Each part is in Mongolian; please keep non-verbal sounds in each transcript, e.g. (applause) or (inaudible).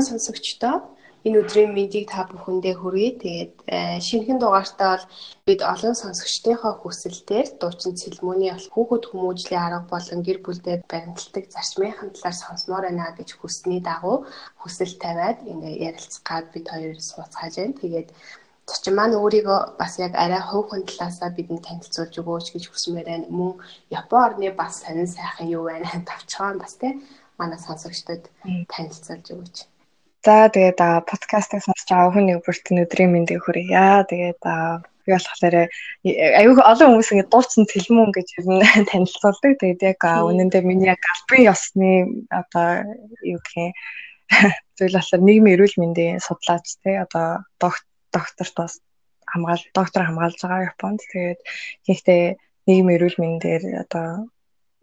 манай сонсогчдоо энэ өдрийн мэндийг та бүхэндээ хүргэе. Тэгээд э, шинэхэн дугаартаа бол бид олон сонсогчдынхоо хүсэлтээр дуучин цэлмөний хүүхэд хүмүүжлийн арга болон гэр бүлдээ баримталдаг зарчмынхаа талаар сонсомоор байна гэж хүссний дагуу хүсэл тавиад ингээ ярилцгаад бид хоёр сууцгааж байна. Тэгээд Зочин маань өөрийгөө бас яг арай хувийн талаасаа бидэнд танилцуулж өгөөч гэж хүсмээр байна. Мөн Япон орны бас сонин сайхан юу байна (laughs) тавчгаан бас тий манай сонсогчдод танилцуулж өгөөч. За тэгээд подкастыг сонсож байгаа хүн нэг бүртэн өдрийн мэндийг хүргье. Тэгээд би болохоор аюу олон хүмүүс ингэ дурцсан тэлмүүн гэж ер нь (laughs) танилцуулдаг. Тэгээд яг үнэндээ миний яг албан ёсны одоо юу гэх юм (laughs) зүйл болохоор нийгмийн эрүүл мэндийн судлаач те одоо докт докторт бас хамгаал доктор хамгаалж байгаа Японд. Тэгээд ихтэй нийгмийн эрүүл мэндээр одоо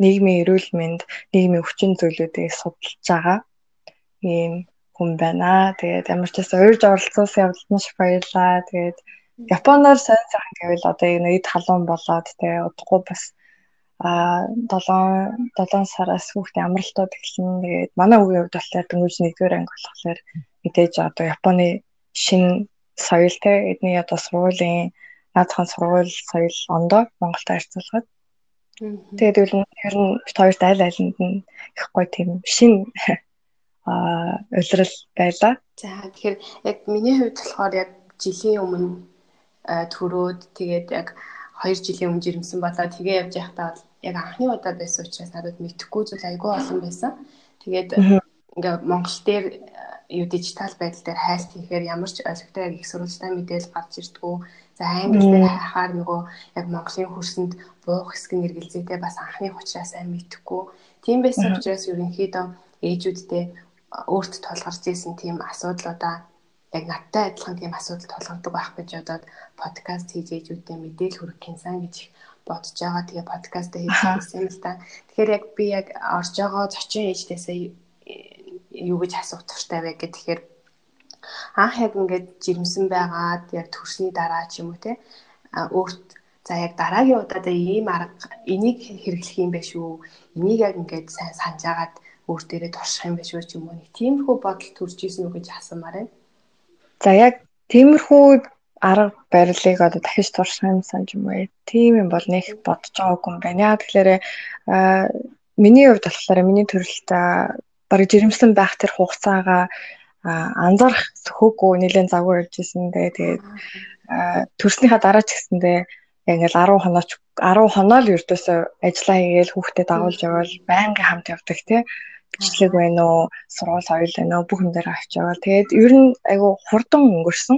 нийгмийн эрүүл мэнд, нийгмийн өвчин зүйлүүдийг судалж байгаа ийм хүн байна. Тэгээд ямар ч байсан уурж оролцуулсан явдалд маш баярлаа. Тэгээд Японоор сайн сайхан гэвэл одоо энэ эд халуун болоод тэгээ удахгүй бас а 7 7 сараас хүүхдээ амралтууд эхэлнэ. Тэгээд манай үеийн хувьд болохоор дөнгөж 1-р анги болохоор мэдээж одоо Японы шинэ соёл те эдний одоо сургуулийн наадхан сургууль соёл ондоо Монголтой харьцуулахад тэгээд ер нь нь хоёрт аль алинд нь их гоё тийм шин улирал байлаа. За тэгэхээр яг миний хувьд болохоор яг жилийн өмнө төрөөд тэгээд яг 2 жилийн өмнө жирэмсэн болоо тэгээ явж байхдаа яг анхны удаа байсан учраас надад мэдхгүй зүйл айгүй олон байсан. Тэгээд ингээ Монгол дээр юу дижитал байдал дээр хайлт хийхээр ямар ч ойлгохтой яг их сурвалжтай мэдээлэл гарч ирдгүү. За англи дээр хайхаар нөгөө яг Монголын хөрсөнд буух хэсэг нь эргэлзээтэй бас анхны учраас сайн мэдхгүй. Тийм байсан учраас ерөнхийдөө ээжүүдтэй өөрт тулгарч исэн тийм асуудлуудаа яг надтай адилхан тийм асуудал тулгардаг байх гэж бодоод подкаст хийж ээжүүдтэй мэдээлэл хүргэх гинсэн гэж бодож байгаа. Тэгээ подкаст хийж хэлсэн л да. Тэгэхээр яг би яг орж байгаа зочин ээжтэйсээ юу гэж асуух туртай вэ гэхээр анх яг ингээд жирэмсэн байгаад яг төрсний дараа ч юм уу те өөрт за яг дараагийн удаадаа ийм арга энийг хэрэглэх юм байх шүү. Энийг яг ингээд сайн санаж агаад өөр дээрээ турших юм байх шүү ч юм уу. Нэг тиймэрхүү бодол төрж исэн үү гэж асуумаар байна. За яг тиймэрхүү арга барилыг одоо дахиж турших юм санаж юм уу? Тийм юм бол нэг бодож байгаагүй юм байна. Яа тэгэхээр миний хувьд болохоор миний төрөлт бараг жирэмсэн байх тэр хугацаагаа анзаарах хөөгүй нэлээд завгүй ирж исэн. Тэгээд төрснийхаа дараа ч гэсэндээ ингээл 10 хоноо 10 хоноо л ердөөсөө ажиллаа хийгээл хүүхдэд дагуулж явал байнгын хамт явдаг тий бичлэг байна уу сургууль соёл байна уу бүх юм дээр авч явал тэгээд ер нь айгу хурдан өнгөрсөн.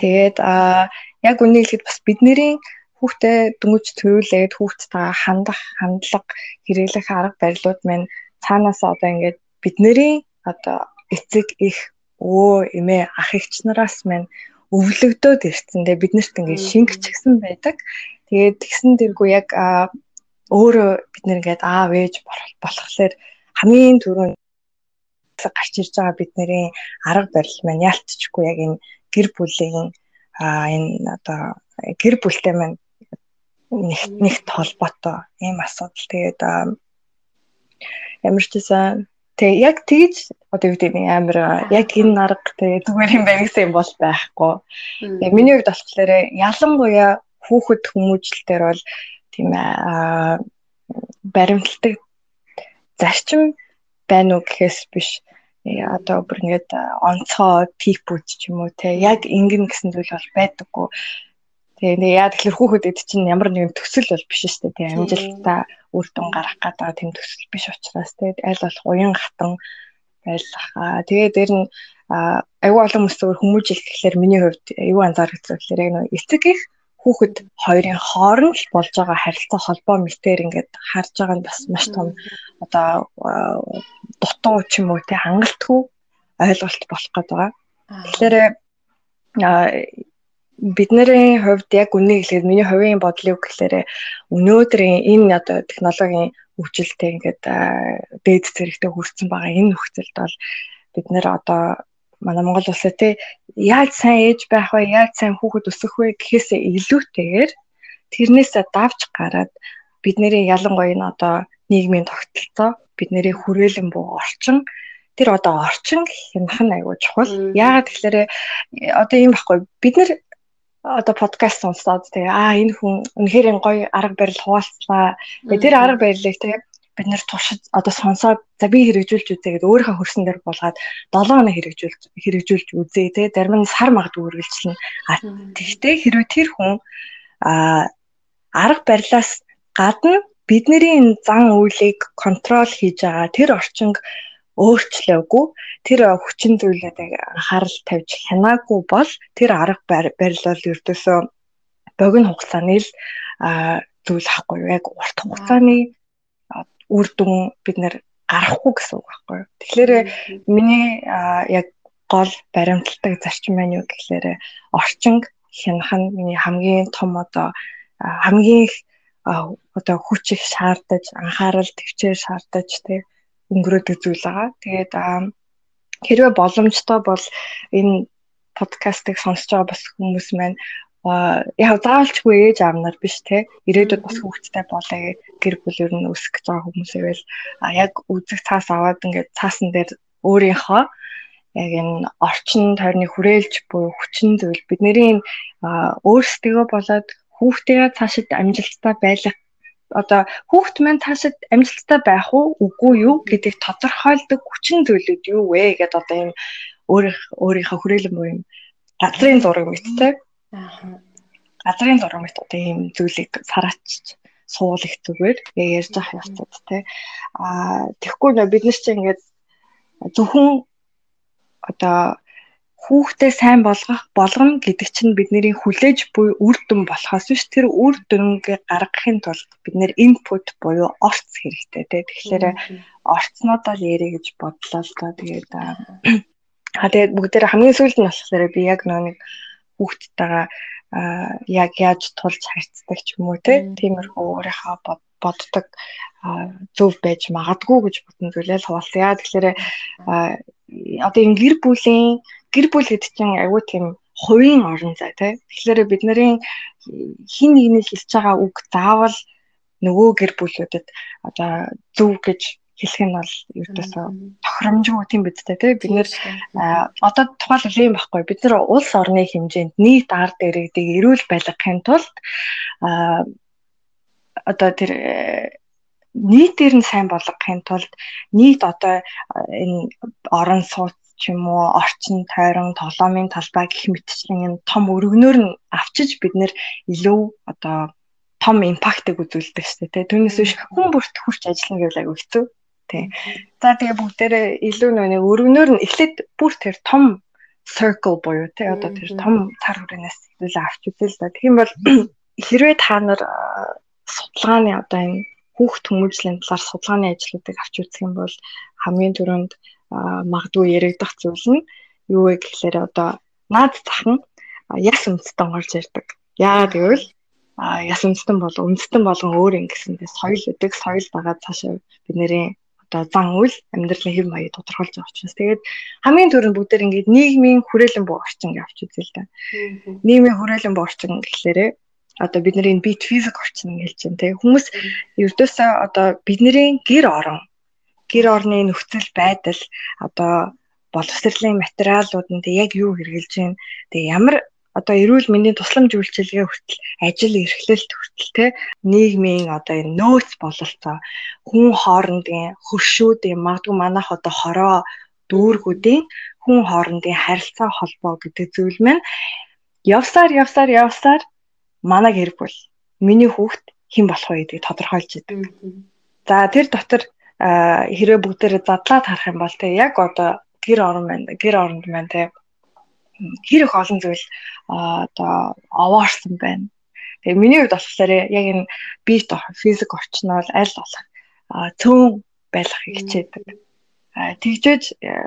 Тэгээд а яг үнийг хэлэхэд бас бидний хүүхдээ дөнгөж төрүүлээд хүүхдтэй хандах хандлага хэрэглэх арга барилууд маань цаанаас одоо ингээд бидний одоо эцэг их өвөө эмээ ах эгч нараас маань өвлөгдөөд ирсэн. Тэгээ биднэрт ингээд шингэчихсэн байдаг. Тэгээд тэгсэн дэргүй яг өөрөө бид нэр ингээд аав ээж болохлээр хамгийн түрүүнд гарч ирж байгаа бидний арга барил маань яалтчгүй яг энэ гэр бүлийн энэ одоо гэр бүлтэй маань нэг нэгт холбоотой ийм асуудал. Тэгээд ямар ч гэсэн тэг яг тэгж одоо юу гэдэг нь амар яг энэ арга тэг зүгээр юм байна гэсэн юм бол байхгүй. Яг миний хувьд болохоор ялангуяа хүүхэд хүмүүжлэлтэр бол тийм аа баримтлагдаг зарчим байна уу гэхээс биш одоо бүр ингээд онцгой типүүд ч юм уу те яг ингэн гэсэн зүйл бол байдаггүй Тэгээ яа тэгэхээр хүүхдэд чинь ямар нэгэн төсөл бол биш шүү дээ. Тэгээ амжилттай үр дүн гарах гэдэг тийм төсөл биш учраас тэгээд аль болох уян хатан байлах. Тэгээ дээр нь аюу олон хүмүүсээр хүмүүжил гэхэлэр миний хувьд аюу анзаарчихсан гэхэлэр яг нэг эцэг их хүүхэд хоёрын хооронд л болж байгаа харилцаа холбоо мэтэр ингээд харж байгаа нь бас маш том одоо дутуу ч юм уу тий хангалтгүй ойлголт болох гээд байгаа. Тэгэхээр бидний хувьд яг үнийг хэлэхэд миний хувийн бодлыг гэхээр өнөөдрийн энэ одоо технологийн хөгжилтэй ингээд дээд зэрэгтэй хүрсэн байгаа энэ нөхцөлд бол бид нэр одоо манай Монгол улсаа тий яаж сайн ээж байх вэ? Яаж сайн хүүхэд өсөх вэ? гэхээсээ илүүтэйгээр тэрнээсээ давж гараад бидний ялангуяа энэ одоо нийгмийн тогтолцоо бидний хүрээлэн буй орчин тэр одоо орчин хянах нь айгүй чухал. Яагаад тэгэхээр одоо юм баггүй бид нар одоо подкаст сонсоод тэгээ аа энэ хүн үнэхээр гоё арга барил хуваалцлаа. Тэр арга барилыг тэгээ бид нэр туршиж одоо сонсоод за би хэрэгжүүлж үзье гэдээ өөрийнхөө хөрсөн дээр булгаад 7 хоног хэрэгжүүлж хэрэгжүүлж үзье те зарим нь сар магадгүй үргэлжлэнэ. А тэгтээ хэрвээ тэр хүн а арга барилаас гадна бидний зан үйлийг контрол хийж байгаа тэр орчинг өөрчлөөгүй тэр хүчин зүйлээд анхаарал тавьж хянаагүй бол тэр арга барил бол ердөөсөө богино хугацааны л зүйл ахгүй яг урт хугацааны үр дүн бид нэр гарахгүй гэсэн үг байхгүй юу. Тэгэхээр миний яг гол баримталдаг зарчим маань юу гэхээр орчинг хянах нь миний хамгийн том одоо хамгийн одоо хүч их шаардаж анхаарал төвчээр шаардаж тэг өнгөрөөдөг зүйл байгаа. Тэгээд хэрвээ боломжтой бол энэ подкастыг сонсож байгаа бас хүмүүс маань яг заавалчгүй ээж аав нар биш те. Ирээдүйд бас хүүхдтэй болоё гэр бүл ер нь өсөх гэж байгаа хүмүүсээвэл яг үзэг цаас аваад ингээд цаасан дээр өөрийнхөө яг энэ орчин тойрны хүрээлж буюу хүчин зүйл. Бидний өөрсдөө болоод хүүхдтэйгээ цаашид амжилттай байх. Одоо хүүхд маань цаашид амжилттай байх уу? Үгүй юу? Гэдгийг тодорхойлдог хүчин зүйлүүд юу вэ? Гэдээ одоо юм өөрийнхөө хүрээлэн буюу газрын зураг мэдтэй Аа. Газрын зураг мэт одоо ийм зүйлийг сараач суулгах зүгээр ярьж авах явцад тий. Аа тэгэхгүй нөө бид нар чинь ингээд зөвхөн одоо хүүхдээ сайн болгох болгоно гэдэг чинь бидний хүлээж буй үр дүн болохоос биш тэр үр дүнгээ гаргахын тулд бид нэр input буюу орц хэрэгтэй тий. Тэгэхээр орцнуудаа ярэ гэж бодлоо л доо тэгээд аа (clears throat) тэгээд бүгдээр хамгийн сүүлд нь болохоор би яг нэг хүүхдтэйгээ яг яаж тулж харьцдаг ч юм уу тиймэрхүү өөрийнхөө боддог зөв байж магадгүй гэж бодсон зүйлээ хуваалцъя. Тэгэхээр одоо энэ гэр бүлийн гэр бүл гэдэг чинь айгүй тийм хувийн орон зай тий. Тэгэхээр бидний хин нэгний хэлж байгаа үг заавал нөгөө гэр бүлүүдэд одоо зөв гэж хэлэх нь бол ердөөсөө тохиромжгүй тийм биз дээ тий бид нэр одоо тухайлбал юм байхгүй. Бид нар улс орны хэмжээнд нийт ард иргэдийг эрүүл байлгахын тулд одоо тэр нийтээр нь сайн болгохын тулд нийт одоо энэ орон сууц ч юм уу орчин тойрон толомын талбай гэх мэтчлэн энэ том өргөнөөр нь авчиж бид нэр илүү одоо том импактыг үзүүлдэг шүү дээ. Түүнээс биш хүн бүрт хүрч ажиллана гэвэл айгүй хэцүү. Тий. За тэгээ бүгдээрээ илүү нэг өргөнөөр нь эхлээд бүр тэр том circle буюу тий одоо тэр том цар хүрээнээс илүү авч үзэл л да. Тийм бол (clears throat) хэрвээ та нар судалгааны одоо энэ хүүхд хүмүүжлийн талаар судалгааны ажлуудыг авч үзэх юм бол хамгийн түрүүнд магадгүй яригдах зүйл нь юу вэ гэхээр одоо наад захын яс үндэстэн орж ирдэг. Яагаад гэвэл а яс үндэстэн бол үндэстэн болгон өөр ингэсэндээ соёл үүдэг соёл байгаа цаашаа бидний одоо зан үйл амьдралын хэв маяг тодорхойлж байгаа учраас тэгээд хамгийн түрүүнд бүгдээр ингээд нийгмийн хүрээлэн буй орчин гэж авч үзэл та. Нийгмийн хүрээлэн буй орчин гэхлээрээ одоо бидний энэ бит физик орчин хэлж байна тийм хүмүүс ердөөсөө одоо бидний гэр орон гэр орны нөхцөл байдал одоо боловсролын материалууд нь яг юу хэрэгжилж байна? Тэгээ ямар одоо эрүүл мэндийн тусламж үйлчилгээ хүртэл ажил эрхлэлт хүртэл те нийгмийн одоо энэ нөөц бололцоо хүн хоорондын хөршүүдийн магадгүй манайх одоо хороо дүүргүүдийн хүн хоорондын харилцаа холбоо гэдэг зүйл маань явсаар явсаар явсаар манай гэр бүл миний хүүхд хэн болох вэ гэдгийг тодорхойлж идэг. За тэр дотор хэрэг бүгдээрээ задлаад харах юм бол те яг одоо гэр орон байна гэр оронд маань те хэр их олон зүйл одоо овоорсон байна. Тэгээ миний хувьд болохоор яг энэ бит физик орчин бол аль болох цөөн байлгахыг хичээдэг. Тэгжээж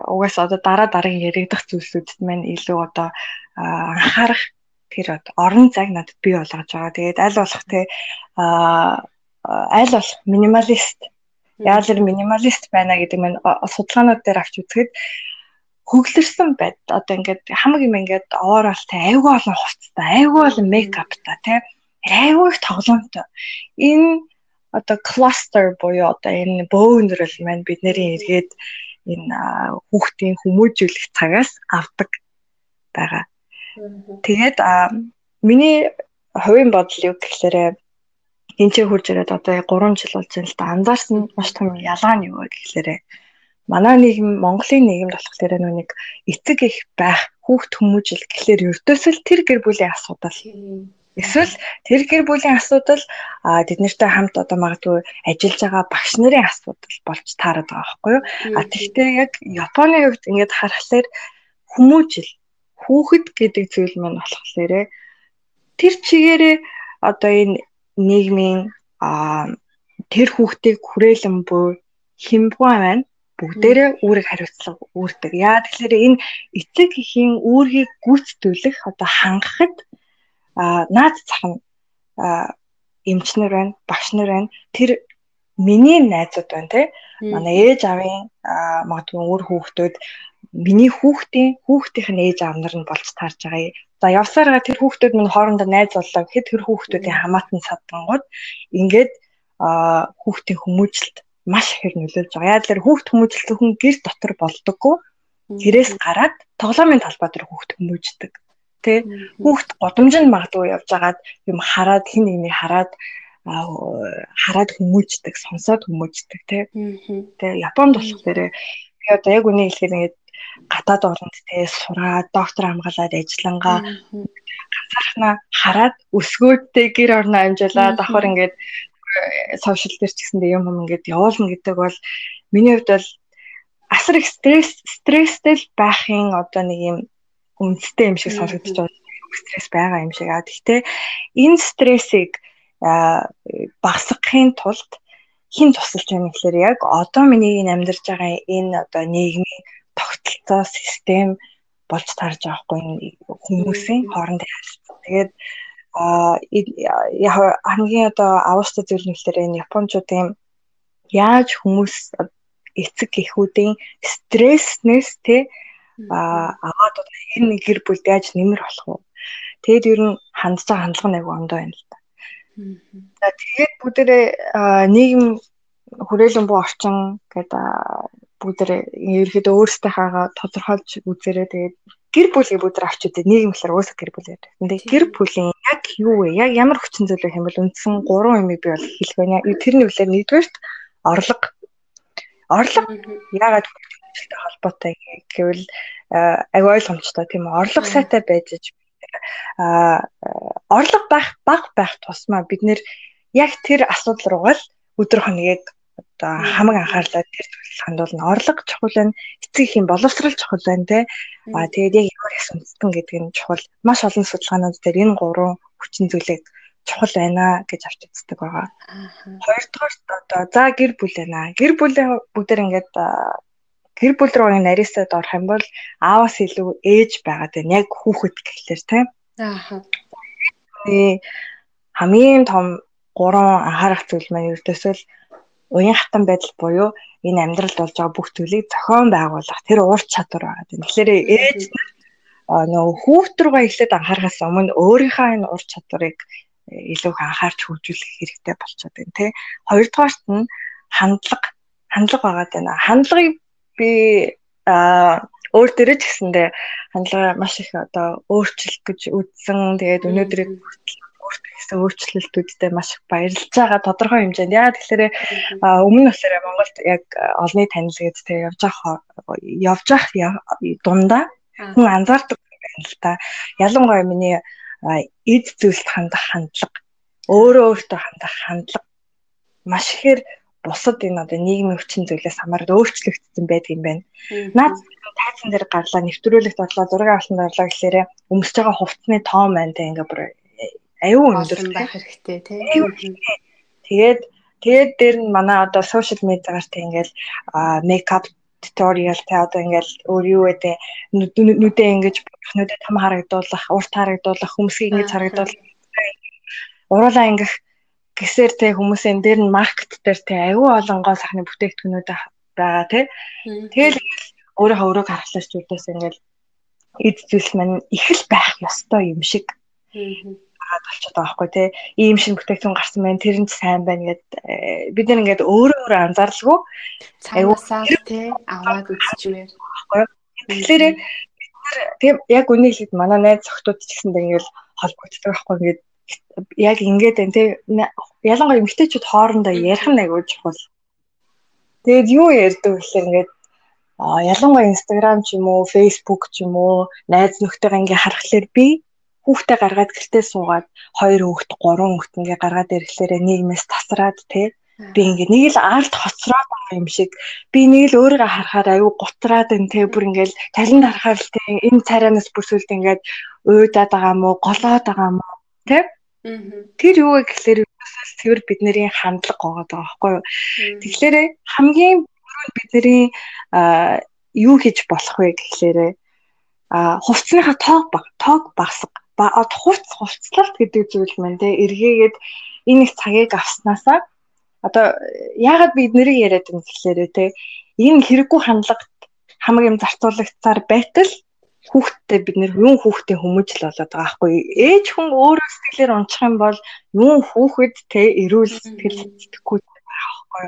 угаас одоо дараа дараагийн яригдах зүйлсүүдэд маань илүү одоо анхаарах тэр орон зайг надад бий болгож байгаа. Тэгээд аль болох те аль болох минималист яаж л минималист байна гэдэг маань судалгаанууд дээр авч үзэхэд хөглөрсөн байд. Одоо ингээд хамаг юм ингээд овооралтай айгүй олон хувцастай, айгүй олон мейкаптай тий. Айгүй их тоглоомтой. Энэ одоо cluster буюу одоо энэ бөөндрөл маань бидний эргээд энэ хүүхдийн хүмүүжүүлэх цагаас авдаг байгаа. Тэгээд миний хувийн бодол юу гэхээр энэ ч хурж ирээд одоо 3 жил болж байна л да. Анзаарсан маш том ялгаа нь юу вэ гэхээр манай нийгэм Монголын нийгэмд болохоор нүг эцэг их байх хүүхд хүмүүжил гэхлээр ердөөсөл тэр гэр бүлийн асуудал. Эсвэл тэр гэр бүлийн асуудал а тэд нартай хамт одоо магадгүй ажиллаж байгаа багш нарын асуудал болж таарад байгаа байхгүй юу? А тэгтээ яг Японы хувьд ингээд харахаар хүмүүжил хүүхэд гэдэг зүйл маань болохоор тэр чигээрээ одоо энэ нийгмийн а тэр хүүхдийг хүрээлэн буй химбуа байна бүгдээрээ үүрэг хариуцлага үүрдэг. Яа тэгэхээр энэ эцэг эхийн үүргийг гүйцэтгүүлэх одоо хангахад а наад зах нь эмчнэр байна, багш нар байна. Тэр миний найзууд байна те. Манай ээж авийн магадгүй өөр хүүхдүүд миний хүүхдийн хүүхдийн ээж аав нар нь болж таарж байгаа. За явсараа тэр хүүхдүүд минь хоорондоо найз боллоо гэхэд тэр хүүхдүүдийн хамаатан садгангууд ингээд хүүхдийн хүмүүжлэлт маш их нөлөөлж байгаа. Яа тэгэхээр хүүхд хүмүүжил зөвхөн гэр дотор болдоггүй. Гэрээс гараад тоглоомын талбай дээр хүүхд хүмүүждэг. Тэ хүүхд годомжинд магадгүй явж байгаад юм хараад хин нэгний хараад хараад хүмүүждэг, сонсоод хүмүүждэг тэ. Тэ Японд болохоор би одоо яг үнийг хэлэхээр ингээд гадаад оронд тэ сураад доктор хамгаалаад ажиллангаа ганцаархнаа хараад өсгөөдтэй гэр орноо амжуулаад давхар ингээд сошиал дээр ч гэсэндээ юм юм ингээд явуулна гэдэг бол миний хувьд бол асар их стресс стресстэй байхын одоо нэг юм үндэстэй юм шиг санагдаж байна. Стресс байгаа юм шиг. А гэхдээ энэ стрессийг багасгахын тулд хин тусалж байна гэхээр яг одоо миний амьдарч байгаа энэ одоо нийгмийн тогтолцоо систем болж тарж байгаа хгүй хүмүүсийн хоорондын харилцаа. Тэгээд а хамгийн одоо аваастай зүйл нь гэхээр энэ японочдын яаж хүмүүс эцэг эхүүдийн стресснээс те аваад энэ гэр бүлд яаж нэмэр болох вэ? Тэгэд ер нь хандж байгаа хандлага нэг ондоо байна л та. За тэгээд бүгдээ нийгэм хүрээлэн буу орчин гэдэг бүгдээ ерөөхдөө өөрсдийнхээ тодорхойлж үзээрэй тэгээд гэр бүлийг бүгд авч үзээ нийгэм гэхэр уусаа гэр бүл яриад. 근데 гэр бүлийн яг юу вэ? Яг ямар хүчин зүйл вэ хэмээл үндсэн гурван юмыг би бол хэлэх байна. Тэрний үлээр нэгдүгээрт орлого. Орлого яагаад хүчтэй холбоотой гэвэл аг ойлгомжтой тийм үү? Орлого сайтай байж а орлого байх баг байх тусмаа бид нэр яг тэр асуудал руугаа л өдөр хоногийг одоо хамаг анхаарлаа тэр зүйлс хандуулна. Орлого чухал байна. Эцэг их юм боловсрал чухал байна те. А тэгээд яг ямар үндэстэн гэдэг нь чухал. Маш олон судалгаанууд дээр энэ гурван хүчин зүйлийг чухал байна гэж авч үздэг байгаа. Хоёрдугаар одоо за гэр бүл байна. Гэр бүлийн бүгдээр ингээд гэр бүл рүү нарийсаад орох юм бол аавас илүү ээж байгаад байна. Яг хүүхэд гэхлээр тийм. Аа. хамгийн том гурван анхаарах зүйл маань ердөөсөө уян хатан байдал буюу энэ амьдралд болж байгаа бүх зүйлийг зохион байгуулах тэр ур чадвар байгаа. Тэгэхээр ээж нөгөө хүүхд рүүгээ эхлээд анхаарахаас өмнө өөрийнхөө энэ ур чадварыг э, илүү анхаарч хөгжүүлэх хэрэгтэй болчиход байна тий. Хоёрдугаарт нь хандлага хандлага байгаа даа. Хандлагыг би а өөр дээрээ ч гэсэндээ хандлага маш их одоо өөрчлөлт гэж үзсэн. Тэгээд өнөөдрийг гэсэн өөрчлөлтүүдтэй маш их баярлж байгаа тодорхой хэмжээнд. Яагаад тэгэхээр өмнө нь болохоор Монголд яг олны танил гэдэг тэг явж явах явж явах дундаа хүн анзаардаг байна л та. Ялангуяа миний эд зүйлд хандах хандлага, өөрөө өөртөө хандах хандлага маш ихээр бусад энэ одоо нийгмийн хүчин зүйлээс хамаарал өөрчлөгдсөн байдаг юм байна. Наад тайзан дээр гарлаа, нэвтрүүлэгт орлоо, зураг авалтанд орлоо гэхлээрэ өмсөж байгаа хувцсны тоон байна те ингээ бүр аюу өндөр байх хэрэгтэй тий. Тэгээд тэгээд дээр нь манай одоо сошиал медиагаар тий ингээл мейкап туториал тэ одоо ингээл өөр юу гэдэг нүдээ ингэж нүдээ том харагдуулах, урт харагдуулах, хүмүүсийг ингэж харагдуулах. Уруулаа ингэх гэсээр тэ хүмүүсийн дээр нь маркет дээр тэ аюу олон гоо сахны бүтээгдэхүүнүүд байгаа тэ. Тэгэл өөрийнхөө өрөөг харахлаач зүйлээс ингээл эд зүйлс маань их л байх ёстой юм шиг байгаад болчиход байгаа байхгүй тий. Ийм шин бүтээгдэхүүн гарсан байна. Тэр нь сайн байна гэд э, бид нэг ингээд өөрөө өөрөө анзаарлаггүй цаанаасаа тий аваад үзчихвэр. Тэгэхээр тийм яг үнийг хэлээд манай найз зөвхтүүд ч гэсэндээ ингээд холбогддог байхгүй ингээд яг ингээд байна тий ялангуяа эмэгтэйчүүд хоорондоо ярих нь аягүй чухал. Тэгээд юу ярьдаг гэхээр ингээд ялангуяа Instagram ч юм уу, Facebook ч юм уу, найз нөхдөйгөө ингээ харахаар би хүүхдээ гаргаад гэртээ суугаад хоёр хүүхд, гурван хүүхд ингээ гаргаад ирэхлээр нийгмээс тасраад тий би ингээ нэг л арт хоцроод юм шиг. Би нэг л өөрийгөө харахаар аюу гутраад энэ тий бүр ингээл талент харахаар л тий энэ царайнаас бүсүүлд ингээд уйдаад байгаа мó голоод байгаа мó тий Тэр юу вэ гэхээр тэр бидний хандлага байгаа байхгүй юу. Тэгэхээр хамгийн бидний юу хийж болох вэ гэхээр хувцсныхаа тоог баг тоог багсаг хувц хувцлалт гэдэг зүйл маань те эргээгээд энэ их цагийг авснаасаа одоо яагаад бид нэрийг яриад юм гэхээр те энэ хэрэггүй хандлагт хамаг юм зарцуулагцаар байтал хүүхдтэй бид нэр юун хүүхдээ хүмүүжил болоод байгаа байхгүй ээж хүн өөрөө сэтгэлээр унчих юм бол юун хүүхэд те эрүүл сэтгэл сэтгэхгүй байхгүй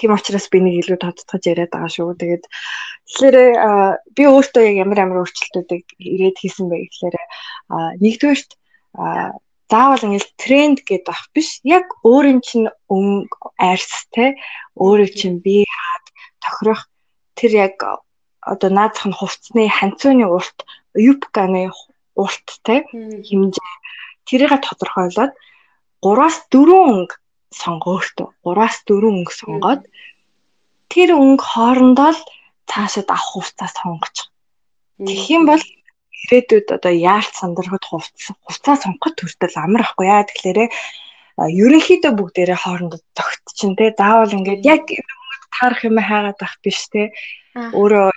Тийм учраас би нэг илүү тодтогч яриад байгаа шүү. Тэгээд тэгэхээр би өөртөө ямар ямар өөрчлөлтүүдийг ирээд хийсэн бэ гэхээр нэгдүгээрт заавал ингээл тренд гэдэг ах биш. Яг өөрийн чинь өнгө арьс те өөрөө чинь би хаад тохирох тэр яг одоо наадах нь хувцсны ханцууны урт юбканы урт те хэмжээ тэрийг тодорхойлоод 3-аас 4 өнгө сонго өөртөө 3-аас 4 өнгө сонгоод тэр өнгө хоорондоо л цаашид авах хувцас сонгоч. Тэгэх юм бол ирээдүйд одоо яарч сандрахад хувцас хувцас сонгоход төртөл амар ахгүй яа. Тэгэхээр ерөнхийдөө бүгдээрээ хоорондоо зөгтчин те. Заавал ингээд яг таарах юм хайгаад ах биш те. Өөрөө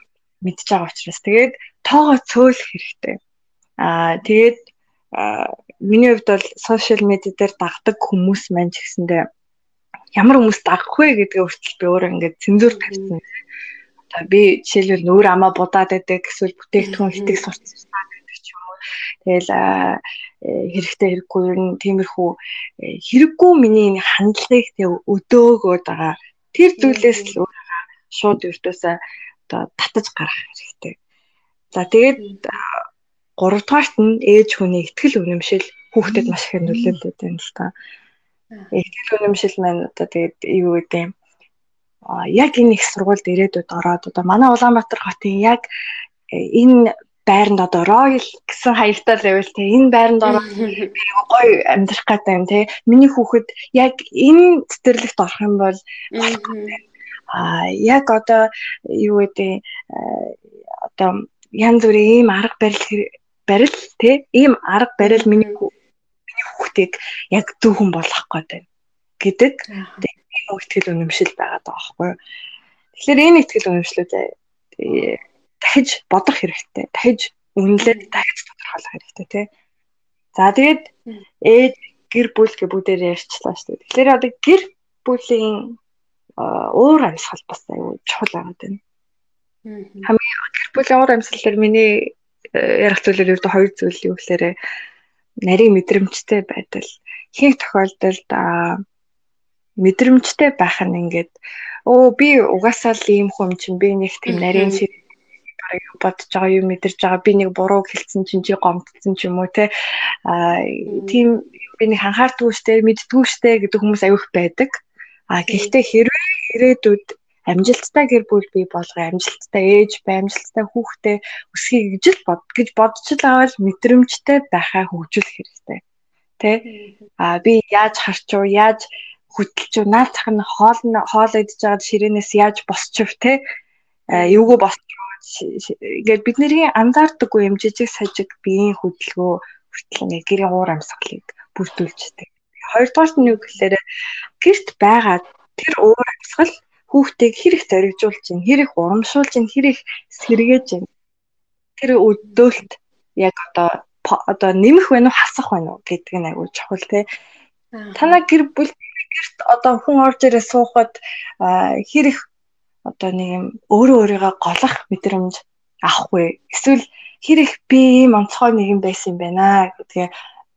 мэдж байгаа учраас. Тэгээд тоогоо цөөлөх хэрэгтэй. Аа тэгээд миний хувьд бол сошиал медиа дээр дагдаг хүмүүс маань ч гэсэндээ ямар хүмүүс дагах вэ гэдгээ хүртэл би өөрөө ингээд цензуур тавьсан. Одоо би жишээлбэл нүүр амаа будаад байдаг эсвэл бүтээгдэхүүн хитэг сурцсан гэдэг ч юм уу. Тэгэл э, хэрэгтэй хэрэггүй нь тиймэрхүү э, хэрэггүй миний хандлагыг тэг өдөөгөөд байгаа. Тэр зүйлээс л өөрийгөө шууд өртөөсөө одоо татаж гарах хэрэгтэй. За тэгээд гуравдугаарт нь ээж хүний ихтгэл үнэмшил хүүхдэд маш их нөлөөлөд байна л та. Ихтгэл үнэмшил маань одоо тэгээд юу гэдэг юм а яг энэ их сургуульд ирээдүйд ороод одоо манай Улаанбаатар хотын яг э, энэ байранд одоо Royal гэсэн хаягтай level те энэ байранд ороод (laughs) гоё амьдрах гэдэг юм те. Миний хүүхэд яг энэ цэцэрлэгт орох юм бол а яг одоо юу гэдэг э, одоо янз бүрийн ийм арга барил барил те ийм арга барил миний миний хүүхдийг яг зөвхөн болгох гэдэг гэдэг тийм ихтгэл үнэмшил байгаа байхгүй юу. Тэгэхээр энэ ихтгэл үнэмшлүүд дахиж бодох хэрэгтэй. Дахиж үнэлээд дахиж тодорхойлох хэрэгтэй тий. За тэгээд ээж гэр бүл гэ бүгдээр ярьчлаа шүү дээ. Тэгэхээр одоо гэр бүлийн уур амьсгал бас аюу чухал байгаад байна. Хамгийн гэр бүлийн уур амьсгал төр миний зүйлээр ердөө хоёр зүйл юу гэхээр нарийн мэдрэмжтэй байдал. Ихэнх тохиолдолд мэдрэмжтэй байх нь ингээд өө би угаасаа л ийм хүм чинь би нэг тийм нарийн бодож байгаа юу мэдэрч байгаа би нэг буруу хэлсэн чинь чи гомдсон ч юм уу те а тийм би нэг анхаардгүй штэ мэддгүй штэ гэдэг хүмүүс аюух байдаг. А гэхдээ хэрвээ ирээдүйд амжилттай гэр бүл бий болгоё амжилттай ээж бай амжилттай хүүхдээ өсгий гэж л бод гэж бодож л аваад мэдрэмжтэй байхаа хөгжүүлэх хэрэгтэй. Тэ? А би яаж харчуу яаж хөдөлчүү наад цах нь хоол хоол идж байгаад ширээнээс яаж босчив тэ? Эвгүй босчив ингээд бидний анзаардаггүй юм жижиг сажиг биеийн хөдөлгөөн хүртэл ингээд гэрийн уур амьсгалыг бүрдүүлждэг. Хоёрдугаарт нь юу гэхээр гэрт байгаа тэр уур амьсгал хүүхдийг хэрэг зоригжуулж чинь, хэрэг урамшуулж чинь, хэрэг сэргээж чинь. Тэр өдөөлт яг одоо одоо нэмэх вэ нү хасах вэ нү гэдэг нь айгүй чухал тий. Танаа гэр бүл гэрт одоо хүн орж ирээ суухад хэрэг одоо нэг юм өөрөө өөрийгөө голох мэдрэмж авахгүй эсвэл хэрэг би ийм онцгой нэг юм байсан юм байна гэдгээ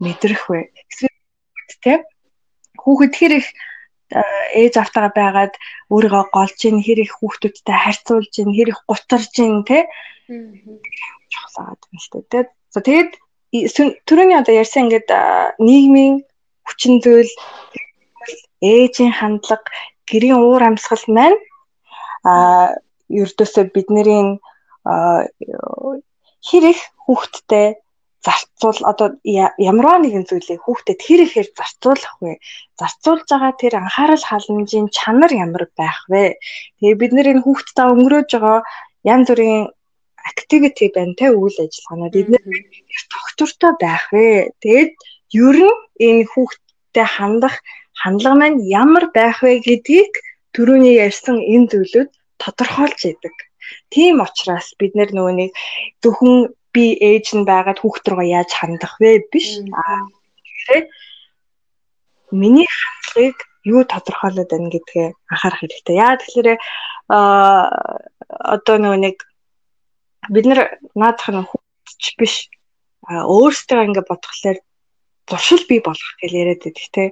мэдрэх вэ? Эсвэл тэ хүүхэд хэр их ээж автагаа байгаад өөрийгөө голж ийн хэр их хүүхдүүдтэй харьцуулж ийн хэр их гутарж ийн тэ чухсаад байна шүү дээ. За тэгээд түрүүний одоо ярьсан ингээд нийгмийн хүчин зүйл ээжийн хандлага гэрийн уур амьсгал маань а ердөөсөө бидний хэр их хүүхдтэй зарцуул одоо ямарваа нэгэн зүйлийг хүүхдэд хэр ихээр зарцуулах вэ? Зарцуулж байгаа тэр анхаарал халамжийн чанар ямар байх вэ? Тэгээ бид нэр энэ хүүхдтэй өнгөрөөж байгаа янз бүрийн activity байна те үйл ажиллагаанууд эдгээр тогтвортой байх вэ? Тэгээд ер нь энэ хүүхдтэй хандах хандлага маань ямар байх вэ гэдгийг түрүүний ярьсан энэ зүйлүүд тодорхойлж идэг. Тийм учраас бид нөгөө нэг зөвхөн би ээж нь байгаад хүүхд рүүгээ яаж хандах вэ биш. Аа тэгэхээр миний хандлагыг юу тодорхойлоод байна гэдгээ анхаарах хэрэгтэй. Яа тэгэхээр аа одоо нөгөө нэг бид нар наадах нь хүүхдч биш. Аа өөрсдөө ингэ бодглохлоор туршил бий болох гэж яриад байдаг те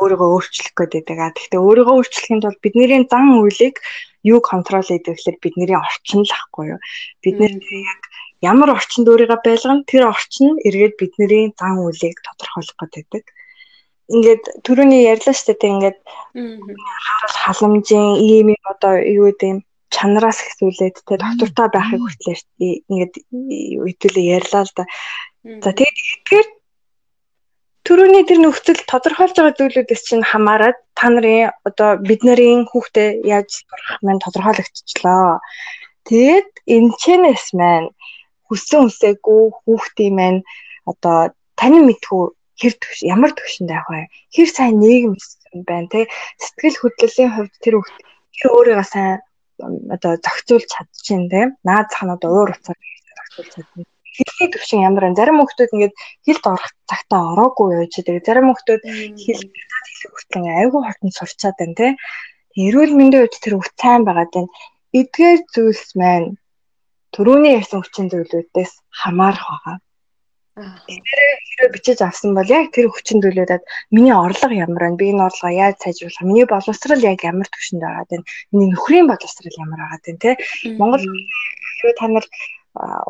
өөрийгөө өөрчлөх гээд байдаг. Гэхдээ өөрийгөө өөрчлөхийн тулд бидний зан үйлийг юу контрол хийдэг гэхээр бидний орчин л ахгүй юу. Бид нэр яг ямар орчинд өөрийгөө байлгана тэр орчин нь эргээд бидний зан үйлийг тодорхойлох гэдэг. Ингээд түрүүний ярьлаа шүү дээ ингээд харал халамжийн ийм юм одоо юу гэдэм чанараас ихсүүлээд те доктортой байхыг хүртэл ингээд хэдүүлээ ярьлаа л да. За тэгээд эдгээр Төрөний тэр нөхцөл тодорхойлж байгаа зүйлүүдээс чинь хамаарат та нарын одоо бид нарын хүүхдээ яаж сурах маань тодорхойлогдчихлоо. Тэгээд энэ чэнэс маань хүссэн үсээгүй хүүхдийн маань одоо танин мэдхүү хэр төвш ямар төвшөнд байх вэ? Хэр сайн нийгэм байна те сэтгэл хөдлөлийн хувьд тэр хүүхд тэр өөрийгөө сайн одоо зохицуулж чадчихээн те наад зах нь одоо уур уцаар зохицуулж чадна хэлний төвшин ямар вэ? Зарим хүмүүс ингээд хэлд орох цагтаа ороогүй байж байгаа. Зарим хүмүүс хэл хэлэх хүртэл айгүй хортон сурчаад байна те. Эрүүл мэндийн үед тэр үтцайн байгаад байна. Эдгээр зүйлс маань төрөүний ярьсан хүчин зүйлүүдээс хамаарах байгаа. Тэр хэрэг бичиж авсан бол яг тэр хүчин зүйлүүдэд миний орлого ямар байна? Би энэ орлогоо яаж сайжруулах? Миний боловсрал яг ямар төвшөнд байгаа вэ? Миний нөхрийн боловсрал ямар байгаа вэ? Тэ Монгол хэрэг та нар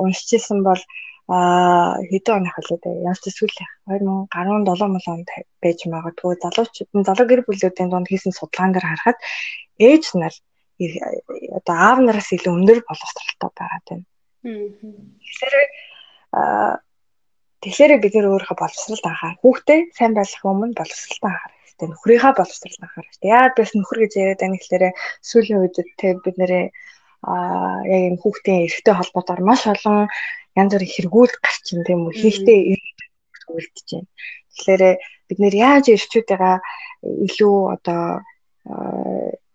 уншижсэн бол хэдэн оны халуу дээ ямар ч сүүлийн 2017 мөл онд байж магадгүй залуучууд залуу гэр бүлүүдийн дунд хийсэн судалгаан дээр харахад ээж нар одоо аав нараас илүү өндөр боловсралтай байгаа юм. Тэгэхээр тэгэхээр бид нөр өөрийнхөө боловсралд анхаар хүүхдээ сайн байх өмнө боловсралд анхаар хэрэгтэй. Нөхрийнхөө боловсралд анхаар хэрэгтэй. Яагаад бас нөхөр гэж яриад байна гэхээр сүүлийн үед те бид нэрээ а яг энэ хүүхдийн эрхтэй холбоотойгоор маш олон янз бүрийн хэрэгүүл гарч ин тийм үү хийхтэй үлдэж байна. Тэгэхээр бид нэр яаж эрчүүдтэйгээ илүү одоо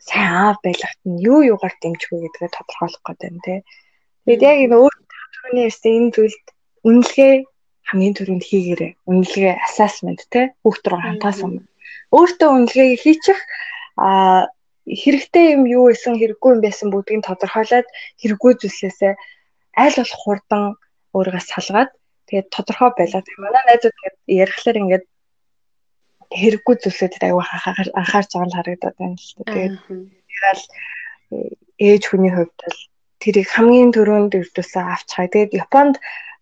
сайн аав байлгахт нь юу юугаар дэмжих вэ гэдгээ тодорхойлох гэдэг юм тий. Тэгэд яг энэ өөртөө түрүүний ярьсан энэ зүйлд үнэлгээ хамгийн түрүүнд хийгээрэй. Үнэлгээ assessment тий хүүхд рүү хантаасан. Өөртөө үнэлгээ хийчих а хэрэгтэй юм юу исэн хэрэггүй юм байсан бүгдийг тодорхойлоод хэрэггүй зүйлсээсээ аль болох хурдан өөрийгөө салгаад тэгээд тодорхой байлаад манай найзууд ярихлаар ингээд хэрэггүй зүйлсүүдэд аюу анхаарч байгаа л харагдаад байна л дээ. Тэгээд яагаад ээж хүний хувьд бол тэрийг хамгийн түрүүнд өрдөөсөө авч хаа. Тэгээд Японд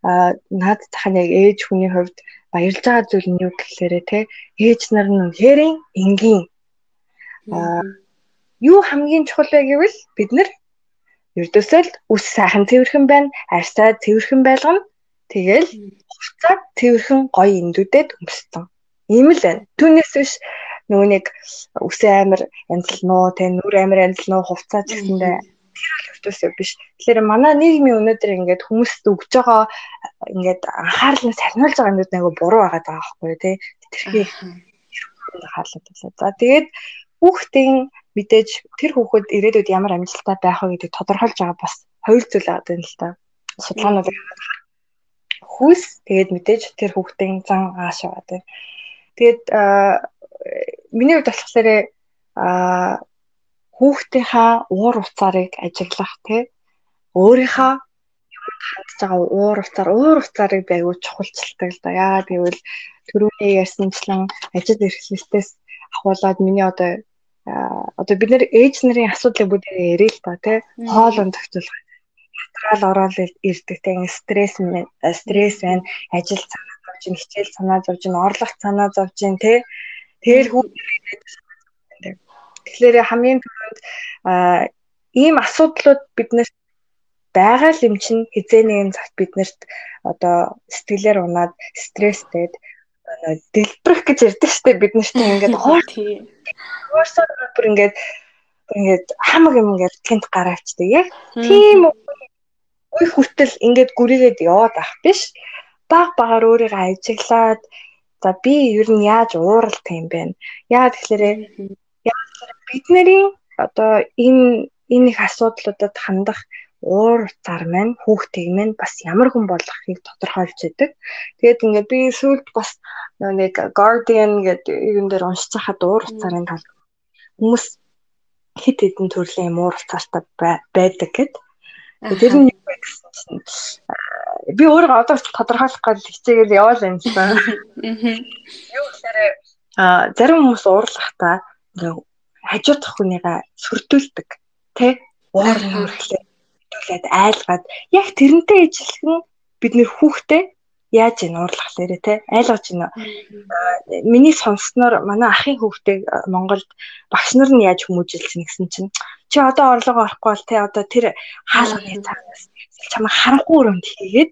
наад зах нь яг ээж хүний хувьд баярлж байгаа зүйл нь юу гэхээр те ээж нар нь хэрийн энгийн юу хамгийн чухал вэ гэвэл бид нар ердөөсөө л үс сайхан цэвэрхэн байна, арьсаа цэвэрхэн байлгана. Тэгэл хувцаа цэвэрхэн гоё эндүүдэд өмссөн. Ийм л байна. Түүнээс биш нөгөө нэг үсээ амир янзлнуу, тэ нүр амир янзлнуу, хувцаа ч гэсэндээ өвтөөсөө биш. Тэгэхээр манай нийгмийн өнөөдөр ингээд хүмүүст өгж байгаа ингээд анхаарал нь сарниулж байгаа юмуд нэг буруу байгаа даа байхгүй тий. Тэрхий анхаарлаа тавьлаа. За тэгээд хүүхдийн мэдээж тэр хүүхэд ирээдүйд ямар амжилттай байх вэ гэдгийг тодорхойлж байгаа бас хоёр зүйл байгаа юм л та. Судалгаанууд хүүс тэгээд мэдээж тэр хүүхдийн зан ааш байгаа тийм. Тэгээд миний хувьд болохоор а хүүхдийнхаа уур уцаарыг ажиглах тий өөрийнхөө юмд хандж байгаа уур уцаар уур уцаарыг би аягүй чухалчилдаг л да. Яагаад гэвэл түрүүний ярьсанчлан ажил эрхлэлтээс ахуулаад миний одоо одоо бид нэр ээж нарын асуудлыг бүгд ярил л та тий хоолон тогтолох материал ороод ирдэг тий стресс стресс байна ажил санаа ин хичээл санаа зовж ин орлох санаа зовж ин тий тэгэл хүн тэгэхээр хамгийн түрүүнд ийм асуудлууд биднэрт байгаа л юм чинь хизээ нэгэн цагт биднэрт одоо сэтгэлээр унаад стресстэйд дэлбэрэх гэж ярьдаг штэ бид нартай ингээд (laughs) хоор хоорсоо бүр ингээд ингээд хамаг юм ингээд гинт гараавчдаг яг? Тийм үе хүртэл ингээд гүрийгээд яваад ах биш баг багаар өөрийгөө ажиглаад за би ер нь яаж ууралт юм бэ яа тэгэхээр яа бидний одоо энэ энэ их асуудлуудад хандах уур цар маань хүүхдийг маань бас ямар хүн болохыг тодорхойлж идэг. Тэгээд ингээд би сүүлд бас нэг Guardian гэдэг юм дээр уншиж хахад уур царын тал хүмүүс хит хитэн төрлийн уур цартай байдаг гэд. Тэр нь юу гэсэн чинь би өөрөө одоо тодорхойлох гэж хичээгээл яваал юм шиг байна. Юу гэхээр а зарим хүмүүс уурлахтаа хажуудах хүнийгээ сүрдүүлдэг тий уур нүрэхлээ төлөөд айлгаад яг тэрнтэй ижилхэн бид нэр хүүхдээ яаж ийн уурлахлаа те? Айлгаж ийн миний сонссноор манай ахын хүүхдээ Монголд багш нар нь яаж хүмүүжилсэн гэсэн чинь чи одоо орлого орохгүй бол те одоо тэр хаалганы цаанаас чамайг харанхуй өрөнд хийгээд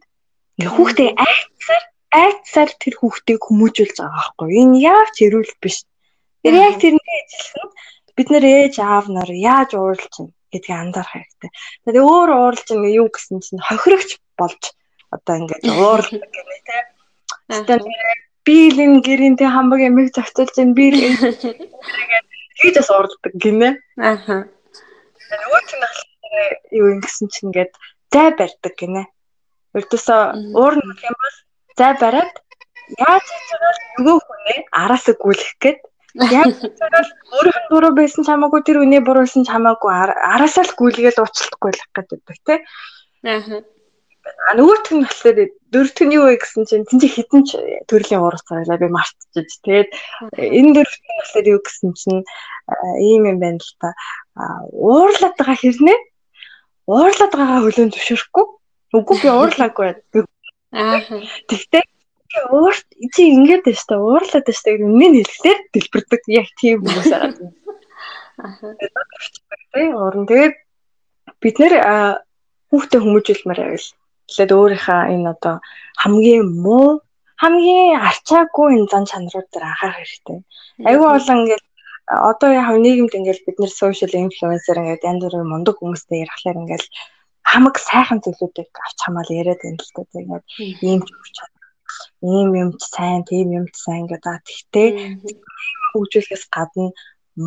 ингээ хүүхдээ айцсаар айцсаар тэр хүүхдийг хүмүүжүүлж байгаа байхгүй. Энэ яавч эрүүл биш? Тэр яг тэрнээ ижилхэн бид нэр ээж аав нар яаж уурлж чинь гэдгийг анзаарах хэрэгтэй. Тэгээд өөр ууралж ингээ юу гэсэн чинь хохирогч болж одоо ингээд ууралдаг (laughs) гэнэ те. Би л энэ гэрийн те хамбаг эмэг зохицуулж байна би л ингээд хийж бас ууралдаг гинэ. Аха. Өөр чинь юу юм гэсэн чинь ингээд зай барьдаг гинэ. Өртөөсөө уур нь юм бол зай бариад яаж хийж байгаа нөгөө хүнээ араас гүйлэх гээд Яг зэрэг нь буруу байсан чамаагүй тэр үний буруулсан чамаагүй араасаа л гүйлгээл уучлахгүй л гэдэг тий. Аа. А нөгөөх нь болохоор дөрөвт нь юу вэ гэсэн чинь тэн чи хитэн төрлийн ургац цаглаа би мартчихж тэгээд энэ дөрөвт нь болохоор юу гэсэн чинь ийм юм байна л та уурлаад байгаа хэрнээ уурлаад байгаагаа хөлөө зөвшөөрөхгүй үгүй би уурлаагүй. Аа. Тэгтээ уурт чи ингэж шүү дээ уурлаад байна шүү дээ үнэн хэлэхээр дэлбэрдэг яг тийм хүмүүс аа. Аа. Тэгээд бид нэр хүүхдээ хүмүүжүүлмээр байвал тэгээд өөрийнхөө энэ одоо хамгийн муу хамгийн арчаагүй энэ зан чанарууд дээр анхаарах хэрэгтэй. Айгүй олон ингээд одоо яг нийгэмд ингээд бид нэр сошиал инфлюенсер ингээд янз бүрийн мундаг хүмүүстэй ярихлаар ингээд хамаг сайхан зүйлүүдийг авч хамаал яриад байна л та тэгээд ийм ч ийм юм ч сайн, тийм юм ч сайн гэдэг. Тэгтээ хөгжүүлэхээс гадна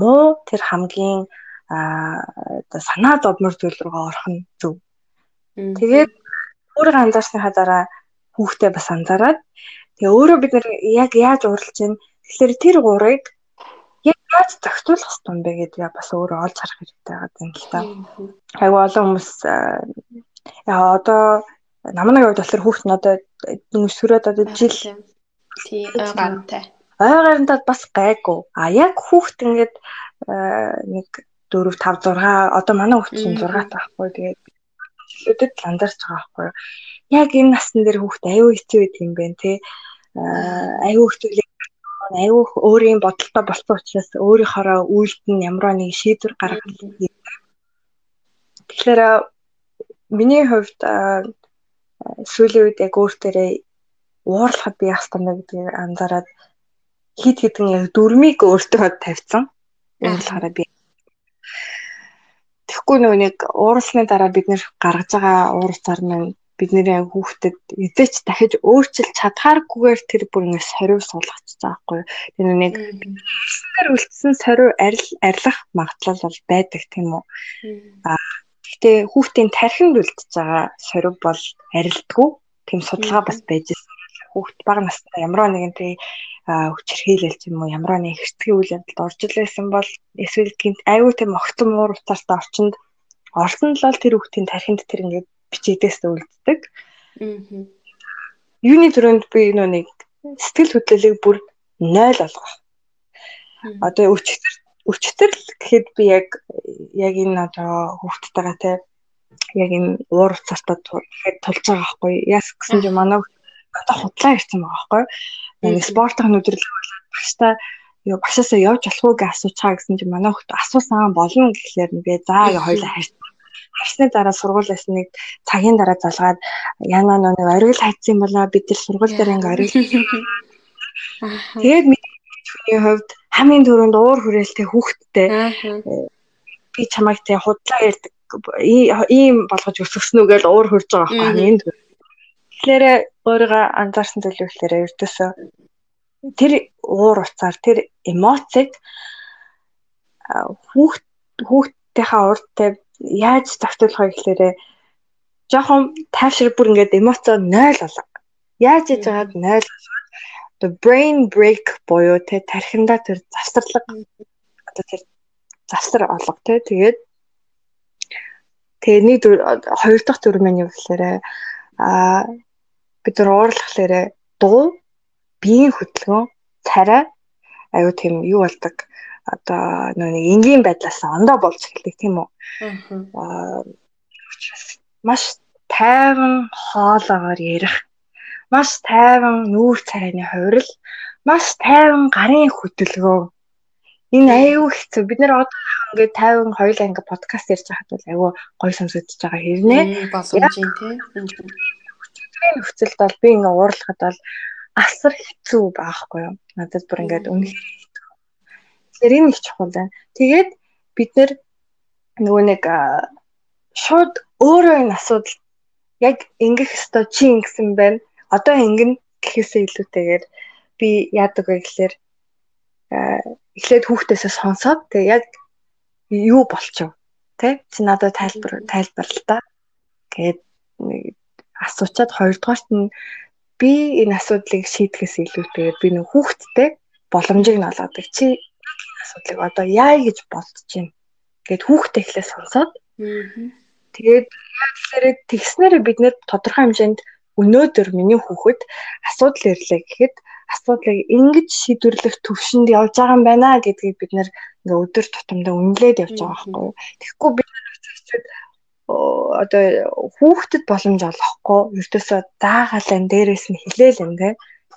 муу тэр хамгийн оо санаа зовмор зүйл рүү орох нь зөв. Тэгээд өөрөө анзаарсныхаа дараа хүүхдээ бас анзаараад тэгээ өөрөө бид нар яг яаж уралж чинь тэгэхээр тэр гурыг яг яаж зохицуулах юм бэ гэдгээ бас өөрөө олж харах хэрэгтэй байгаа юм л та. Айгу олон хүмүүс яа одоо намнаг хувьд болохоор хүүхд нь одоо өсвөрөөд одоо жил тий ойгаантай. Ойгаантад бас гайгүй. А яг хүүхд ингээд нэг 4 5 6 одоо манай хүүхд чинь 6 таахгүй тэгээд жилүүдэд л андарч байгаа байхгүй. Яг энэ насны дээр хүүхд аюу хэцүү байт юм бэ те. Аюу хэцүү аюу өөрийн бодолтой болсон учраас өөрийнхоороо үйлдэл ямар нэг шийдвэр гаргах. Тэгэхээр миний хувьд сүүлийн үед яг өөртөө уурлахад би юм бэ гэдгийг анзаараад хит хитэн яг дөрмийг өөртөө тавьсан. Энэ болохоор би Тэгэхгүй нөгөө нэг ууралсны дараа бид нэр гаргаж байгаа уурцаар нь бидний хүүхдэд эзэч дахиж өөрчилж чадхааргүйгээр тэр бүр ингэ сорив суулгачихсан байхгүй. Тэр нэг хэлсээр үлдсэн сорив арил арилах магадлал бол байдаг тийм үү. Аа Гэхдээ хүүхдийн тархинд үлдчихэж байгаа сорив бол арилдгүй. Тэм судалгаа бас байж байна. Хүүхд бага настай ямар нэгэн тий хүчирхийлэл ч юм уу ямар нэгэн хэрцгий үйл явдалд орж илсэн бол эсвэл гинт аюу тийм огцом уур уцаартай орчинд орсон л бол тэр хүүхдийн тархинд тэр ингээд бичээдээс үлддэг. Аа. Юуны төрөнд би нөө нэг сэтгэл хөдлөлийг бүр 0 болгох. Одоо өчтөр өчтөр гэхэд би яг яг энэ одоо хүүхдтэйгээ те яг энэ уур уцаартаа тулж байгаа байхгүй яс гэсэн чинь манай одоо худлаа ирсэн байгаа байхгүй нэг спортын өдрөлөг болоод багштай ёо багшаасаа явж болох уу гэж асуучаа гэсэн чинь манай хүүхд асуусан болно гэхлээр би заа яа хоёлаа харьцсан харсны дараа сургуулиас нэг цагийн дараа залгаад яна нэг оргил хайцсан болоо бид тэр сургууль дээр ингээ оргил тэгээд миний хувьд хамгийн түрүүнд уур хүрээлтэй хүүхдтэй. Би чамайг тэг худлаа ярьдаг. Ийм болгож өсгсөн үгээл уур хурж байгаа байхгүй энд. Тэгэхээр өөрийгөө анзаарсан төлөвлөлөөр ердөөсөө тэр уур уцаар тэр эмоцийг хүүхд хүүхдийнхаа урдтай яаж тогтоолох вэ гэхээр жоохон тайвшир бүр ингээд эмоцоо 0 болоо. Яаж хийж байгааг 0 болгоод the brain break буюу тэ тархиндаа тэр завсарлага одоо тэр завсар олго тэ тэгээд Тэгээ нэг хоёр дахь төр маань юу гэхээр аа бид нар уурлахлаарэ дуу, биеийн хөдөлгөөн, царай аюу тийм юу болдог одоо нэг энгийн байдлаас ондоо болж эхэлдэг тийм үү. Аа маш тайван хоолоогоор ярих, маш тайван нүүр царайны хувирал, маш тайван гарын хөдөлгөөн Энэ аюу хэцүү. Бид нэр одоо ингээд 50 хоёул анги подкаст ярьж байхад бол аюу гой сонсогдож байгаа хэрнээ. Боломж юм тий. Энэ нөхцөлд бол би ингээд уурлахад бол асар хэцүү байхгүй юу? Надад бүр ингээд үнэхээр хэцүү. Тэгэхээр энэ их чухал байна. Тэгээд бид нэр нөгөө нэг шууд өөрөө энэ асуудал яг ингэх ёстой чи ингэсэн байна. Одоо ингэн гэхээсээ илүүтэйгээр би яадаг вэ гэхээр эхлээд хүүхдээсээ сонсоод тэгээ яг юу болчих вэ? Тэ чи надад тайлбар тайлбар л та. Гээд асуучаад хоёрдугаарт нь би энэ асуудлыг шийдэхээс илүүтэйгээр би нэг хүүхдтэй боломжийг нь олгодог. Чи энэ асуудлыг одоо яа гэж бодож байна? Гээд хүүхдээ эхлээ сонсоод. Тэгээд тэгэхээр тэгснээр бид нэр тодорхой хэмжээнд өнөөдөр миний хүүхэд асуудал ирлээ гэхэд асуудлыг ингэж шийдвэрлэх төвшөнд явж байгаа юм байна гэдгийг бид ингээ өдөр тутамдаа үнэлээд явж байгаа байхгүй. Тэгэхгүй бид одоо хүүхдэд боломж олохгүй ердөөсөө заагаалan дээрээс нь хилээл юм те.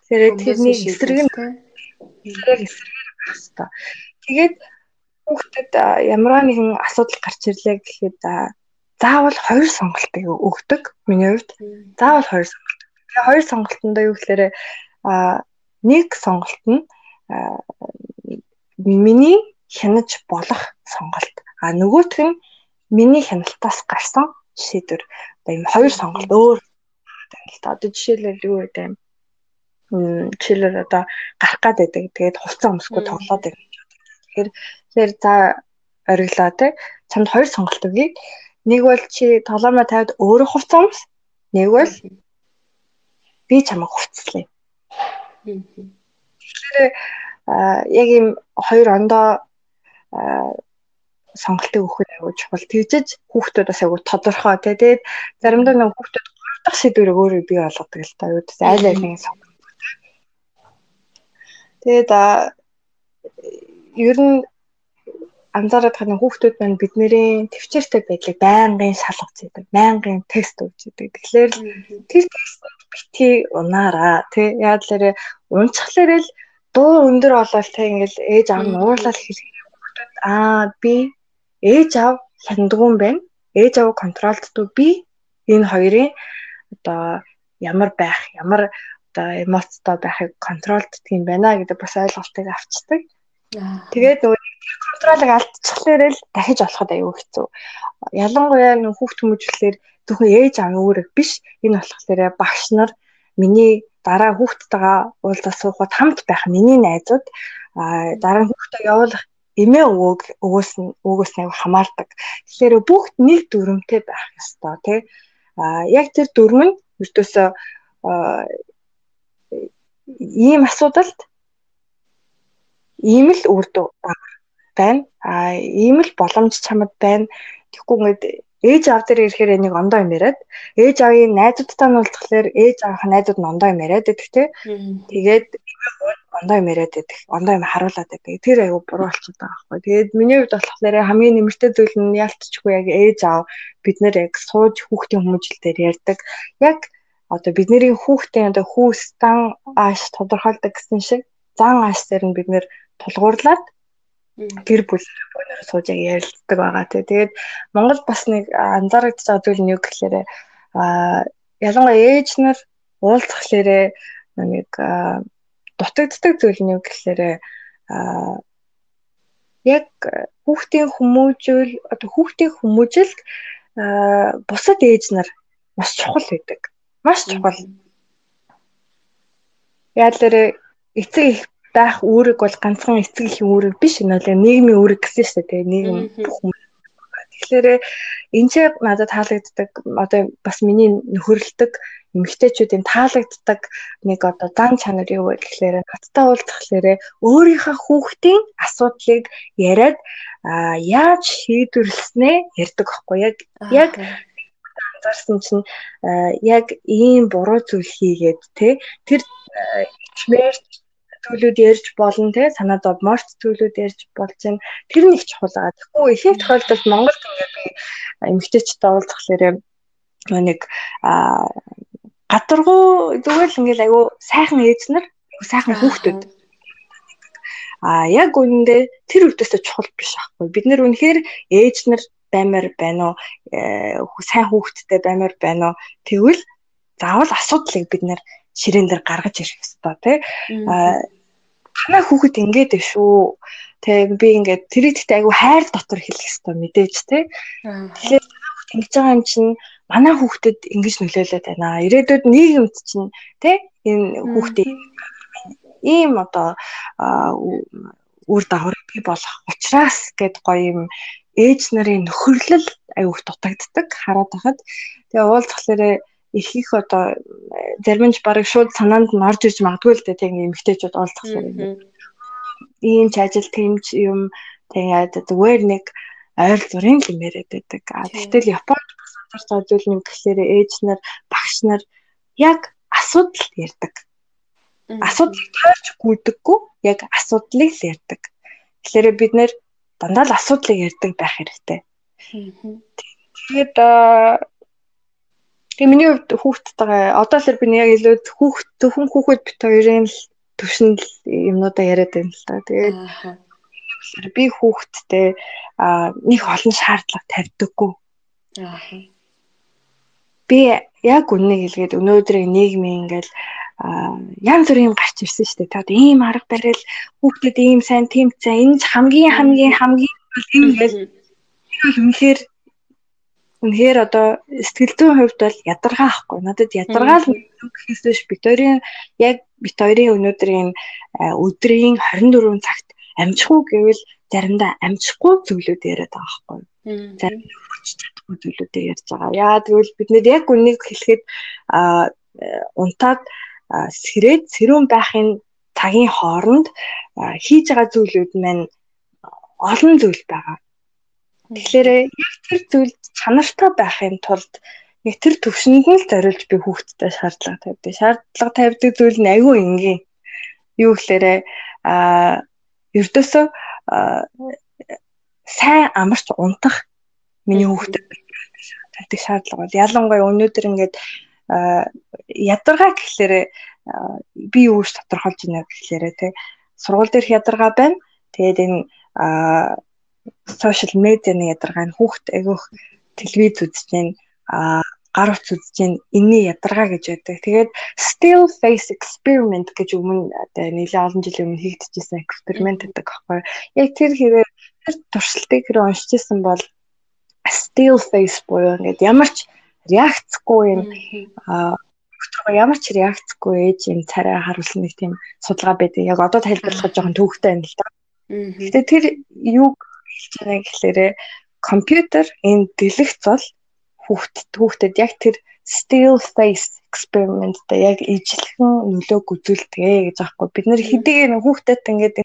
Тэгэхээр тэрний эсрэг нь эсрэг эсрэгээр байх хэрэгтэй. Тэгээд хүүхдэд ямар нэгэн асуудал гарч ирлээ гэхэд заавал хоёр сонголтыг өгдөг миний хувьд. Заавал хоёр сонголт. Тэгээ хоёр сонголтондоо юу гэхээр нэг сонголт нь миний хянаж болох сонголт. А нөгөөх нь миний хяналтаас гарсан шийдвэр. Одоо ийм хоёр сонголт өөр байна л та. Одоо жишээлбэл юу гэдэг юм. Жишээлбэл одоо гарах гад байдаг. Тэгээд хувцас өмсгөө тоглоод байдаг. Тэгэхээр тэгэхээр за ориглоо те. Чамд хоёр сонголт өгье. Нэг бол чи тоглоомоо тавиад өөрөө хувцас өмс. Нэг бол би чамайг хувцаслая Тэгэхээр яг ийм хоёр ондоо сонголтыг өгөхөд аягүй чухал. Тэгжиж хүүхдүүдээс аягүй тодорхой тий. Тэгээд заримдаа нэг хүүхдүүд гурав дахь сэдвэрийг өөрөө бий болгодог л та. Юу гэсэн айл айлын сонголт. Тэгээд ер нь анзаараад байгаа хүүхдүүд маань бидний төвчээртэй байдлыг байнгын шалгаж байдаг. Байнгын тест өгч байдаг. Тэгэхээр тэр тестүүд бити унаараа тий. Яг л унцхлаар л дуу өндөр болол тэг ингээл ээж аав нь уурлал хэлэх хүүхдүүд аа би ээж аав хяндгуун байна. Ээж аав контролддог би энэ хоёрын одоо ямар байх, ямар одоо эмоцтой байхыг контролддог юм байна гэдэг бас ойлголтыг авчдаг. Тэгээд нөгөө контролыг алдчихлаар л дахиж олоход аюу хэцүү. Ялангуяа нөх хүүхд хүмүүжлэлээр зөвхөн ээж аав өөрөө биш энэ болохоор багш нар миний дараа хүүхдтэйгээ уулзаа суухад хамт байх миний найзууд дараа нь хүүхдээ явуулах эмээ өвөөг өвөөс нь өвөөс нь хамаардаг. Тэгэхээр бүгд нэг дүрмтэй байх ёстой тий. А яг тэр дүрм нь өртөөсөө ийм асуудалд ийм л үрдүү байна. А ийм л боломж чамд байна. Тэгэхгүй ингээд ээж аав дээр ирэхээр нэг ондоо юм яриад ээж аавын найзуудтай нь уулзахлаар ээж аавынх найзууд нь ондоо юм яриад байдаг те. Тэгээд ондоо юм яриад байдаг. Ондоо юм харуулад байдаг. Тэр аягүй буруу болчиход байгаа байхгүй. Тэгээд миний хувьд болохоор хамгийн нэмэртэй зүйл нь ялцчихгүй яг ээж аав бид нэр яг сууж хүүхдийн хүмүүжил дээр ярьдаг. Яг одоо бидний хүүхдийн одоо хүүс зан ааш тодорхойлдог гэсэн шиг зан ааш дээр нь бид нэр тулгуурлаад гэр бүл өнөр сууж яг ярилцдаг байгаа тий. Тэгээд Монгол бас нэг анзаарэгдэж байгаа зүйл нь юу гэхээр а ялангуяа ээж нар уулзахлаарэ нэг дутагддаг зүйл нь юу гэхээр а яг хүүхдийн хүмүүжүүл одоо хүүхдийн хүмүүжилд бусад ээж нар маш чухал байдаг. Маш чухал. Яалаарэ эцэг их байх үүрэг бол ганцхан эцэг эхийн үүрэг биш бол нийгмийн үүрэг гэсэн шүү дээ нийгэм бүх хүмүүс Тэгэхээр энэ ч надад таалагддаг одоо бас миний нөхөрлөдөг эмэгтэйчүүдийн таалагддаг нэг одоо зан чанар юу вэ гэхээр надтай уулзахлаарэ өөрийнхөө хүүхдийн асуудлыг яриад яаж шийдвэрлэснээ ярьдаг байхгүй яг яг анзаарсан чинь яг ийм буруу зүйл хийгээд те тэр хэмээр зүйлүүд ярьж болно те санаа зовморч зүйлүүд ярьж болж байна. Тэр нэг чухал байгаа. Тэгэхгүй ихэнх тохиолдолд Монголд ингээд би эмгтээчтэй уулзахлаар нэг гадаргуу зүгээр л ингээд айгүй сайхан ээж нар сайхан хүүхдүүд а яг үнэндээ тэр үедээ чухал биш аахгүй. Бид нэр үнэхээр ээж нар баймаар байна уу? Э, сайн хүүхдтэй баймаар байна уу? Тэгвэл заавал асуудлыг бид нэр ширээн дээр гаргаж ирэх ёстой тий танаа хүүхэд ингээд ээ шүү. Тэг би ингээд тэрийг тэгтээ айгу хайр дотор хэлэх хэрэгтэй мэдээж те. Тэгэхээр хүүхэд ингэж байгаа юм чинь манай хүүхдэд ингэж нөлөөлөд байна. Ирээдүйд нийгэмд чинь те энэ хүүхдээ ийм одоо үр дагавар бий болох учраас гэд гоё юм ээж нарын нөхөрлөл аюух дутагддаг хараад байхад тэгээ уулзхалаарэ их их одоо зарим нь барыг шууд санаанд нь орж ирж магадгүй л дээ тийм эмгтээчүүд уулзах юм. Ийм ч ажил тэмч юм тэгээд зүгээр нэг ойр зургийн юм яриад байдаг. А тэгтэл Японд бас анзаарч байгаа зүйл нь гэхээр ээж нар багш нар яг асуудал ярьдаг. Асуудлыг таарч гүйдэггүй яг асуудлыг л ярьдаг. Тэгэхээр бид нэр дандаа л асуудлыг ярьдаг байх хэрэгтэй. Тэгээд Тэгээ миний хувьд хүүхдтэйгээ одоо л би яг илүү хүүхд зөвхөн хүүхэд бит хоёрын л төвшөнд юмнуудаа яриад байна л та. Тэгээд би хүүхдтэй а нэг олон шаардлага тавьдаггүй. Аа. Би яг үннийг хэлгээд өнөөдрийн нийгмийн ингээл янз бүрийн гарч ирсэн шүү дээ. Таад ийм арга барил хүүхдэд ийм сайн тэмцээ энэ хамгийн хамгийн хамгийн ийм ингээл үнэхээр Үнэхээр одоо сэтгэл зүйн хувьд бол ядаргаа ахгүй. Надад ядаргаа л гэхээс биш бит хоёрын яг бит хоёрын өнөөдрийн өдрийн 24 цагт амжихгүй гэвэл заримдаа амжихгүй зүйлүүд яриад байгаа хгүй. Заримдаа хүрч чадахгүй зүйлүүдээ ярьж байгаа. Яа тэгвэл бид нэр яг үнийг хэлэхэд а унтаад сэрээд сэрүүн байхын цагийн хооронд хийж байгаа зүйлүүд маань олон зүйл байгаа. Тэгэхээр яг тэр зүйл чанартай байхын тулд яг тэр төвшөнд нь л зориулж би хүүхдтэй шаардлага тавьдаг. Шаардлага тавьдаг зүйл нь айгүй энгийн. Юу гэхээр а ердөөсөө сайн амарч унтах миний хүүхдэд тавьдаг шаардлага бол ялангуяа өнөөдөр ингээд ядаргаа гэхлээр би юу гэж тодорхойлж байна гэхлээр тий сургууль дээрх ядаргаа байна. Тэгээд энэ сошиал медианы ядаргаа нь хүүхд айгүйх телевиз үзэж байна гар утас үзэж байна энэний ядаргаа гэж байдаг. Тэгээд still face experiment гэж өмнө нэлээд олон жилийн өмнө хийгдчихсэн эксперимент гэдэг аахгүй. Яг тэр хэрэг тэр туршилтыг хэрэг уншижсэн бол still face буюу ингээд ямар ч реакцгүй юм ямар ч реакцгүй ээж юм царай харуулсан нэг тийм судалгаа байдаг. Яг одоо тайлбарлахад жоохон төвөгтэй байна л да. Гэтэ тэр юу хэлж байгаа гэхлээрэ компьютер энэ дэлгэц бол хүүхд хүүхдэд яг тэр still face experiment та яг ижлэхэн нөлөөг үзүүлдэг гэж аахгүй. Бид нэр хэдийгээр хүүхдэд ингээд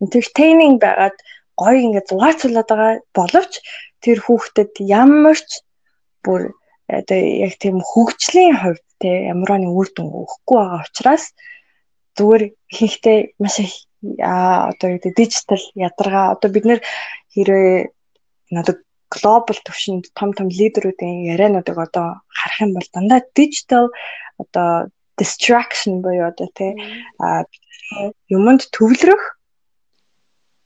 entertaining байгаад гоё ингээд зугаацуулаад байгаа боловч тэр хүүхдэд ямар ч бүр одоо яг тийм хөгжлийн хувьд те ямарваа нэг үр дүн өгөхгүй байгаа учраас зүгээр ихэнхдээ маш их одоо юу гэдэг дижитал ядаргаа. Одоо бид нэр хэрвээ надад глобал төвшөнд том том лидерүүдийн яриануудыг одоо харах юм бол дандаа дижитал одоо distraction буюу одоо тий а юмд төвлөрөх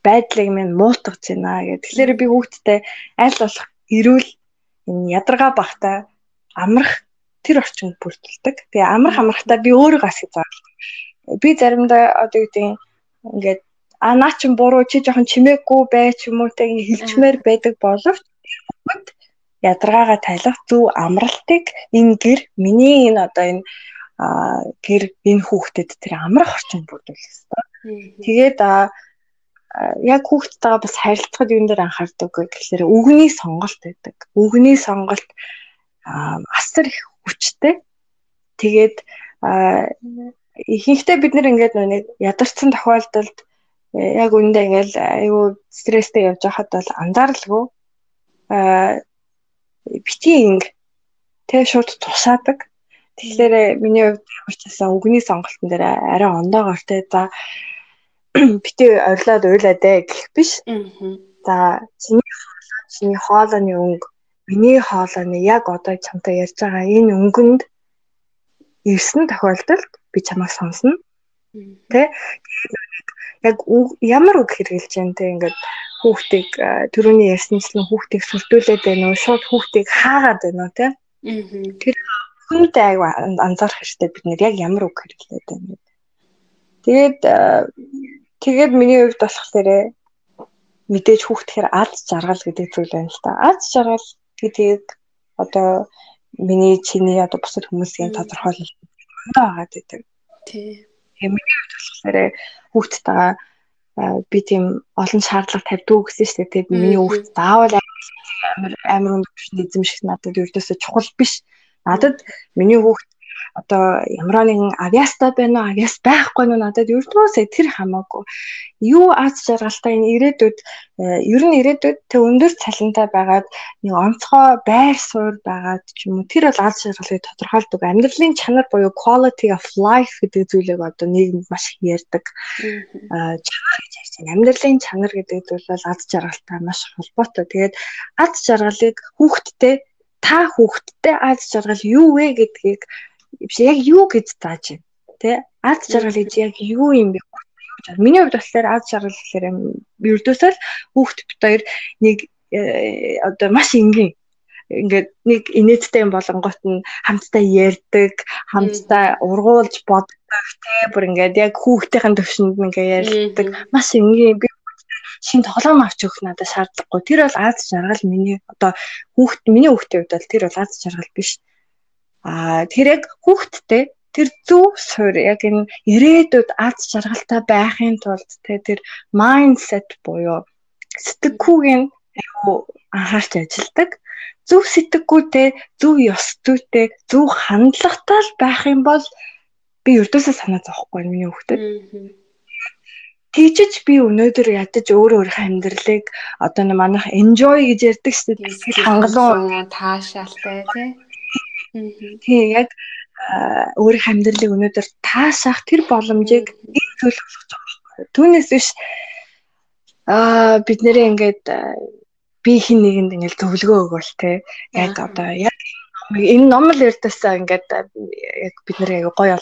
байдлыг минь муутгаж байна гэх. Тэгэхээр би хүүхдтэй аль болох эрүүл энэ ядаргаа багтаа амрах тэр орчинд бүрдүүлдэг. Тэгээ амрах амрахтаа би өөрөө асууж байгаа. Би заримдаа одоо юу гэдэг ингээд а наа чин буруу чи жоохон чимээгүй бай ч юм уу тэг хэлчмээр байдаг боловч ядаргаагаа тайлах зөв амралтыг энэ гэр миний энэ одоо энэ гэр энэ хүүхдэд тэр амрах орчин бүрдүүлэх хэрэгтэй. Тэгээд яг хүүхдтэйгээ бас харилцахад юун дээр анхаардаг вэ гэхээр үгний сонголт байдаг. Үгний сонголт асар их хүчтэй. Тэгээд ихэнхдээ бид нэр ингээд нэг ядарсан тохиолдолд э, яг үндэ ингээд айгүй стресстэй явж байхад бол анзааралгүй а бити инг тэг шууд тусаадаг. Тэгэхээр э, миний хувьд хурцсан үгний сонголтын дээр арай ондоогоор те за (clears throat) бити орилоод уйлаад ээ гэх биш. За чиний хоолой чиний хоолойны өнгө миний хоолойны яг одоо чамтай ярьж байгаа энэ өнгөнд ирсэн тохиолдолд би чамайг сонсно. Тэ яг ямар үг जैन те ингээд хүүхдийг төрөний ярьсанчлан хүүхдийг сүрдүүлээд байна уу шууд хүүхдийг хаагаад байна уу те тэр хүнд аяг анзаарах хэрэгтэй бид нэр яг ямар үг хэрэглээд байна гэдэг. Тэгээд тэгээд миний хувьд болохоор мэдээж хүүхдхээр аз жаргал гэдэг зүйл байна л та. Аз жаргал гэдгийг одоо миний чиний одоо бусад хүмүүсийн тодорхойлол ондоо агаад байдаг. Тий. Тэгээ миний хувьд болохоор хүүхдтэйгээ би тийм олон шаардлага тавьдгүй гэсэн шүү дээ. Тэгээд миний хүүхд заавал амар амар өндөр эзэмших надад ердөөсөө чухал биш. Надад миний хүүхд одоо ямар нэгэн авиастай байна уу? Авиас байхгүй нь надад ердөөсөө тэр хамаагүй. Юу аз жаргалтай энэ ирээдүйд э, ер нь ирээдүйд тэг өндөр цалинтай байгаад нэг онцгой байр суурь байгаад ч юм уу тэр бол аз жаргалыг тодорхойлдог. Амьдралын чанар буюу quality of life гэдэг зүйлийг одоо нийгэмд маш их ярьдаг. Чанар гэж ярьж байна. Амьдралын чанар гэдэг зүйл бол аз жаргалтай маш холбоотой. Тэгээд аз жаргалыг хүүхдтэй та хүүхдтэй аз жаргал юу вэ гэдгийг биш яг юу гэж зааж байна? Тий аз жаргал гэж яг юу юм бэ? Миний хувьд болохоор аз жаргал гэхээр ердөөсөө л хүүхд бит хоёр нэг э, одоо маш энгийн. Ингээд нэг инээдтэй юм болонгот нь хамтдаа ярьдаг, хамтдаа ургуулж боддог тий бүр ингээд яг хүүхдийн төвшөнд ингээд ярьдаг. Маш энгийн. Би шин тоглоом авч өгөх надад шаардлагагүй. Тэр бол аз жаргал миний одоо хүүхд миний хүүхдийн хувьд бол тэр бол аз жаргал биш. Аа тэр яг хүүхдтэй тэр зөв суурь яг энэ ирээдүйд аз жаргалтай байхын тулд тэ тэр майндсет буюу сэтгэхүйг нь айгүй анхаарч ажилдаг. Зөв сэтгэхүйтэй, зөв ёс зүйтэй, зөв хандлагатай байх юм бол би өрдөөсөө санаа зовхгүй миний хүүхдэд. Тийчж би өнөөдөр ядаж өөрөө өөрийнхөө амьдралыг одоо манайх enjoy гэж ярьдаг шүү дээ. Сэтгэл хангалуун таашаалтай тий Тийм яг өөрийнхөө амьдралыг өнөөдөр таашаах тэр боломжийг их зүйл болгож байгаа байхгүй. Түүнээс биш аа бид нэрээ ингээд би хин нэгэнд ингээд зөвлөгөө өгвөл те. Яг одоо яг энэ ном л эрдэсээ ингээд яг бид нэр яг гоё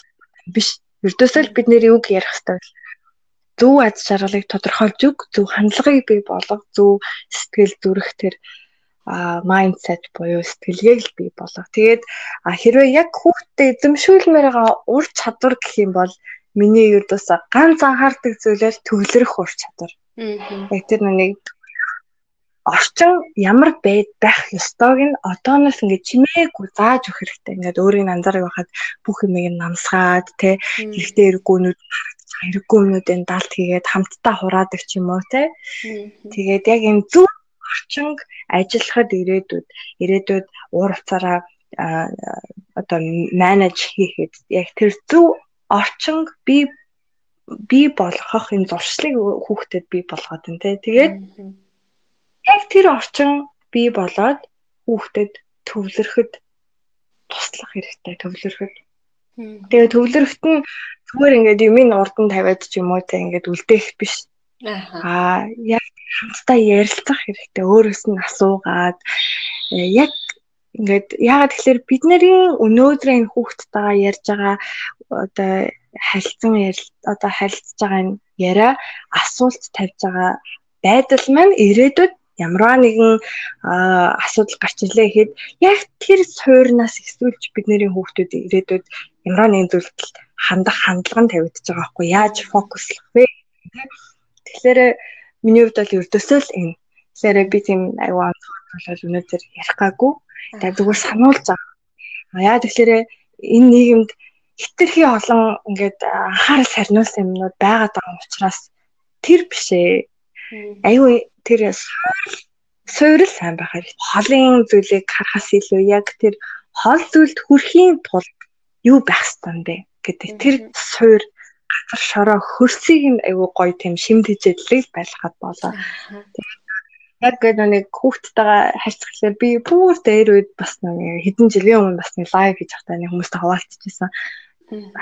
биш. Эрдөөсөө л бид нэр юг ярих хэрэгтэй зөв аз жаргалыг тодорхойлж өг, зөв хандлагыг бий болгох, зөв сэтгэл зүрх тэр майндсет буюу сэтгэлгээг л бий болгох. Тэгээд хэрвээ яг хүүхдэд эзэмшүүлмээр байгаа ур чадвар гэх юм бол миний ердөөс ганц анхаардаг зүйлээр төвлөрөх ур чадвар. Яг тэр нэг орчин ямар байд байх ёстойг нь одооноос ингээд чимээгүй зааж өгөх хэрэгтэй. Ингээд өөрийн анзаарыг байхад бүх юмыг намсгаад те хэрэгтэй эргүүнүүд харагдаж эргүүнүүдийн далд хийгээд хамтдаа хураадаг ч юм уу те. Тэгээд яг энэ зөв орчинг ажиллахад ирээдүйд ирээдүйд уур уцаараа одоо менеж хийхэд яг тэр зөв орчинг би би болгох энэ зуршлыг хүүхдэд би болгоод байна те. Тэгээд яг тэр орчин бий болоод хүүхдэд төвлөрөхөд туслах хэрэгтэй төвлөрөхөд. Тэгээ төвлөрөхт нь зүгээр ингээд юмын урдан тавиад ч юм уу те ингээд үлдээх биш. Аа яг хамтдаа ярилцах хэрэгтэй. Өөрөөс нь асуугаад э, яг ингээд яагаад тэгэхээр бид нарын өнөөдрийн хүүхдтэйгээ ярьж байгаа одоо харилцан одоо харилцаж байгаа энэ яриа асуулт тавьж байгаа байдал маань ирээдүйд ямарваа нэгэн асуудал гарч ирлээ гэхэд яг тэр суурнаас эсвэлж бидний хүүхдүүд ирээдүйд ямарваа нэгэн зүйлд хандах хандлага нь тавигдаж байгаа байхгүй яаж фокуслах вэ тэгэхээр миний хувьд бол ердөөсөө л энэ. Тэгэхээр би тийм аюу бол өнөөдөр ярих гаагүй тэгээ зүгээр сануулж байгаа яа тэгэхээр энэ нийгэмд хитрхи олон ингээд анхаарал сарниулсан юмнууд байгаад байгаа учраас тэр бишээ аюу тэр суурил сайн байх хэрэгтэй. Холын зүйлийг харахаас илүү яг тэр хол зүйлд хүрэхийн тулд юу байх ёстой бэ гэдэг тэр суур газар шороо хөрсийг нь аюу гоё тийм шимт хижээдлийг байлгахад болоо. Яг гэдэг нэг хүүхдтэйгээ харьцахлаар би бүр дээр үед бас нэг хэдэн жилийн өмнө бас нэг лайв хийж байхдаа нэг хүмүүстэй хаваалцчихсан.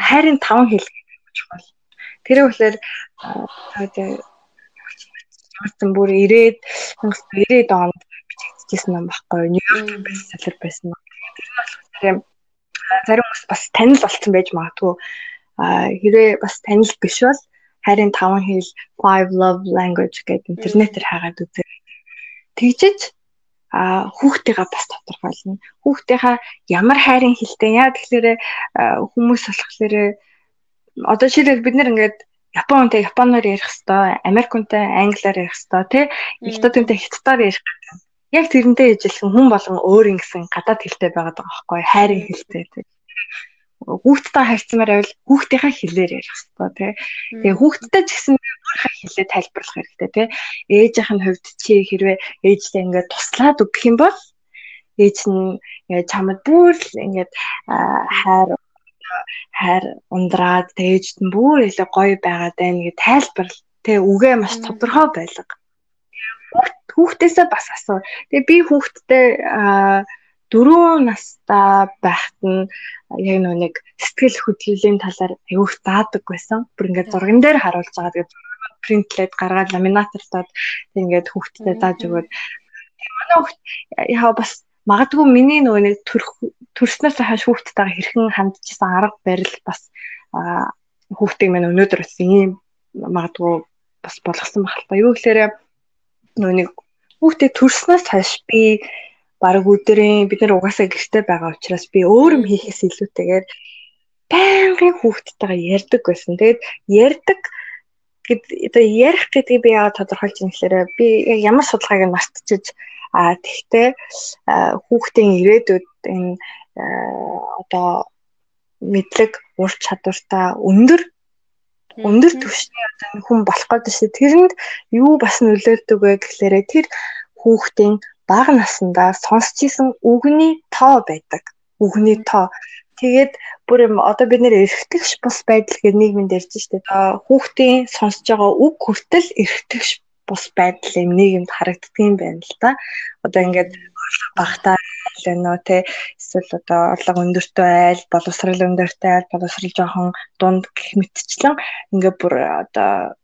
Хайрын 5 хэл гэж бол. Тэр үгээр Орсон бүр 90-ад 1990-ад онд бичигдчихсэн юм баггүй. Нью-Йорк бестселлер байсан. Тэр нь болохоор зарим хүмүүс бас танил болсон байж магадгүй. Хэрвээ бас танил биш бол харин 5 хэл Five Love Language гэдэг интернетээр хагаад үзээ. Тэгжиж а хүүхдтэйгээ бас тодорхойлно. Хүүхдийнхаа ямар хайрын хэлтэй яа тэгэхээр хүмүүс болохоор одоо жишээлбэл бид нэр ингээд Япон хүнтэй японоор ярих хэвээр, Америк хүнтэй англиар ярих хэвээр, тий? Хятад хүнтэй хятадаар ярих гэдэг. Яг тэрнтэй ижилхэн хүн болгон өөр ингэсэн гадаад хэлтэй байгаад байгаа байхгүй хайрын хэлтэй тий. Хүүхдтэй харьцмаар байвал хүүхдийнхаа хэлээр ярих хэвээр тий. Тэгээ хүүхдтэй ч гэсэн өөрийнхөө хэлээ тайлбарлах хэрэгтэй тий. Ээжийнх нь хувьд чи хэрвээ ээжтэй ингээд туслаад өгөх юм бол ээж нь чамд бүр л ингээд хайр хайр ундраад ээжд нь бүр илүү гоё байгаад байна гэж тайлбарл тэг үгээ маш тодорхой байлга. Хүүхдээсээ бас асуу. Тэгээ би хүүхдтэй дөрөв настай байхад нь яг нэг сэтгэл хөдлөлийн талаар аюух заадаг байсан. Бүр ингээд зурган дээр харуулж байгаа. Тэгээд принтлээд гаргаад ламинатортоод ингээд хүүхдтэй зааж өгөөд манай хүүхд яа бас магадгүй миний нөгөө нэг төрснөөс хойш хүүхдтэйгээ хэрхэн хандчихсан арга барил бас хүүхдийг минь өнөөдөр бас ийм магадгүй бас болгосон байх л та. Юу гэхээр нөгөө нэг хүүхдээ төрснөөс хойш би баг өдрийн бид нар угаасаа гэрте байгаа учраас би өөр юм хийхээс илүүтэйгээр байнгын хүүхдтэйгээ ярьдаг байсан. Тэгээд ярьдаг гэд одоо ярих гэдгийг би яагаад тодорхойлж юм гэхээр би ямар судалгааг нь мартчихж А тэгтээ хүүхдийн ирээдүйд энэ одоо мэдлэг ур чадвартай өндөр өндөр түвшний одоо хүн болох гэдэг чинь тэрэнд юу бас нөлөөлдөг вэ гэхлээрэ тэр хүүхдийн бага насндаа сонсч исэн үгний тоо байдаг. Үгний тоо. Тэгээд бүр юм одоо бид нэр эргэтгэж бус байдал гэдэг нийгэмд ярьж штэ. Хүүхдийн сонсож байгаа үг хүртэл эргэтгэж бус байдал юм нийгэмд харагддгийн байна л да. Одоо ингээд багтаа лэнөө те эсвэл одоо орлого өндөртэй айл, боловсрал өндөртэй айл, боловсрал жоохон дунд гэх мэтчлэн ингээд бүр одоо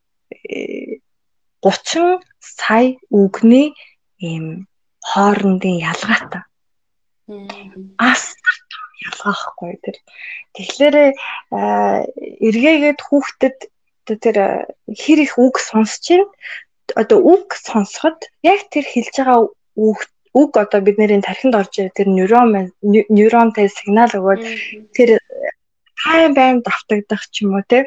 30 сая үгний ийм хоорондын ялгаатай. Ас ялгаахгүй тэр. Тэгэхээр эргээгээд хүүхдэд тэр хэр их үг сонсч чинь одоо үг сонсоход яг тэр хэлж байгаа үг үг одоо бидний тархинд орж ирээ тэр нейрон нейронтэй сигнал өгөөд тэр тайм байн давтагдах ч юм уу те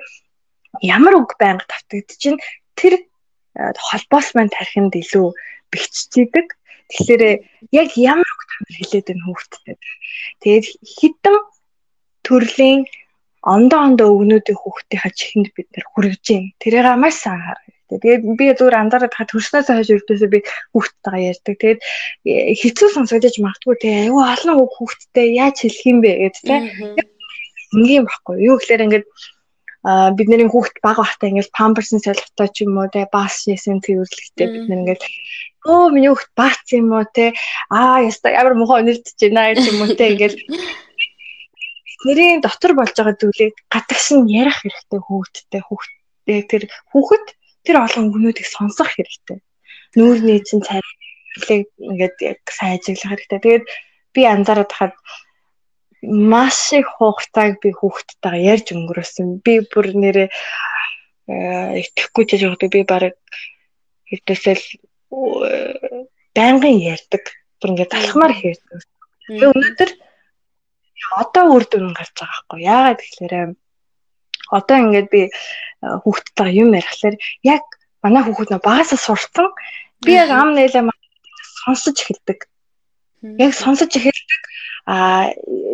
ямар үг байнга давтагдчих чинь тэр э, холбоос маань тархинд илүү бэхжчихийдэг. Тэгэхээр яг ямар үг тамир хэлээд байна хүүхдтэй. Тэгээд хідэн төрлийн ондоо ондоо өгнүүдийн хүүхдийнхаа чихэнд бид нэр хүргэж байна. Тэрийг маш сайн хараа. Тэгээд би зүгээр анзаараад хаа төрснөөс хойш өртөөсөө би хүүхдтэйгээ ярьдаг. Тэгээд э, хэцүү сонсогдож магадгүй те аюу олон хүүхдтэй яаж хэлэх юм бэ гэдэг те. Ингийн баггүй. Юу гэхээр ингээд бидний хүүхд бага бахтай ингээл памперсын солихтой ч юм уу те бас шээсэн тэрүүлэгтэй бид ингээл өө миний хүүхд баац юм уу те аа яста ямар мохоо өнөрдөж байна ч юм уу те ингээл нэрийн дотор болж байгаа зүйлийг гадагш нь ярих хэрэгтэй хүүхдтэй хүүхдтэй тэр хүүхэд тэр олон хүмүүдийг сонсох хэрэгтэй. Нүүрний чинь царилыг ингээд яг сайн ажиглах хэрэгтэй. Тэгээд би анзаараад хахад маш их хугацааг би хүүхдтэйгээ ярьж өнгөрөөсөн. Би бүр нэрээ э, итгэхгүй ч яг би баг хэвдээсэл байнгын ярьдаг. Бүр ингээд алхмаар ярьдаг. Тэгээ өнөөдөр одоо үр дүн гарч байгаа байхгүй яагаад гэхээр одоо ингээд би э, хүүхдтэйгээ юм ярихлаар яг манай хүүхэд нөө багасаа сурсан би яг ам нээлээ сонсож эхэлдэг. Яг сонсож эхэлдэг Аа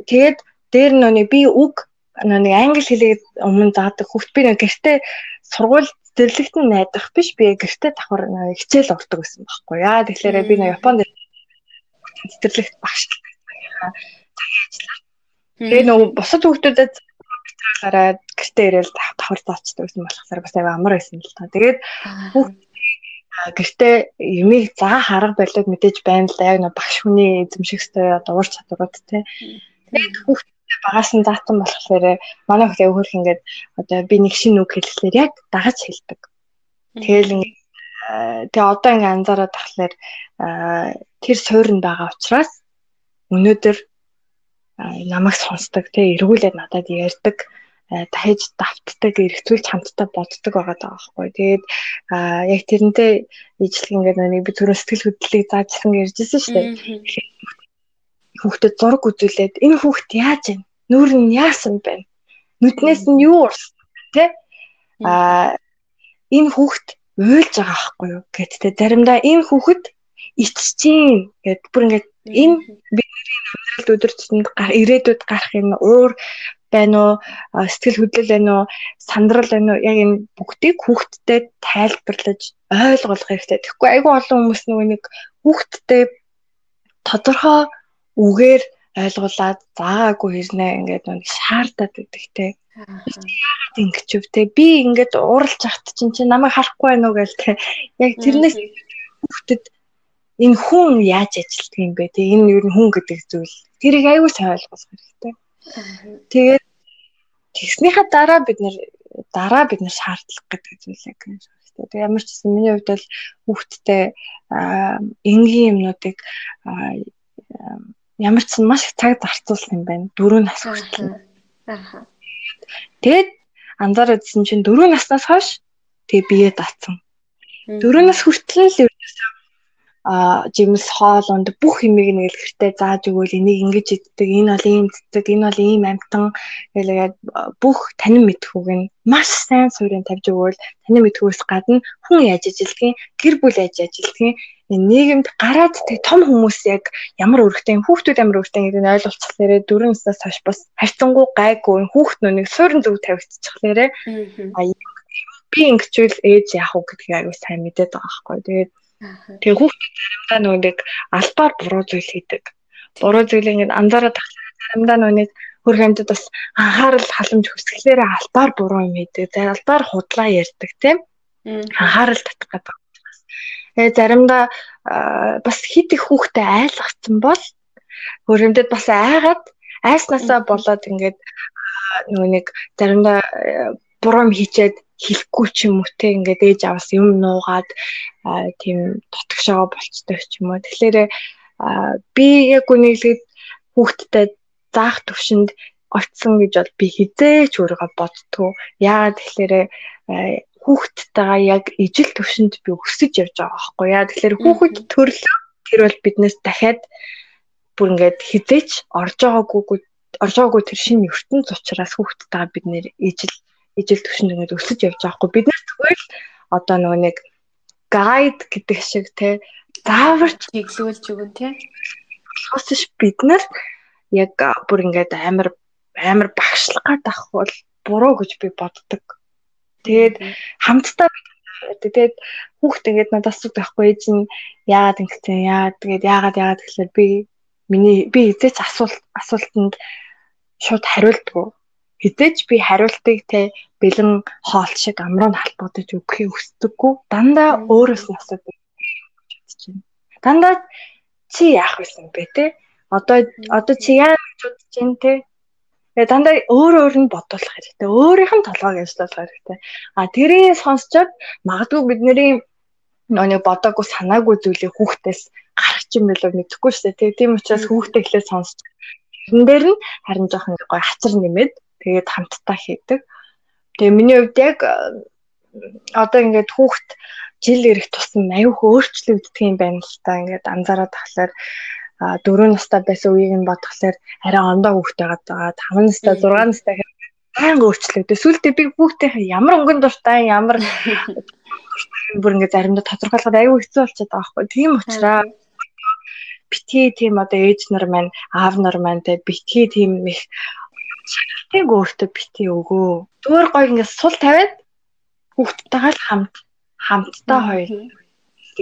тэгээд дээр нүний би үг нэг англи хэлийг өмнө заадаг хүүхд би нэг гэртээ сургууль зэрлэгт нь найдах биш би гэртээ давхар хичээл ордог гэсэн байхгүй. Яа тэгэхээр би нэг Японд зэрлэгт багш Тэгээ нөгөө бусад хүүхдүүдэд гараад гэртээ ирээл давхар заачдаг гэсэн болохоор бас амар байсан л та. Тэгээд хүүхд гэртээ юмыг заа харга байлууд мэдээж байна л да. Яг нэг багш хүний эзэмшигстэй одоо уур чадварууд те. Тэгээд хүүхдээ багаас нь заатан болохоор манай хүүхдээ өөхөх ингээд одоо би нэг шинэ үг хэлэхлээр яг дагаж хэлдэг. Тэгэл ингээд тэгээ одоо ингээд анзаараад тахлаар тэр суурин байгаа учраас өнөөдөр намайг сонсдог те эргүүлээд надад ярьдаг дахиж давтдаг эргцүүлж хамтдаа боддог байгаа даа байхгүй. Тэгээд яг тэрнтэй ижлэг ингээд нэг би түрүү сэтгэл хөдлөлийг заажсан ярьжсэн шүү дээ. Хүүхдэд зураг үзүүлээд энэ хүүхд яаж вэ? Нүүр нь яасан бэ? Нүднээс нь юу урсан тэ? Аа энэ хүүхд уйлж байгаа байхгүй юу гэдэгтэй заримдаа энэ хүүхэд иччихээн гэд бүр ингээд энэ бидний амьдралд өдөртөнд ирээдүйд гарах энэ уур байна уу сэтгэл хөдлөл байна уу сандрал байна уу яг энэ бүгдийг хүүхдтэй тайлбарлаж ойлгуулах хэрэгтэй. Тэгэхгүй айгүй олон хүмүүс нөгөө нэг хүүхдтэй тодорхой үгээр ойлгуулад заагаагүй хэрнэ ингээд нэг шаардаад байдаг те. Яагаад ингэж вэ те? Би ингээд ууралж ахт чинь чи намайг харахгүй байна уу гээл те. Яг тэрнээс хүүхдэд энэ хүн яаж ажилтдаг юм бэ те? Энэ юу н хүн гэдэг зүйл. Тэрийг аюул сайн ойлгох хэрэгтэй. Тэгээд тэгснийхаа дараа бид нэр дараа бид нэр шаардлага гэдэг зүйлээ гэнэ шүү дээ. Ямар ч гэсэн миний хувьд бол хүүхдтэй энгийн юмнуудыг ямар ч маш их цаг зарцуулсан юм байна. Дөрөв нас хүртэл. Аа. Тэгэд анзаараад ирсэн чинь дөрөв наснаас хойш тэгээ бие даацсан. Дөрөв нас хүртэл л ерөөсөө а жимс хоолонд бүх юмыг нэг л гэртээ зааж өгөөл энийг ингэж иддэг энэ бол ийм цэцэг энэ бол ийм амтан гэлээд бүх танин мэдхүүг нь маш сайн суурин тавьж өгөөл танин мэдхүүгээс гадна хүн яаж ажилдгийг гэр бүл яаж ажилдгийг нийгэмд гараад тэг том хүмүүс яг ямар өргөтэй хүүхдүүд ямар өргөтэй гэдэг нь ойлголцохлээрэ дөрөв наснаас хойш бас харьцангуй гайгүй хүүхд нүг суурин зүг тавигдчихлээрэ би ингэчүүл ээж яах вэ гэдгийг аюу сайн мэдээд байгаа байхгүй. Тэгээд Тэгээ хүүхдүүд заримдаа нэг албаар буруу зүйл хийдэг. Буруу зүйлийг ингээд анзаараад тахлаа заримдаа нөгөө нэг хөрх амьтад бас анхаарал халамж хүсгэлээрээ албаар буруу юм хийдэг. За албаар худлаа ярьдаг тийм. Анхаарал татах гэдэг. Тэгээ заримдаа бас хит их хүүхдэд айлгцсан бол хөрөмдөд бас айгаад айснасаа болоод ингээд нөгөө нэг заримдаа буруу юм хийчээд хэлэхгүй ч юм уу те ингээд ээж аваас юм нуугаад тийм дотгошоо болцдог ч юм уу. Тэгэхээр би яг үнэхээр хүүхдтэй заах төвшөнд очсон гэж бол би хизээч өөрөө боддгоо. Яагаад тэгэхээр хүүхдтэйгээ яг ижил төвшөнд би өсөж явж байгаа байхгүй яа. Тэгэхээр хүүхэд төрлөө тэр бол биднээс дахиад бүр ингээд хизээч орж байгаагүй орж байгаагүй тэр шинэ ертөнц учраас хүүхдтэйгээ бид нэр ижил ижил төвшөнд ингээд өсөж явж байгаа хгүй. Бид нар тэгвэл одоо нөгөө нэг гайд гэдэг шиг те зааварч чиглүүлж өгөн те. Болохоос бид нар яг бүр ингээд амар амар багшлах гадах бол буруу гэж би боддог. Тэгээд хамтдаа тэгээд хүүхд ингээд надад асуух байхгүй ээж нь яагаад ингэсэн? Яагаад? Тэгээд яагаад яагаад? гэхэлэр би миний би эзэж асуулт асуултанд шууд хариулдгүй Хитэж би хариултыг те бэлэн хоол шиг амруу нь халбагдаж өгөхийг хүсдэггүй. Дандаа өөрөөс нь асуудаг чинь. Дандаа чи яах байсан бэ те? Одоо одоо чи яаж бодож чинь те? Тэгээ дандаа өөр өөр нь бодуулах хэрэгтэй. Өөрийнх нь толгойг ажиллуулах хэрэгтэй. А тэрийг сонсчод магадгүй бидний нөөний бодоогүй санаагүй зүйлийг хүүхдээс гарах юм болоо мэдэхгүй шүү дээ. Тийм учраас хүүхдээ эхлээд сонсч. Тэрэн дээр нь харин жоохон гоё хацар нэмээд тэгээд хамтдаа хийдэг. Тэгээ миний хувьд яг одоо ингээд хүүхд жил ирэх тусам аюух өөрчлөгддөг юм байна л та ингээд анзаараад тахлаар дөрөв настай байсан үеийг нь бодглохлоор арай ондоо хүүхдтэй байгаа. 5 настай 6 настай байнга өөрчлөгдөв. Сүүлдээ би хүүхдээ ямар өнгөн дуртай, ямар (laughs) бүр ингээ заримдаа тодорхойлоход аюу хэцүү болчиход байгаа байхгүй. Тийм учраас битгий тийм одоо ээж нар маань, аав нар маань те битгий тийм их шалтгааныг өөртөө битгий өгөө. Зүгээр гоё ингээ сул тавиад хүүхдтэйгээ л хамт хамтдаа хоёр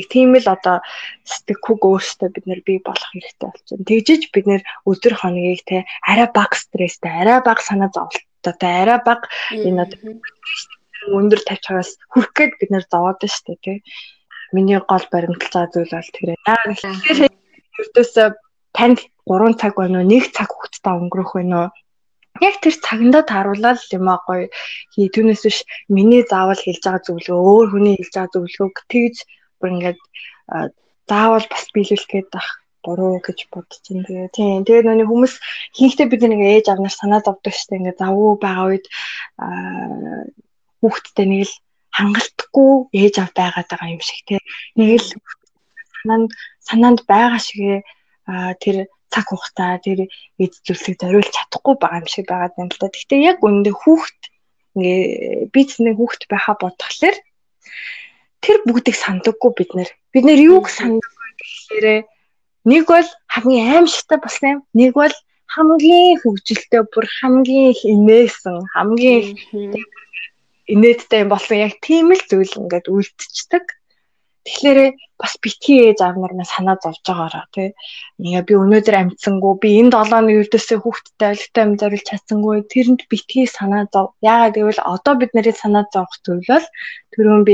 тийм л одоо сэтгэхүйг өөртөө бид нэр бий болох хэрэгтэй болчихно. Тэгжиж бид нэр өдөр хоногийг те арай бага стресстэй, арай бага санаа зовлттой, арай бага энэ одоо өндөр тавьчихаас хүрх гээд бид нэр зовоод штэ тий. Миний гол баримталж байгаа зүйл бол тэр. Яг тэгэхээр ердөөсөө танд 3 цаг байна уу, 1 цаг хугацаа өнгөрөх байна уу? Яг тэр цагандаа тааруулаад юм аа гоё хий. Түүнээс биш миний заавал хэлж байгаа зөвлөгөө, өөр хүний хэлж байгаа зөвлөгөөг тэгж бүр ингээд заавал бас биелүүлэх гээд бах буруу гэж бодчихин. Тэгээ тийм. Тэгээ нүний хүмүүс хийхдээ бид нэг ээж авнаар санаа зовдөг штэ ингээд завгүй байгаа үед хүүхдтэй нэг л хангалтгүй ээж ав байгаад байгаа юм шиг тийм. Нэг л санаанд санаанд байгаа шигээ тэр цаг хугацаа тэр эд зүйлсийг зориулж чадахгүй байгаа юм шиг байгаад байна л да. Гэхдээ яг үүндээ хүүхд ингээ бизнесний хүүхд байхаа бодглохлоор тэр бүгдийг сандаггүй бид нэр. Бид нэр юуг сандаггүй гэхээр нэг бол хамгийн аимшигтай болсон юм. Нэг бол хамгийн хөвгөлтэй бүр хамгийн их инээсэн хамгийн инээдтэй юм болсон яг тийм л зүйл ингээд үлдчихдэг. Тэгэхээр бас битгий ээж аав нар маань санаа зовж байгаараа тий. Ингээ би өнөөдөр амжсангүй би энэ 7 оны үрдөөсөө хүүхдтэй айлтай юм зориулж чадсангүй тэрэнд битгий санаа зов. Яагаад гэвэл одоо бид нарын санаа зовх бол түрүүн би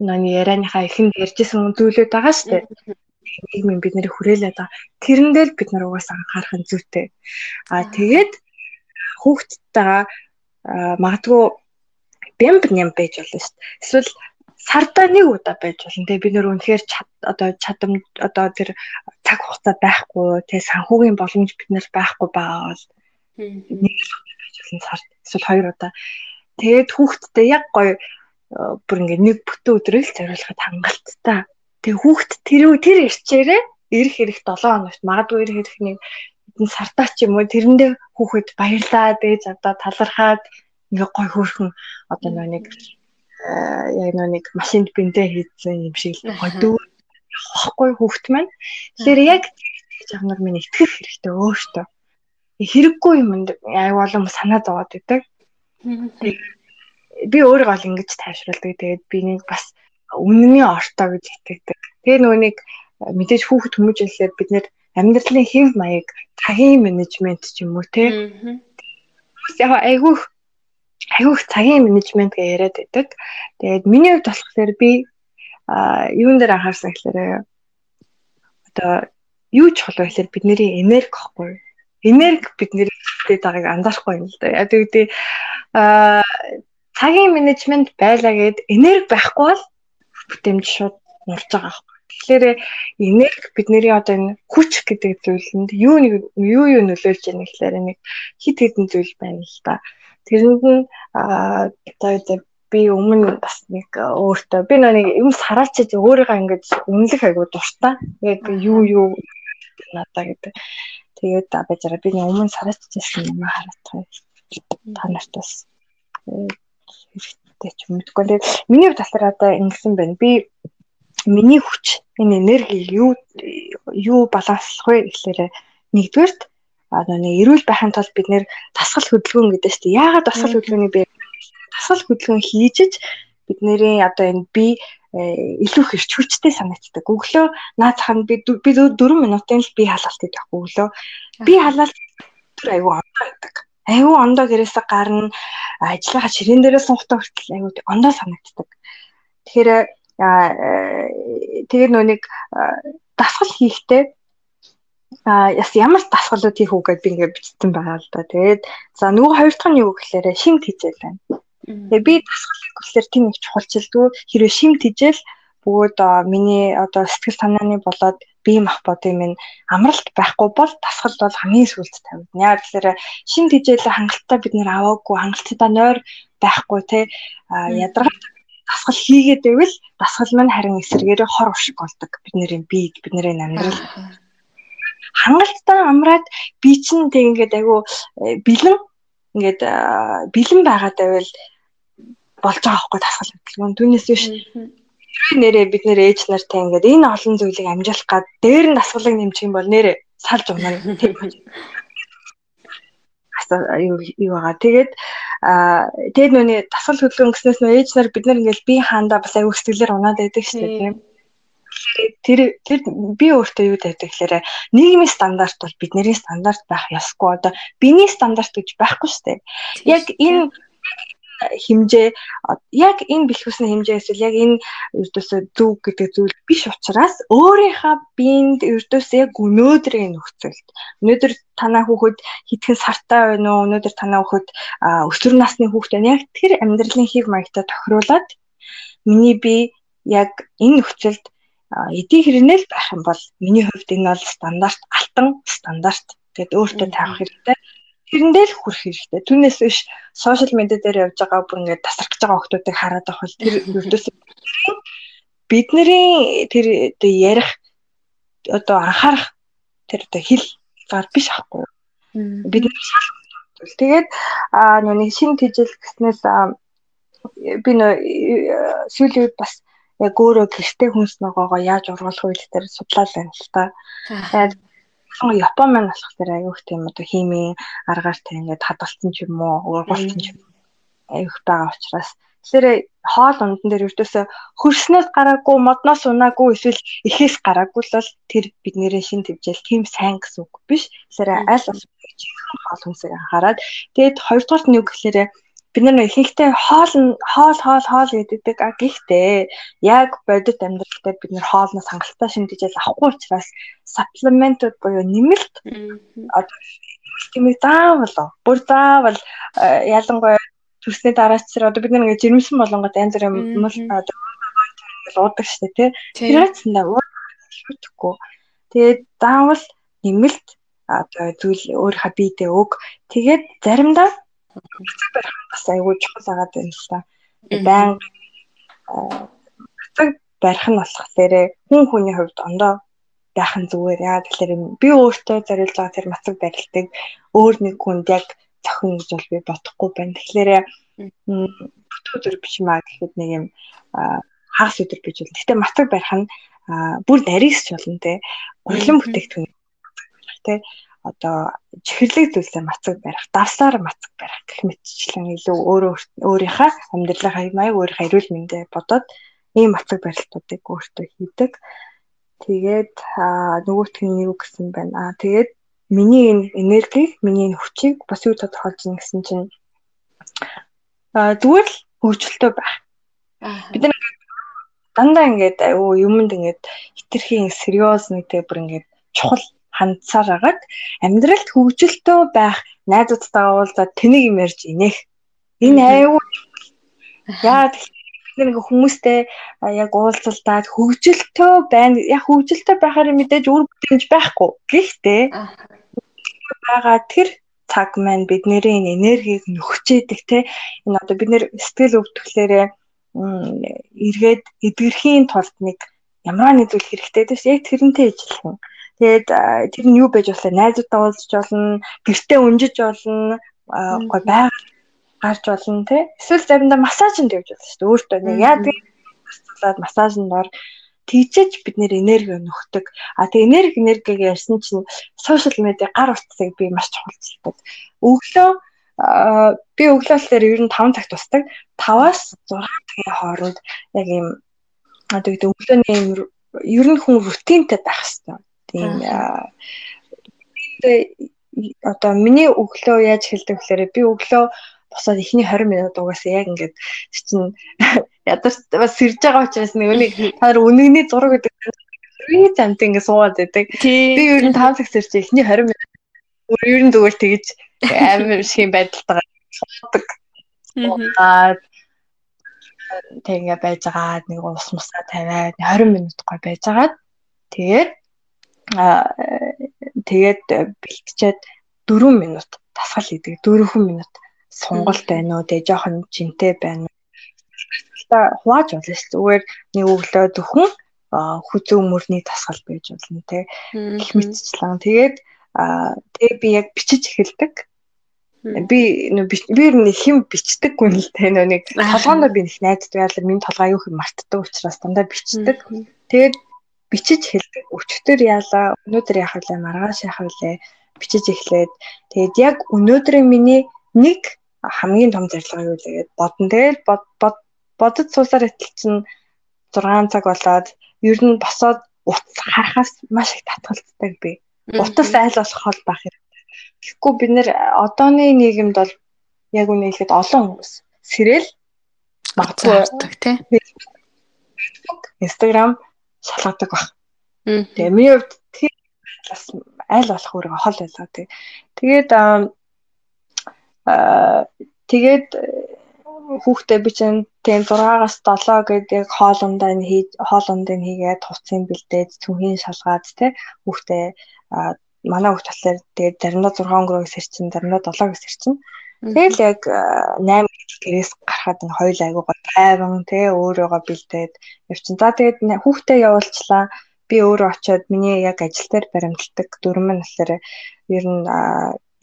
энэ ярианыхаа эхэнд ярьжсэн зүйлүүд байгаа шүү дээ нийгмийн бид нарыг хүрээлээд байгаа. Тэрэндээ л бид нар угаасаа анхаарах нь зүйтэй. Аа тэгээд хүүхдтэйгээ магадгүй бямб ням байж болно шүү дээ. Эсвэл сардаа нэг удаа байж болно. Тэгээ бид нөр үнэхээр одоо чадам одоо тэр цаг хугацаа байхгүй тэгээ санхүүгийн боломж бид нар байхгүй байгаа бол нэг байж болно сард эсвэл хоёр удаа. Тэгээд хүүхдтэй яг гоё бүр ингээ нэг бүтэн өдрөл зориулахад хангалттай. Тэгээ хүүхд тэр тэр ирчээрээ ирэх ирэх 7 хоногт магадгүй ирэх ирэх нэг хэдэн сартаа ч юм уу тэрэндээ хүүхэд баярлаа дээж одоо талархаад ингээ гой хөөрхөн одоо нэг яг нэг машинд бинтээ хийсэн юм шиг л гой дүү явахгүй хүүхд маань. Тэгэхээр яг тэгж авнаар минь итгэх хэрэгтэй өөртөө. Хэрэггүй юм аяг болон санаа зовоод идэг. Би өөрийгөө л ингэж тайвшруулдаг. Тэгээд би нэг бас үнний ортоо гэж итгэдэг. Тэгээ нөгөө нэг мэдээж хүүхэд хүмүүжлэлээр бид нэр амьдралын хэв маяг цагийн менежмент ч юм уу те. Яг айгүй айгүй их цагийн менежмент гэж яриад байдаг. Тэгээд миний хувьд болохоор би юун дээр анхаарсан гэхээр одоо юу чухал вэ гэхээр бидний энерги гэхгүй. Энерги бидний хэлээд байгааг анзаарахгүй юм л да. Яг үгүй а цагийн менежмент байлаа гэд энерги байхгүй бол бүтэмж шууд нурж байгаа байхгүй. Тэгэхээр энерги бидний одоо энэ хүч гэдэг зүйлэнд юу юу юу нөлөөлж яах гэхээр нэг хит хитэн зүйл байна л да. Нь одоо би өмнө бас нэг өөртөө би нэг юм сараачиж өөрийгөө ингэж үнэлэх айгуу дуртай. Яг юу юу надаа гэдэг. Тэгээд бажара би нэг өмнө сараачижсэн юм хараадах. Та нарт бас хэрэгтэй ч юм мэдгүй. Тэгээд миний хувьд талаар одоо ингэсэн байна. Би миний хүч энэ энерги юу юу баланслах вэ гэхээр нэгдүгээрт нэг эрүүл байхын тулд бид нэр тасгал хөдөлгөөн гэдэг чинь яагаад тасгал хөдөлгөөний бэ? Тасгал хөдөлгөөн хийжиж бид нэрийн одоо энэ би э, илүү хэрч хүчтэй санагддаг. Өглөө наад цаханд би би 4 минутын л би халаалт гэдэг өглөө. Би халаалт тэр аюу амтаа байдаг. аюу ондоо гэрээсээ гарна ажиллагаа ширээн дээрээ сунхтаа хүртэл аюу ондоо санагддаг. Тэгэхээр тэгээд нүг дасгал хийхдээ а яс ямар дасгалууд хийх үг гэдээ би ингээд бичсэн байгаа л да. Тэгээд за нөгөө хоёр дахь нь юу гэхээр шимт хижээл байна. Тэгээ би дасгал хийх гэхээр тийм их чухалчилдгүй. Хэрвээ шимт хижээл бөгөөд миний одоо сэтгэл санааны болоод бие махбодын минь амралт байхгүй бол дасгал бол хамгийн сүүлд тавина. Яг тэгэхээр шин тижээлээ хангалттай бид нэр аваагүй хангалттай нойр байхгүй те ядаргатай дасгал хийгээд байвал дасгал маань харин эсэргээрээ хор уршиг болдог. Бидний бие бидний амьдрал хангалттай амраад би чинь тэг ингээд айгу э, бэлэн ингээд бэлэн байгаад байвал болж байгаа байхгүй дасгал хөдөлгөөн түүнээс биш нэрээ бид нэр ээж нартай ингээд энэ олон зүйлийг амжуулах гад дээр нь дасгалыг нэмчих юм бол нэрээ салж унаа тийм юу юу байгаа. Тэгээд аа тэгээд нүний дасгал хөдөлгөөн гэснээс нөө ээж нар бид нар ингээл би хаанда бас аяг сэтгэлээр унаад байдаг шүү дээ тийм. Тэр тэр би өөртөө юу гэдэг гэхээр нийгмийн стандарт бол бидний стандарт байх ёсгүй одоо биений стандарт гэж байхгүй шүү дээ. Яг энэ хэмжээ яг энэ бэлхүүсний хэмжээ эсвэл яг энэ ердөөсөө зүг гэдэг зүйл биш учраас өөрийнхөө биед ердөөсөө яг өнөөдрийн нөхцөлд өнөөдөр танаа хүүхэд хитгэн сартай байна уу өнөөдөр танаа хүүхэд өсвөр насны хүүхэд байна яг тэр амьдралын хэв маягтай тохируулаад миний би яг энэ нөхцөлд эдийн хэрнээл байх юм бол миний хувьд энэ бол стандарт алтан стандарт. Гэд өөртөө тавих хэрэгтэй. Тэрэндээ л хүрэх хэрэгтэй. Түүнээс биш сошиал медиа дээр явж байгаа бүр ингээд тасархаж байгаа хүмүүсийг хараад авах тэр (laughs) ердөөс бидний тэр одоо ярих одоо анхаарах тэр одоо хэл зар биш ахгүй. Бид тэгээд а нүг шинэ тижэл гэснээс би нөө сүүлийн үед бас яг өөрөө гэрте хүнс ногоогоо яаж ургуулах вэ гэдэг судлаад байна л та. Тэгээд Япон маань болохоор аюух тийм одоо химийн аргаар тийм ингээд хадгалсан ч юм уу, ургуулсан ч юм аюух байгаа учраас тэгэхээр хоол ундан дээр ердөөсө хөрснөөс гараагүй, модноос унаагүй эсвэл эхээс гараагүй л тэр бидний шин төвжэл тийм сайн гэсэн үг биш. Тэгэхээр аль болох хоол хүнсийг анхаарад тэгээд хоёрдугаар нь юу гэхээр бид нар ихэнхдээ хоол хоол хоол хоол гэдэг а гэхдээ яг бодит амьдралдаа бид нар хоолноос хангалттай шинжлэл авахгүй учраас саплементууд буюу нэмэлт одоо нэмэлт заавал бүр заавал ялангуяа төрсний дараач зэрэг одоо бид нар ингээд жирэмсэн болонгод янз бүрийн одоо уудаг штэ тий. Тэрээсэндээ уухгүй тэгээд заавал нэмэлт одоо зүйл өөрийнхөө биедээ өг. Тэгээд заримдаа бас айгүй чухал агаад байна л та. Баян цэг барих нь болохоор хүн хүний хувьд ондоо байх нь зүгээр. Яа тэгэхээр би өөртөө зориулж байгаа тэр мацаг барилтыг өөр нэг хүнд яг зохино гэж бол би бодохгүй байна. Тэгэхээр бүтэн өдөр биш маа гэхэд нэг юм хагас өдөр гэж бол. Гэтэ мацаг барих нь бүр нарийсч болно те. Урлан бүтээгдэхүүн те одоо чихэрлэг зүйлсээ мацаг барих, давсаар мацаг барих гэх мэтчлэн илүү өөрөө өөрийнхөө амьдралын маяг өөрийнхөө эрүүл мэндэ бодоод ийм мацаг барилтуудыг өөртөө хийдэг. Тэгээд нөгөөх нь юу гэсэн байна. Аа тэгээд миний энэ энергийг, миний энэ хүчийг бас юу тодорхойлж ийн гэсэн чинь аа зүгээр л хөгжилтэй байх. Бид нар дандаа ингээд аюу юмд ингээд хитрхийн сериоз нэгтэй бүр ингээд чухал хандсаар агаад амьдралд хөгжилтөө байх найзуудтайгаа уулзаад тэнийг юм ярьж инех. Энэ аюу яа нэг хүмүүстэй яг уулзалтаад хөгжилтөө байна. Яг хөгжилтөө байхаар мэдээж үр бүтээмж байхгүй. Гэхдээ байгаа тэр цаг маань бидний энэ энергийг нөхчээдэг те энэ одоо бид нэр сэтгэл өвдөхлөөрэ эргээд эдгэрхийн тулд нэг ямар нэг зүйл хэрэгтэй тийм яг тэрнтэй ижилхэн Тэгээд тэр нь юу байж болох найзуудтай уулзч болно, гэртээ өнжиж болно, гой байгаль гарч болно тий. Эсвэл заримдаа массажинд явж болно шүү дээ. Өөртөө нэг яа тэгээд массажинд ор тэгжээч бид нэр энерги нөхдөг. А тэг энерги энергиг ярьсан чинь сошиал медиа гар утсыг би маш чухалчилдаг. Өглөө би өглөөлөөр ер нь 5 цагт тусдаг. 5-аас 6 цагийн хооронд яг ийм одоо гэдэг өглөөний ер нь хүн рутинтай байх хэрэгтэй тийм одоо миний өглөө яаж хэлдэг вэхээр би өглөө босоод эхний 20 минут угаасаа яг ингээд чинь (laughs) ядарч бас сэрж байгаа учраас нэг үнийг та үнэгний зураг гэдэг free замт ингээд суугаад байдаг. Би ер нь 5 цаг сэрч эхний 20 минут ер нь зүгээр тэгэж амар шиг байдалтайгаар суудаг. Аа тэгээ байж байгаа нэг ус мусаа тавиад 20 минут гой байж байгаа. Тэгээд тэгээд бэлтчихэд 4 минут тасгал хийдэг. 4 минут сонголт байна уу, тэгээ жоохон жинтэй байна уу. Та хувааж болно шүү. Зүгээр нэг өглөө зөвхөн хүзүү мөрний тасгал байж болно те. Гэх мэтчлэн. Тэгээд тэгээ би яг бичиж эхэлдэг. Би би нь хэм бичдэггүй л те нэг толгоонд би их найддаг яалаа миний толгой аюух мартдаг учраас дандаа бичдэг. Тэгээд бичиж эхэлдэг. Өчтөр яалаа өнөөдөр яах вэ? Маргааш яах вэ? Бичиж эхлээд тэгээд яг өнөөдрийн миний нэг хамгийн том зорилго юу лээгээд бодно. Тэгэл бодод суусаар итэл чинь 6 цаг болоод ер нь босоод утас харахаас маш их татгалцдаг би. Утас айл болох хол байх хэрэгтэй. Тэгэхгүй бид нэр одооны нийгэмд бол яг үнэ хэлэхэд олон хүмүүс сэрэл магадгүй тий. Instagram шалгадаг баг. Тэгээ миний хувьд тэр бас айл болох өөрийгөө хол байлаа тий. Тэгээд аа тэгээд хүүхдээ би чинь тийм 6-аас 7 гэдэг хоолундаа нь хийж хоолундыг хийгээд хувцсыг бэлдээд цүнхийн шалгаад те хүүхдээ манай хүүхд болохоор тэгээд заримдаа 6 өнгөрөөс ирчин заримдаа 7 гэс ирчин. Тэгэл яг 8 гэрээс гарахад энэ хоёул айгуу гоо тайван те өөрөөгөө бэлдээд явчихсан. За тэгээд хүүхдээ явуулчлаа. Би өөрөө очиод миний яг ажил дээр баримталдаг дөрмөн болохоор ер нь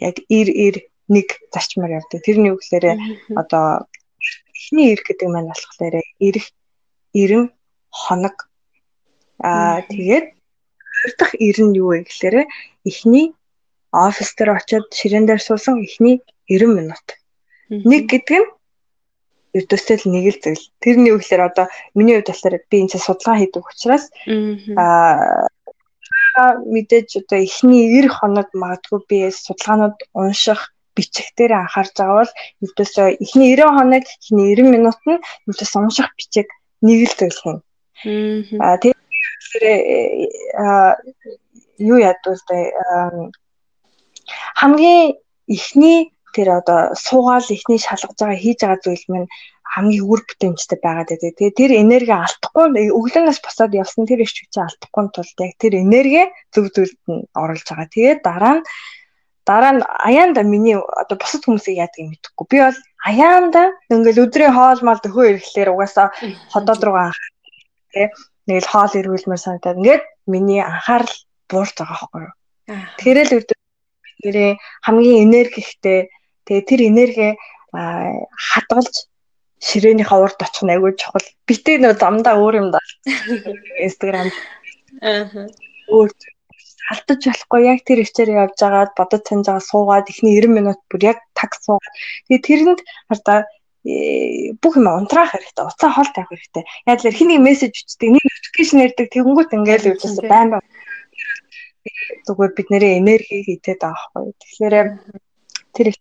яг ир ир нэг зарчмаар явдаг. Тэрний үгээр одоо эхний эрх гэдэг маань болохоор эрх, эрен, хоног. Аа тэгээд хоёр дахь эрен юу вэ гэхээр эхний офис дээр очиод ширээн дээр суусан эхний 90 минут. Нэг гэдэг нь ертөсөл нэг л зүйл. Тэрний үгээр одоо миний хувьд болохоор би энэ судалгаа хийдэг учраас аа мэдээж одоо эхний 90 хоног магадгүй би судалгаанууд унших бичих дээр анхаарч байгаа бол ердөөсөө эхний 90 хоног эхний 90 минут нь ердөөс унших бичих нэг л зүйл юм. Аа тэгэхээр юу ядвал тэ хамгийн эхний тэр одоо суугаал эхний шалгаж байгаа хийж байгаа зүйл минь хамгийн үр бүтээмжтэй байгаад байдаг. Тэгээ тэр энерги алдахгүй өглөөнөөс босоод явсан тэр их хүчээ алдахгүй тулд яг тэр энерги зөв зөвлөлд нь оруулж байгаа. Тэгээ дараа нь дараа нь аяанда миний одоо бусад хүмүүсийг яадаг юм мэдэхгүй. Би бол аяанда ингээл өдрийн хоол мал төхөө ирэхлээр угаасаа ходоод руугаа тий нэг л хоол ирүүлмээр санагдаад ингээд миний анхаарал буурч байгаа байхгүй юу. Тэрэл өдөр бидний хамгийн энерги ихтэй тэгээ тэр энерги хадгалж ширээнийхээ урд очих нь айгүй чухал. Битээ нөө замдаа өөр юм даа. (laughs) Instagram. Аа. Өөр алдаж болохгүй яг тэр хичээр явж байгаад бодож санаж байгаа суугаад эхний 90 минут бүр яг таг суугаад тэгээ тэрэнд хардаа э, бүх юм унтраах хэрэгтэй. Уцаа хоол тавих хэрэгтэй. Яг л хэний мессеж бичдэг, нэг notification ирдэг тэгэнгүүт ингээл үйлээс байн байн. Зүгээр бид нэрээ энерги хийгээд байхгүй. Тэгэхээр тэр их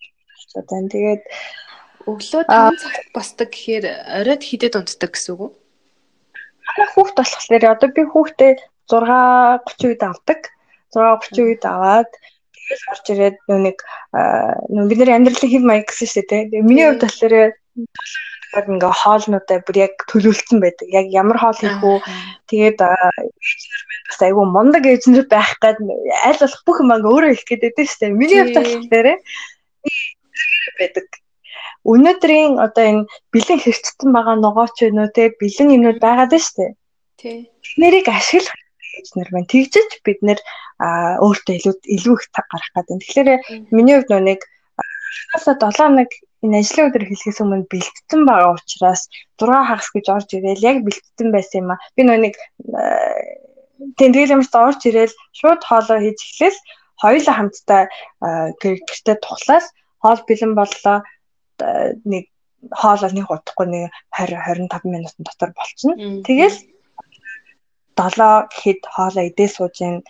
байна. Тэгээд өглөө 5 цагт босдог гэхээр оройд хідэд унтдаг гэсэн үг үү? Манай хүүхд болохоор одоо би хүүхдээ 6:30 үед авдаг. 6:30 үед аваад тэгэл орж ирээд нэг нөө бид нэр амьдралын хэв маяг гэсэн шүү дээ. Тэгээ миний хувьд болохоор тэгэхээр ингээ хоолнуудаа бүр яг төлөвлөсөн байдаг. Яг ямар хоол хийх үү? Тэгээд эзнэр маань бас айгүй мундаг эзнэр байх гад аль болох бүх юм ингээ өөрөө хийх гэдэг шүү дээ. Миний хувьд болохоор байдаг. Өнөөдрийн одоо энэ бэлэн хэрцсэн байгаа ногооч вэ нөө те бэлэн юмнууд байгаад дээ. Тий. Нэрийг ашиглах гэж нар байна. Тэгжиж бид нэр өөртөө илүү илүү их цаг гарах гэдэг. Тэгэхээр миний хувьд нэг хагасаа 7 хоног энэ ажлын өдөр хэлхээс өмнө бэлтгэсэн байгаа учраас 6 хагас гэж орж ирээл яг бэлтгэсэн байсан юм а. Би нэг тэнтгэл юмс орж ирээл шууд хоолоо хийж эхлээл хоёулаа хамтдаа гэртээ тухлаас хоол бэлэн боллоо. Нэг хоолоо нэг удахгүй нэг 20 25 минутын дотор болчихно. Тэгэл 7 гэхэд хоолоо идээ сууж ин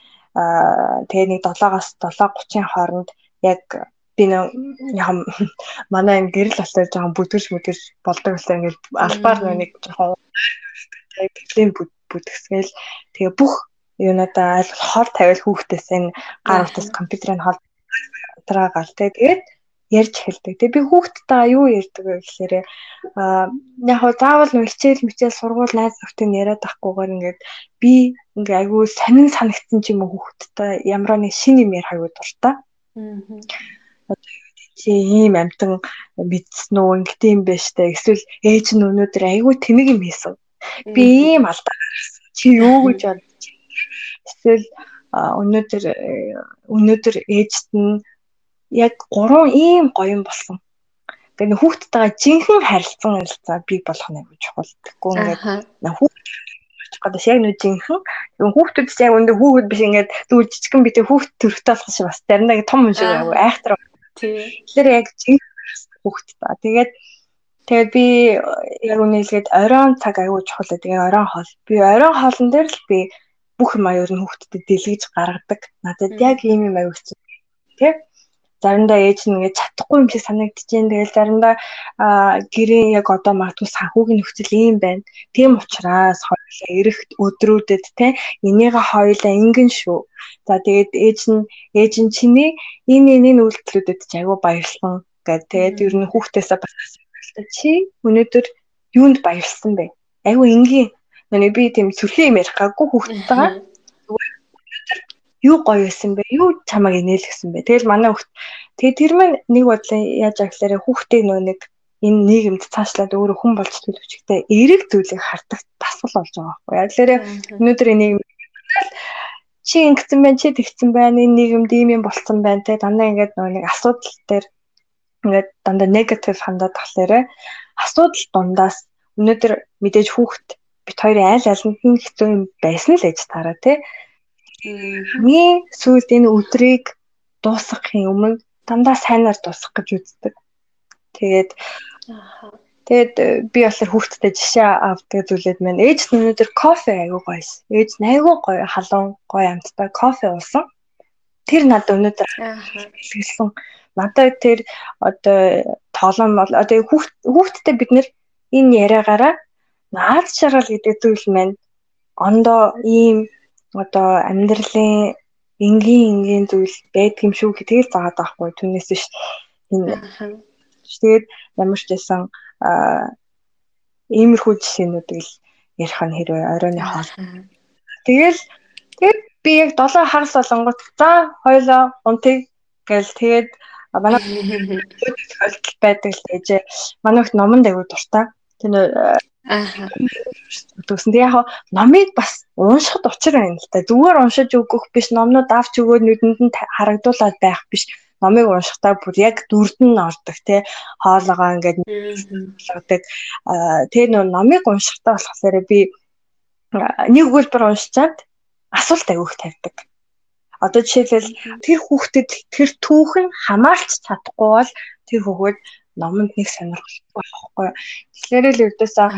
тэгээ нэг 7-аас 7:30-ын хооронд яг би нэг яам манай гэрэл болохоор жоохон бүдгэж бүдгэж болдог гэсэн ингээд албаар нэг жоохон бэлэн бүдгсгээл. Тэгээ бүх юунадаа аль хор тавил хүүхдээс энэ гар утас компьютерын хол траагаал тэгээд ярьж эхэлдэг. Тэгээ би хүүхдтэйгээ юу ярьдаг вэ гэхээр аа яг хоо заавал хичээл мичээл сургууль найз нөхдөд яриад ахгүйгээр ингээд би ингээ айгүй сонин санагдсан ч юм уу хүүхдтэй ямар нэг шин юм ярих аюу дуртай. Аа чи ийм амтан мэдсэн үү ингэдэм юм байна штэ эсвэл ээж нь өнөөдөр айгүй тэнэг юм хийсэн. Би ийм алдаа гаргасан. Чи юу гэж бодож эсвэл өнөөдөр өнөөдөр ээжт нь яг гурван ийм гоё юм болсон. Тэгээ хүүхдтэйгээ жинхэнэ харилцан харилцаа бий болох нь аюул чухал. Тэгэхгүй ингээд хүүхд гэдэг яг нэг жинхэнэ. Тэгээ хүүхдүүд яг өндөө хүүхэд биш ингээд зүгээр жижигхэн битээ хүүхд төрөхтэй болох шиг бас заримдаа том юм шиг аюул айхтар. Тэгэхээр яг жинхэнэ хүүхд та. Тэгээд тэгээд би яг үнэлгээд оройн цаг аюул чухал. Тэгээ оройн хоол. Би оройн хоолн дээр л би бүх юм аюул нь хүүхдэд дэлгэж гаргадаг. Надад яг ийм юм аюул хэцүү. Тэг заримдаа ээж нь ингээд чадахгүй юм шиг санагдчихээн. Тэгэл заримдаа гэрээ яг одоо магадгүй санхүүгийн нөхцөл ийм байна. Тийм учраас хоёулаа эрэх өдрүүдэд те энийгээ хоёулаа ингэн шүү. За тэгээд ээж нь ээж нь чиний энэ энэ үйлдэлүүдэд ч айгүй баярлсан гэд тэгээд ер нь хүүхдээсээ бас асуусан. Чи өнөөдөр юунд баярлсан бэ? Айгүй энгийн. Нэг би тийм сүрхий юм ярих гаггүй (laughs) хүүхдтэйгээ юу гоё байсан бэ? Юу чамайг инээлгсэн бэ? Тэгэл манай хүүхд тэгээ тэр маань нэг бодлоо яаж аглаараа хүүхдээ нөө нэг энэ нийгэмд цаашлаад өөрөө хүн болж төлөвчтэй эрэг зүйлийг хардаг дасгал болж байгаа байхгүй. Яаглаараа өнөөдөр энэ нийгэм чи ингэсэн байна, чи тэгсэн байна, энэ нийгэмд ийм юм болцсон байна те дандаа ингээд нөгөө нэг асуудал дээр ингээд дандаа негатив хандаад тахлаарэ асуудал дундаас өнөөдөр мэдээж хүүхд бит хоёрын айл алинд нь хэцүү юм байсан л ээж таараа те Миний сүүлд энэ өдрийг дуусгахын өмнө дандаа сайнаар дуусгах гэж үздэг. Тэгээд Тэгээд э, би болохоор хүүхдтэй жишээ авдаг зүйлээд маань ээж нь өнөөдөр кофе аягүй гоёс. Ээж нь аягүй гоё халуун гоё амттай кофе уусан. Тэр надад өнөөдөр хэлсэн. Надад тэр одоо тоглоом бол одоо хүүхд хүүхдтэй бид нэр энэ яриагаараа наад шаргал гэдэг зүйл маань ондоо ийм одоо амьдралын энгийн энгийн зүйл байдаг юм шүү гэдгийг заагаад байхгүй. Түүнээс ш энэ тэгээд ямар ч байсан иймэрхүү жишээнүүдийг л ярих нь хэрвээ оройны хоол. Тэгэл тэгээд би яг 7 хагас болонгот за хоёлоо унтыг гэл. Тэгээд манай тохиолдол байдаг л гэж манай их номонд аягүй дуртай. Тэр Аа. Тэгсэн. Тэгээ яг номыг бас уншихад учир байна л да. Зүгээр уншиж өгөх биш, номнууд авч өгөөд нүдэнд нь харагдуулаад байх биш. Номыг уншихтаа бүр яг дүрд нь ордог тий. Хоолоогоо ингээд болгодог. Аа тэгээ нөө номыг уншихтаа болохоор би нэг өгүүлбэр уншичаад асуулт авих тавьдаг. Одоо жишээлбэл тэр хүүхдэд тэр түүхэн хамаарч чадахгүй бол тэр хүүхэд номонд нэг сонирхолтой байхгүй. Тэгэхээр л ердөөсөө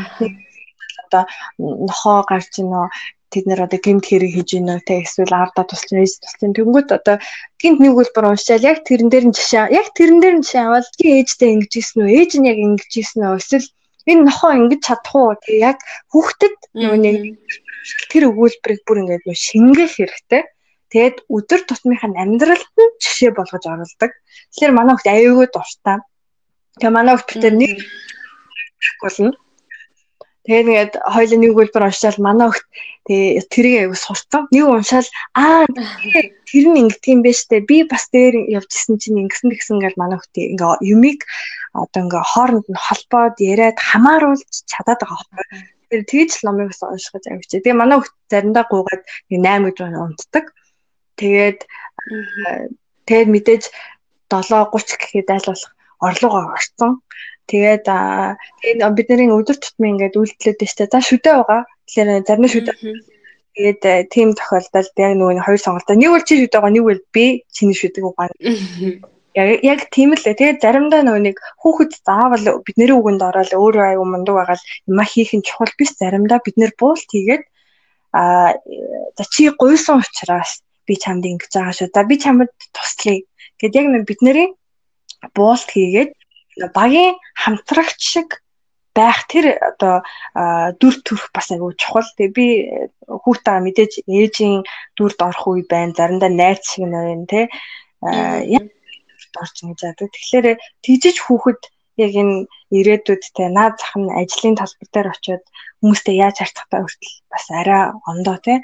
одоо нохоо гарч ийнө тэд нэр одоо гимт хэрэг хийж ийнө те эсвэл ардаа туслах ээж туслах тэнгүүт одоо гинт нэг үлбэр уншаал. Яг тэрэн дээр нь жишээ яг тэрэн дээр нь жишээ аваад чи ээжтэй ингэж ийсэн үү? Ээж нь яг ингэж ийсэн үү? Эсвэл энэ нохоо ингэж чадах уу? Те яг хүүхдэд нэг тэр өгүүлбэрийг бүр ингэж нөө шингэх хэрэгтэй. Тэгээд өдөр тутмынхаа амьдралд нь жишээ болгож оруулдаг. Тэгэхээр манай хүүхд аюулгүй дуртай. Тэгээ манай хүүхдтэй нэг болно. Тэгээд ингээд хоёул нэг үлбэр уншаал манай хүүхд тэгээ тэрийг аяг сурцсан. Нэг уншаал аа (laughs) тэр нь ингэдэг юм байна штэ. Би бас дээр явж исэн чинь ингэсэн тэгсэн гэл манай хүүхд ингээ юмыг одоо ингээ хооронд нь холбоод яриад хамааруулж чадаад байгаа байхгүй. Тэр тэгж л номыг бас унших гэж аяг чи. Тэгээ манай хүүхд заримдаа гуугаад 8 гэж унтдаг. Тэгээд тэгээд мэдээж 7:30 гэхэд айл болох орлогоо орсон. Тэгээд тэгээд бидний өдөр тутмын ингээд үйлдэлүүд штэ. За шүдэ байгаа. Тэгэхээр зарим шүдэ. Тэгээд тийм тохиолдолд яг нөгөө хоёр сонголтоо нэг үл чи шүдэ байгаа, нэг үл би чиний шүдэг угаана. Яг яг тийм л тэгээд заримдаа нөгөө нэг хүүхэд заавал бидний үгэнд ороод өөрөө аюу мундаг байгаад юма хийх нь чухал биш заримдаа бид нэр буулт хийгээд а за чи гуйсан учраас би чамд ингэж байгаа шүү. За би чамд туслая Гэт яг нэг бидний буулт хийгээд багийн хамтрагч шиг байх тэр одоо дүр төрх бас айгүй чухал. Тэгээ би хүүхдээ мэдээж ээжийн дүрд орох үе байна. Заримдаа найз шиг нэрэн те орж ингэж яадаг. Тэгэхээр тийжиж хүүхэд яг энэ ирээдүйдтэй наад зах нь ажлын талбар дээр очиод хүмүүстэй яаж харьцахтай хүртэл бас арай ондоо тий.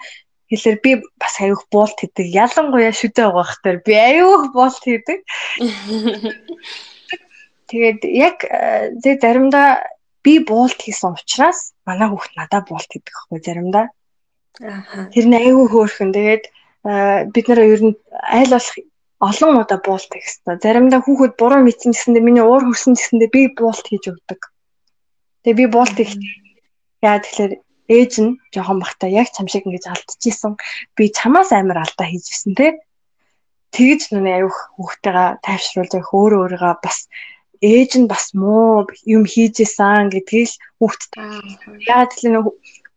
Тэгэхээр би бас аюух буулт хийдэг. Ялангуяа шүдэ байгаа хтэр би аюух буулт хийдэг. Тэгээд яг тэг заримдаа би буулт хийсэн учраас манай хүүхд надад буулт хийдэг байхгүй заримдаа. Аа. Тэр нь аюу хөөрхөн. Тэгээд бид нараа ер нь айл болох олон удаа буулт хийх хэрэгтэй. Заримдаа хүүхэд буруу мэдсэн гэсэндээ миний уур хүрсэн гэсэндээ би буулт хийж өгдөг. Тэгээ би буулт хийх. Яа тэгэхээр ээж нь жоохон бахта яг чам шиг ингэж алдчихсан. Би чамаас амар алдаа хийжсэн те. Тэгэж нүний аюух хүүхдтэйгээ тайвшруулж явах өөрөө өөрийгөө бас ээж нь бас муу юм хийжсэн гэдгийг л хүүхдэд яагаад тэгэхээр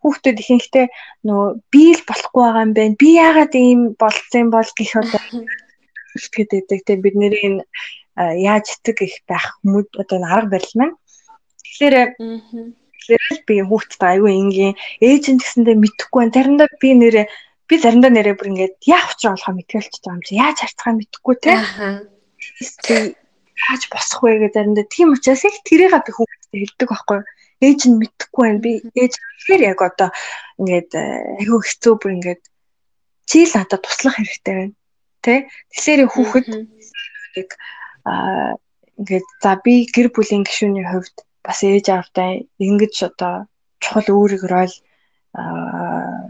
хүүхдүүд ихэнхдээ нөө би л болохгүй байгаа юм байна. Би яагаад ийм болцсон бол гэх одоо үлдэхэд байдаг. Тэгээ бид нэрийн яаж итэг их байх хүмүүс одоо арга барил маань. Тэгэхээр тэгэхээр би хүүхдэд аюу ингийн ээж нь гэсэндээ мэдэхгүй байна. Заримдаа би нэрээ би заримдаа нэрээ бүр ингээд яах учраа болохоо мэдгэлж байгаа юм чи яаж харцгаа мэдэхгүй те. Яаж босох вэ гэж заримдаа тийм учраас их тэрийг би хүүхдэд хэлдэг байхгүй ээж нь мэдэхгүй байна. Би ээж тэгэхээр яг одоо ингээд аюу хэцүү бүр ингээд чи л надад туслах хэрэгтэй байна тий. Тэгэхээр хүүхэд нэг аа ингээд за би гэр бүлийн гишүүний хувьд бас ээж аавтай ингэж одоо чухал өөрийгөө л аа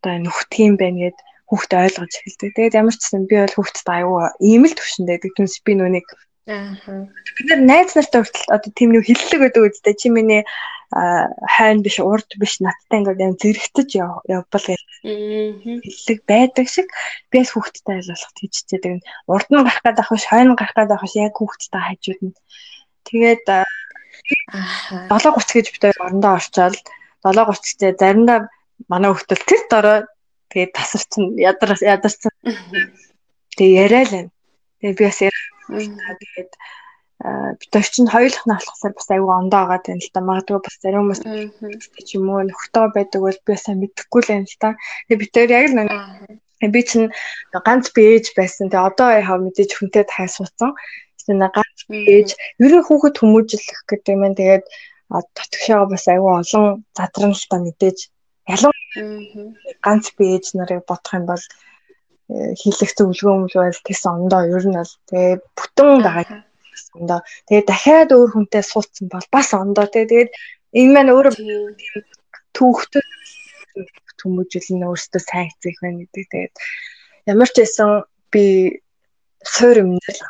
одоо нүхтгийм байна гэд хүүхдээ ойлгож эхэлдэг. Тэгээд ямар ч гэсэн би бол хүүхдэд аюу ийм л төвшөндөө гэдэг. Түнс би нүуник Аа. Бид нар найз нартай хүртэл одоо тийм нэг хиллэг өгдөг үстэй. Чи миний хайн биш урд биш надтай ингээд юм зэрэгтэж явбал гэж хэллэг байдаг шиг би бас хүүхдтэй айлуулах тийчтэй. Урд нь гарах гэдэг ахш хойно гарах гэдэг ахш яг хүүхдтэй хажууд нь. Тэгээд 7:30 гэж бид орондоо орчоод 7:30-тэй заримдаа манай хүүхдэл тэр дорой тэгээд тасарчин ядар ядарсан. Тэгээ яриа л байна. Тэгээ би бас яриа. Тэгээд бид орчин хоёулах нь болохоор бас аюу ондоо байгаа тань л та магадгүй бас зарим хүмүүс ч юм уу нөхтөө байдаг бол би сайн мэдэхгүй л юм л та. Тэгээ бид тэр яг л би чинь ганц би ээж байсан. Тэгээ одоо яхаа мэдээж хүнтэй тахаа суудсан. Тэгээ ганц ээж ерөн хүүхэд хүмүүжлэх гэдэг юм. Тэгээд татгшаага бас аюу олон задран л та мэдээж ялан ганц би ээж нарыг бодох юм бол э, хийлэх зөвлөгөө юм бол тэс ондоо ер нь бол тэгээ бүтэн байгаа ондоо. Тэгээд дахиад өөр хүнтэй суулцсан бол бас ондоо тий. Тэгээд энэ маань өөрөө түүхтэй хүмүүжил нь өөртөө сайн хэцэх байна гэдэг. Тэгээд ямар ч байсан би суур юмнэл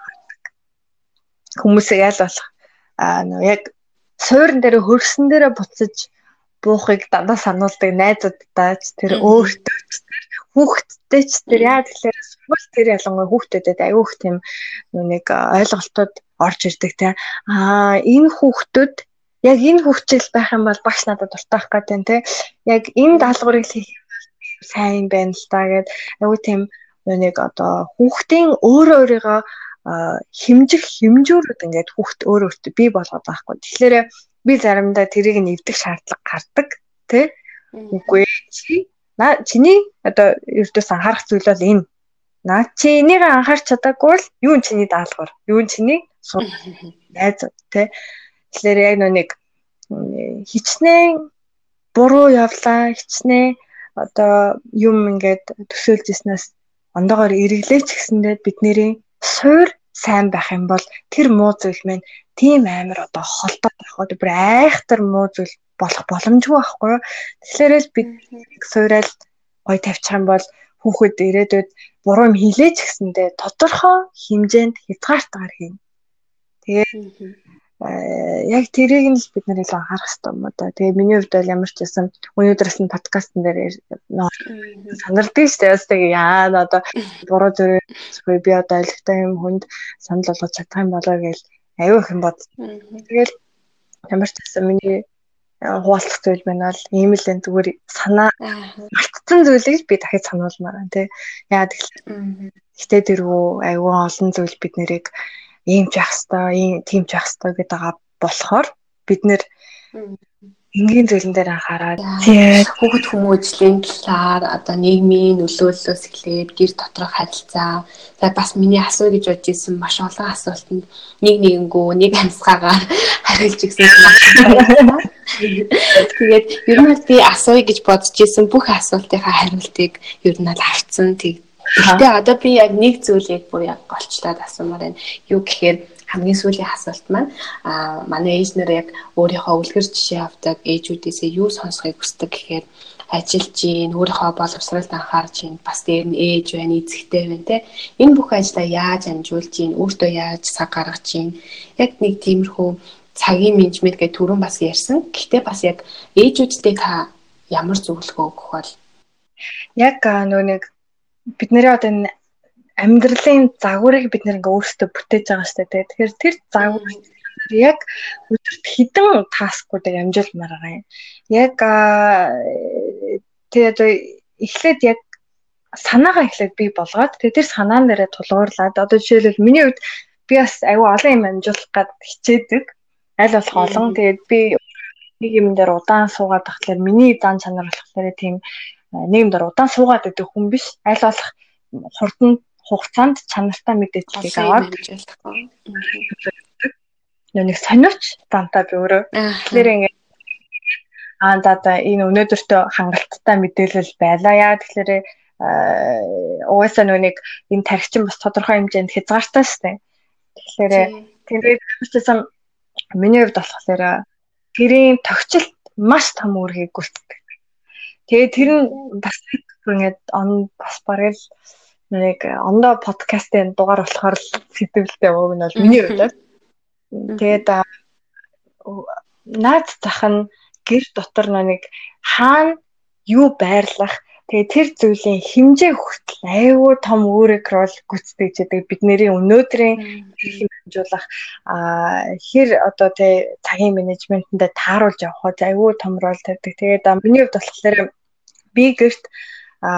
хүмүүсээ ял болох. Аа нөө яг суурин дээр хөрсөн дээрээ буцаж буухыг дандаа сануулдаг найзуудтай ч тэр өөртөө ч тэр хүүхдтэй ч тэр яа тэгэхээр сургууль тэр ялангуяа хүүхдэдэд аюух тийм нэг ойлголтууд орж ирдэг те. Аа энэ хүүхдүүд яг энэ хүүхдэл байх юм бол багш надад дуртах гэдэг те. Яг энэ даалгаврыг хийх сайн байна л та гэд. Аюу тийм нэг одоо хүүхдийн өөрөө өөрийгөө химжих хэмжүүрүүд ингээд хүүхд өөрөө өөртөө бий болгоод байхгүй. Тэгэхээр би заримдаа тэрийг нэвдэх шаардлага гардаг тий. Үгүй чи наа чиний одоо ердөөс анхаарах зүйл бол энэ. Наа чи энийг анхаарч чадаагүй л юу чиний даалгавар, юу чиний сур найзууд тий. Тэгэхээр яг нэг хичнээн буруу явлаа, хичнээн одоо юм ингээд төсөөлж ирснээс ондоогоор эргэлээч гэсэндээ бидний суур сайн байх юм бол тэр муу зүйл маань тийм амар одоо холдоод байх уу бүр айхтар муу зүйл болох боломжгүй байхгүй юу. Тэгэхээр л бид суурал гой тавьчих юм бол хүүхэд ирээдүйд буруу юм хийлээч гэсэндээ тодорхой хэмжээнд хязгаартаар хийнэ. Тэгээд яг тэрийг нь л бид нэр илүү анхаарах хэрэгтэй юм да. Тэгээ миний хувьд бол ямар ч байсан өнөөдрөөс нь подкастн дээр саналдаг шүү дээ. Ястаг яа одоо буруу зөрөө би одоо айлгтай юм хүнд санал болгож чадах юм болоо гэж аюу их юм бод. Тэгэл ямар ч байсан миний хуваалцах зүйл байна бол ийм л энэ зүгээр санаа мартсан зүйлийг би дахиж сануулмаар байна тий. Яа тэгэхээр гэтээ дэрвүү аюун олон зүйл бид нэрийг ийм явах хэвээр ийм тийм явах хэвээр гэдэг байгаа болохоор бид нэр энгийн зүйлэн дээр анхаарал. Тэгээд хүүхэд хүмүүжлийн талаар одоо нийгмийн нөлөөллөөс эхлээд гэр доторх харилцаа за бас миний асуу гэж бодож исэн маш олон асуултанд нэг нэгэнгүү нэг амьсгаагаар (laughs) хариулж игсэн (laughs) тэгээд ер нь би асууя гэж бодож исэн бүх асуултынхаа хариултыг ер нь л авцсан тэг Гэтэ одоо би яг нэг зүйлийг бүр яг голчлаад асуумаар байна. Юу гэхээр хамгийн сүүлийн асуулт маань а манай ээжнэр яг өөрийнхөө үлгэр жишээ авдаг ээжүүдээсээ юу сонсохыг хүсдэг гэхээр ажиллаж гин өөрийнхөө боловсролд анхаарч гин бас дээр нь ээж байна эзэгтэй байна те. Энэ бүх ажлаа яаж амжуулж гин өөртөө яаж цаг гаргаж гин яг нэг тиймэрхүү цагийн менежмент гэх түрүүн бас ярьсан. Гэхдээ бас яг ээжүүдтэй та ямар зөвлөгөө өгөх бол яг нөө нэг бидний одоо энэ амьдралын загварыг бид ингээ өөрсдөө бүтээж байгаа шүү дээ. Тэгэхээр тэр загвар яг өдөрт хідэн таскуудыг амжуулмаар байгаа юм. Яг тэгээ одоо эхлээд яг санаагаа эхлээд би болгоод тэгээ тэр санаан дээрээ тулгуурлаад одоо жишээлбэл миний хувьд би бас аюу олон юм амжуулах гад хичээдэг. Аль болох олон тэгээд би нэг юм дээр удаан суугаад тахлаар миний дан чанар болохоор тийм дээр удаан суугаад байдаг хүн биш. Аль болох хурдан хугацаанд чанартай мэдээллийг аваад нэг сониуч дантаа би өөрөө тэгэхээр ингээд аа за за энэ өнөөдөртөө хангалттай мэдээлэл байлаа яа тэгэхээр угаасаа нүг энэ тархичин бас тодорхой хэмжээнд хязгаартай дээ. Тэгэхээр тэгээд хэвчээсэн миний хувьд болохоор тэрийн тогтчлт маш том үүргийг гүйцэтгэв. Тэгээд тэр нь бас ингээд он бас бараг л нэг ондоо подкастын дугаар болохоор сэтгэлдээ ууг нь бол миний хувьд. Тэгээд наад зах нь гэр дотор нэг хаана юу байрлах тэгээ тэр зүйлийн хэмжээ хүртэл аюу том өөрөөр рол гүйцэтгэж байдаг бидний өнөөдрийн хэмжүүлэх а хэр одоо тэ цагийн менежментэндээ тааруулж явах аюу том рол тавьдаг. Тэгээд миний хувьд болохоор би гэрт а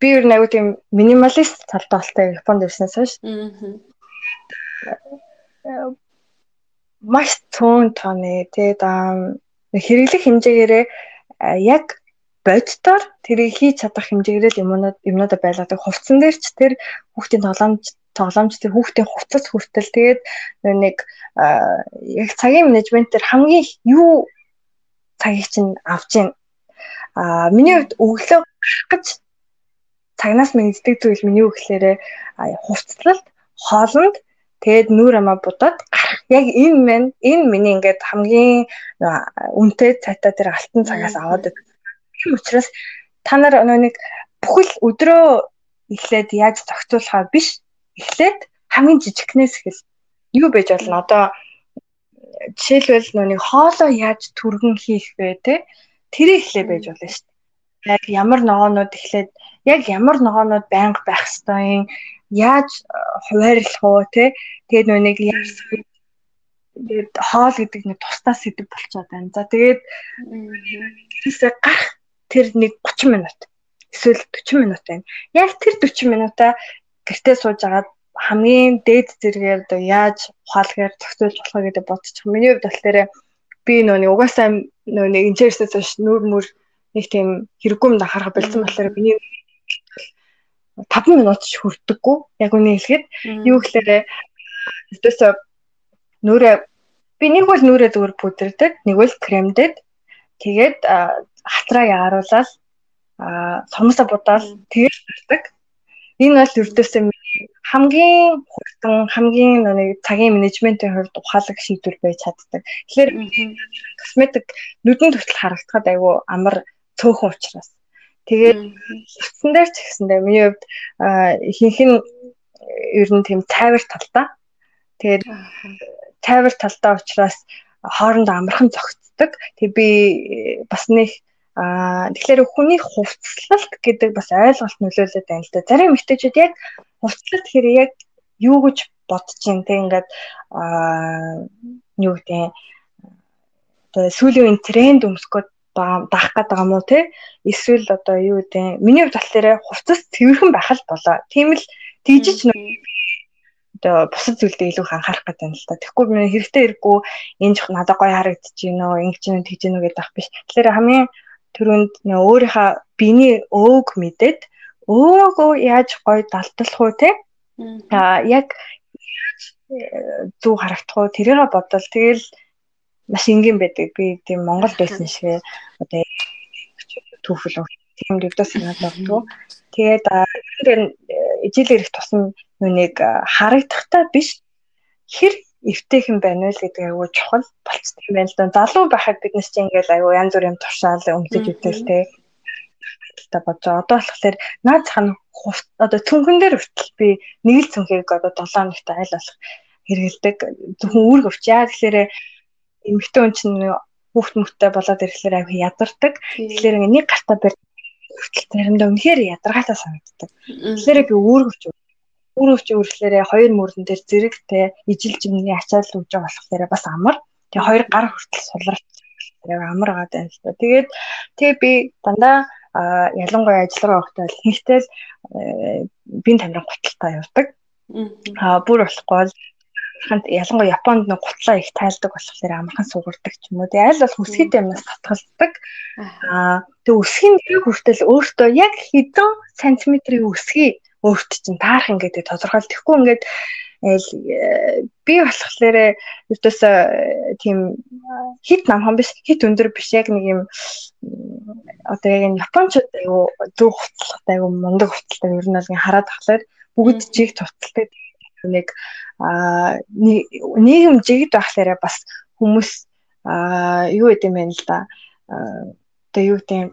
би ер нь аюу тийм минималист талдaalтай Японд ирснээс хойш. Аа. Маш цөөн тооны тэгээд хэрэглэх хэмжээгээрээ яг боддоор тэрийг хийж чадах хэмжээгээр л юмнууд юмнуудаа байлгадаг. Хувцсан дээр ч тэр хүүхдийн тоглоомж тоглоомж тэр хүүхдийн хувцас хүртэл тэгээд нэг яг цагийн менежмент дээр хамгийн юу цагийг чинь авч ийн. А миний хувьд өглөө гэж цагнаас мэддэг зүйл миний гэхээр хувцлалт хоолнд тэгээд нүүр амаа будаад гарах. Яг энэ мэн энэ миний ингээд хамгийн үнэтэй цайтаа тэр алтан цагаас аваад тийм учраас та нар нэг бүхэл өдрөө эхлээд яаж зохицуулахаа биш эхлээд хамгийн жижигнээс эхэл юу байж болно? Одоо жишээлбэл нүг хоолоо яаж түргэн хийх вэ те тэр эхлээ байж болно шүү дээ яг ямар ногоонууд эхлээд яг ямар ногоонууд байнга байх ёстой юм яаж э, хуваарлах уу те тэгээд нөө нэг тэгээд хоол гэдэг нэг тусдаа сэдв болчиход байна. За тэгээд тэрээсээ гарах тэр нэг 30 минут эсвэл 40 минут байна. Яг тэр 40 минутаа гэртээ сууж агаад хамгийн дээд зэрэгээр одоо яаж ухаалгаар зохицуулж болох гэдэг бодчих. Миний хувьд болохоор би нөө нэг угаасаа нөө нэг инженерсээс нүүр мөр нэг тийм хэрэггүй юм да харах болсон болохоор миний 5 минут ч хүрдэггүй. Яг үнийг хэлэхэд юу гэхээр өдөөсөө нүрээ би нэг бол нүрээ зүгээр пудрдаг, нэг бол кремдэд. Тэгээд хатраа яаруулаад сомсо будаал тэгээд барьдаг. Энэ бол өрдөөсөө хамгийн хурдан хамгийн нэг цагийн менежментийн хувьд ухаалаг шийдвэр байж чаддаг. Тэгэхээр косметик нүдэнд хүртэл харагдахад айгүй амар цөөхөн учраас. Тэгээд утсан дээр ч гэсэндээ миний хувьд ихэнх нь ер нь тийм цайвар талтай. Тэгээд цайвар талтай учраас хоорондоо амархан зохицдог. Тэг би бас нэг Аа тэгэхээр хүний хувцлалт гэдэг бас ойлголт нөлөөлөд байна л да. Зарим эмэгтэйчүүд яг хувцлалт гэхээр яг юу гэж бодож юм те ингээд аа юу гэдэг одоо сүүлийн тренд өмсгöd даах гэдэг юм уу те эсвэл одоо юу гэдэг миний хувьд болохоор хувцас цэвэрхэн байх л болоо. Тийм л тийжч нэг одоо бусад зүйлдээ илүү анхаарах гэдэг юм л та. Тэгэхгүй би хэрэгтэй хэрэггүй энэ жох надад гоё харагдаж уу, ингэж нэг тэгж гэнэ гэдэг ах биш. Тэгэхээр хамгийн түрүүнд нөө өөрийнхөө биений өөг мэдээд өөгөө яаж гоё далталах уу те. Аа яг зүг харагдах уу тэрийг бодвол тэгэл маш энгийн байдаг. Би тийм Монгол байсан шиг одоо түүхэл тийм дэвдээ санаад байна. Тэгээд тэр ижил ирэх тусам нүг харагдахтаа биш хэр эвтэйхэн байна вэ гэдэг аюу чухал болцсон юм байна л да. Залуу байхад биднес чинь ингээл аюу янз бүрийн туршаал өмсөж үтэлтэй та бодож байгаа. Одоо болохоор наад зах нь одоо цүнхэн дээр хүртэл би нэг л цүнхийг одоо 7 хоногт айл болох хэрэгэлдэг. Зөвхөн үүрэг өвч яа тэгэхээр эмэгтэй хүн чинь хүүхд мөхтэй болоод ирэхлээр аяг ядардаг. Тэгэхээр нэг гартаа барь хүртэл заримдаа үнэхээр ядаргаатай санагддаг. Тэгэхээр би үүргэвч үүргэвч үүрхлээрээ хоёр мөрөн дээр зэрэгтэй ижил жимний ачаал үүж болохоор бас амар. Тэгээ хоёр гар хүртэл сулралт амар байгаа даа л та. Тэгээд тэгээ би дандаа ялангуяа ажиллагаа явахдаа хэлтэл бие тамирын гуталтай явдаг. Аа бүр болохгүй ханд ялангуяа Японд нэг гутлаа их тайлдаг болохоор амархан сугардаг ч юм уу. Тэгээ аль бол хүсгэд юмнаас татгалздаг. Аа тэгээ өсгийн дэрэг хүртэл өөртөө яг хэдэн сантиметрийн өсгий өөрт чинь таарах ингээд тодорхойл. Тэгэхгүй ингээд би болохоор өвдөөс тийм хит намхан биш хит өндөр биш яг нэг юм одоо яг энэ японочд аюу зөв хутлахтай аюу мундаг хуталтай ер нь бол хараад тахлаар бүгд жиг туталтай нэг нийгэм жигд байхлаараа бас хүмүүс юу гэдэг юм бэ л да. Одоо юу гэдэг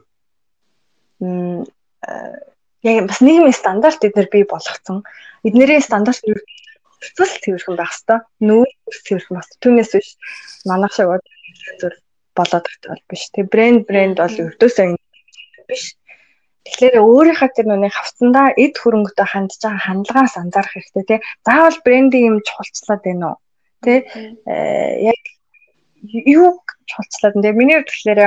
юм яг бас нийгмийн стандарт эдгээр бий болгоцсон. Эднэрийн стандарт цэцэл цэвэрхэн байх хэвээр. Нүүр цэвэрхэн бас түүнээс биш манайх шиг зөв болоод байгаа биш. Тэг брэнд брэнд бол өрдөөсөө биш. Тэгэхээр өөрийнхөө тэр нүний хавцандаа эд хөрөнгөтэй хандж байгаа хандлагаас анзаарах хэрэгтэй тий. Заавал брендинг юм чухалчлаад байна уу? Тий. Э, яг юу чухалчлаад байна. Миний хувьд тэгэхээр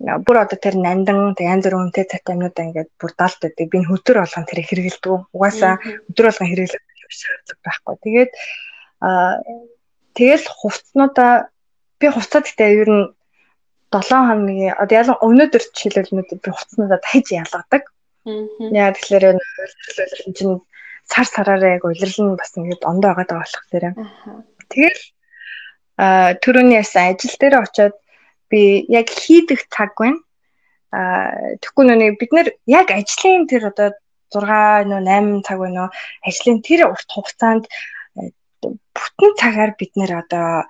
бүр одоо тэр нандан тэг янз бүрийн үнэтэй цат амьнуудаа ингээд бүр далд байдаг. Би хөтөр болгон тэр хэрэгэлдэг. Угаасаа өдөр болгон хэрэглэх шаардлага байхгүй. Тэгээд аа тэгэл хувцснуудаа би хувцаад гэдэг ер нь 7 хоногийн одоо ялан өнөөдөр өнөөдөр би хувцснуудаа тайж ялгадаг. Яа тэгэхээр энэ чинь сар сараараа яг улирлал нь бас ингээд ондоо байгаа даа болохоор. Тэгэл а түрүүний ясан ажил дээр очиод би яг хийдэг цаг байна. А тэгэхгүй нүний бид нэр яг ажлын тэр одоо 6 нөө 8 цаг байна уу ажлын тэр урт хугацаанд бүтэн цагаар бид нэр одоо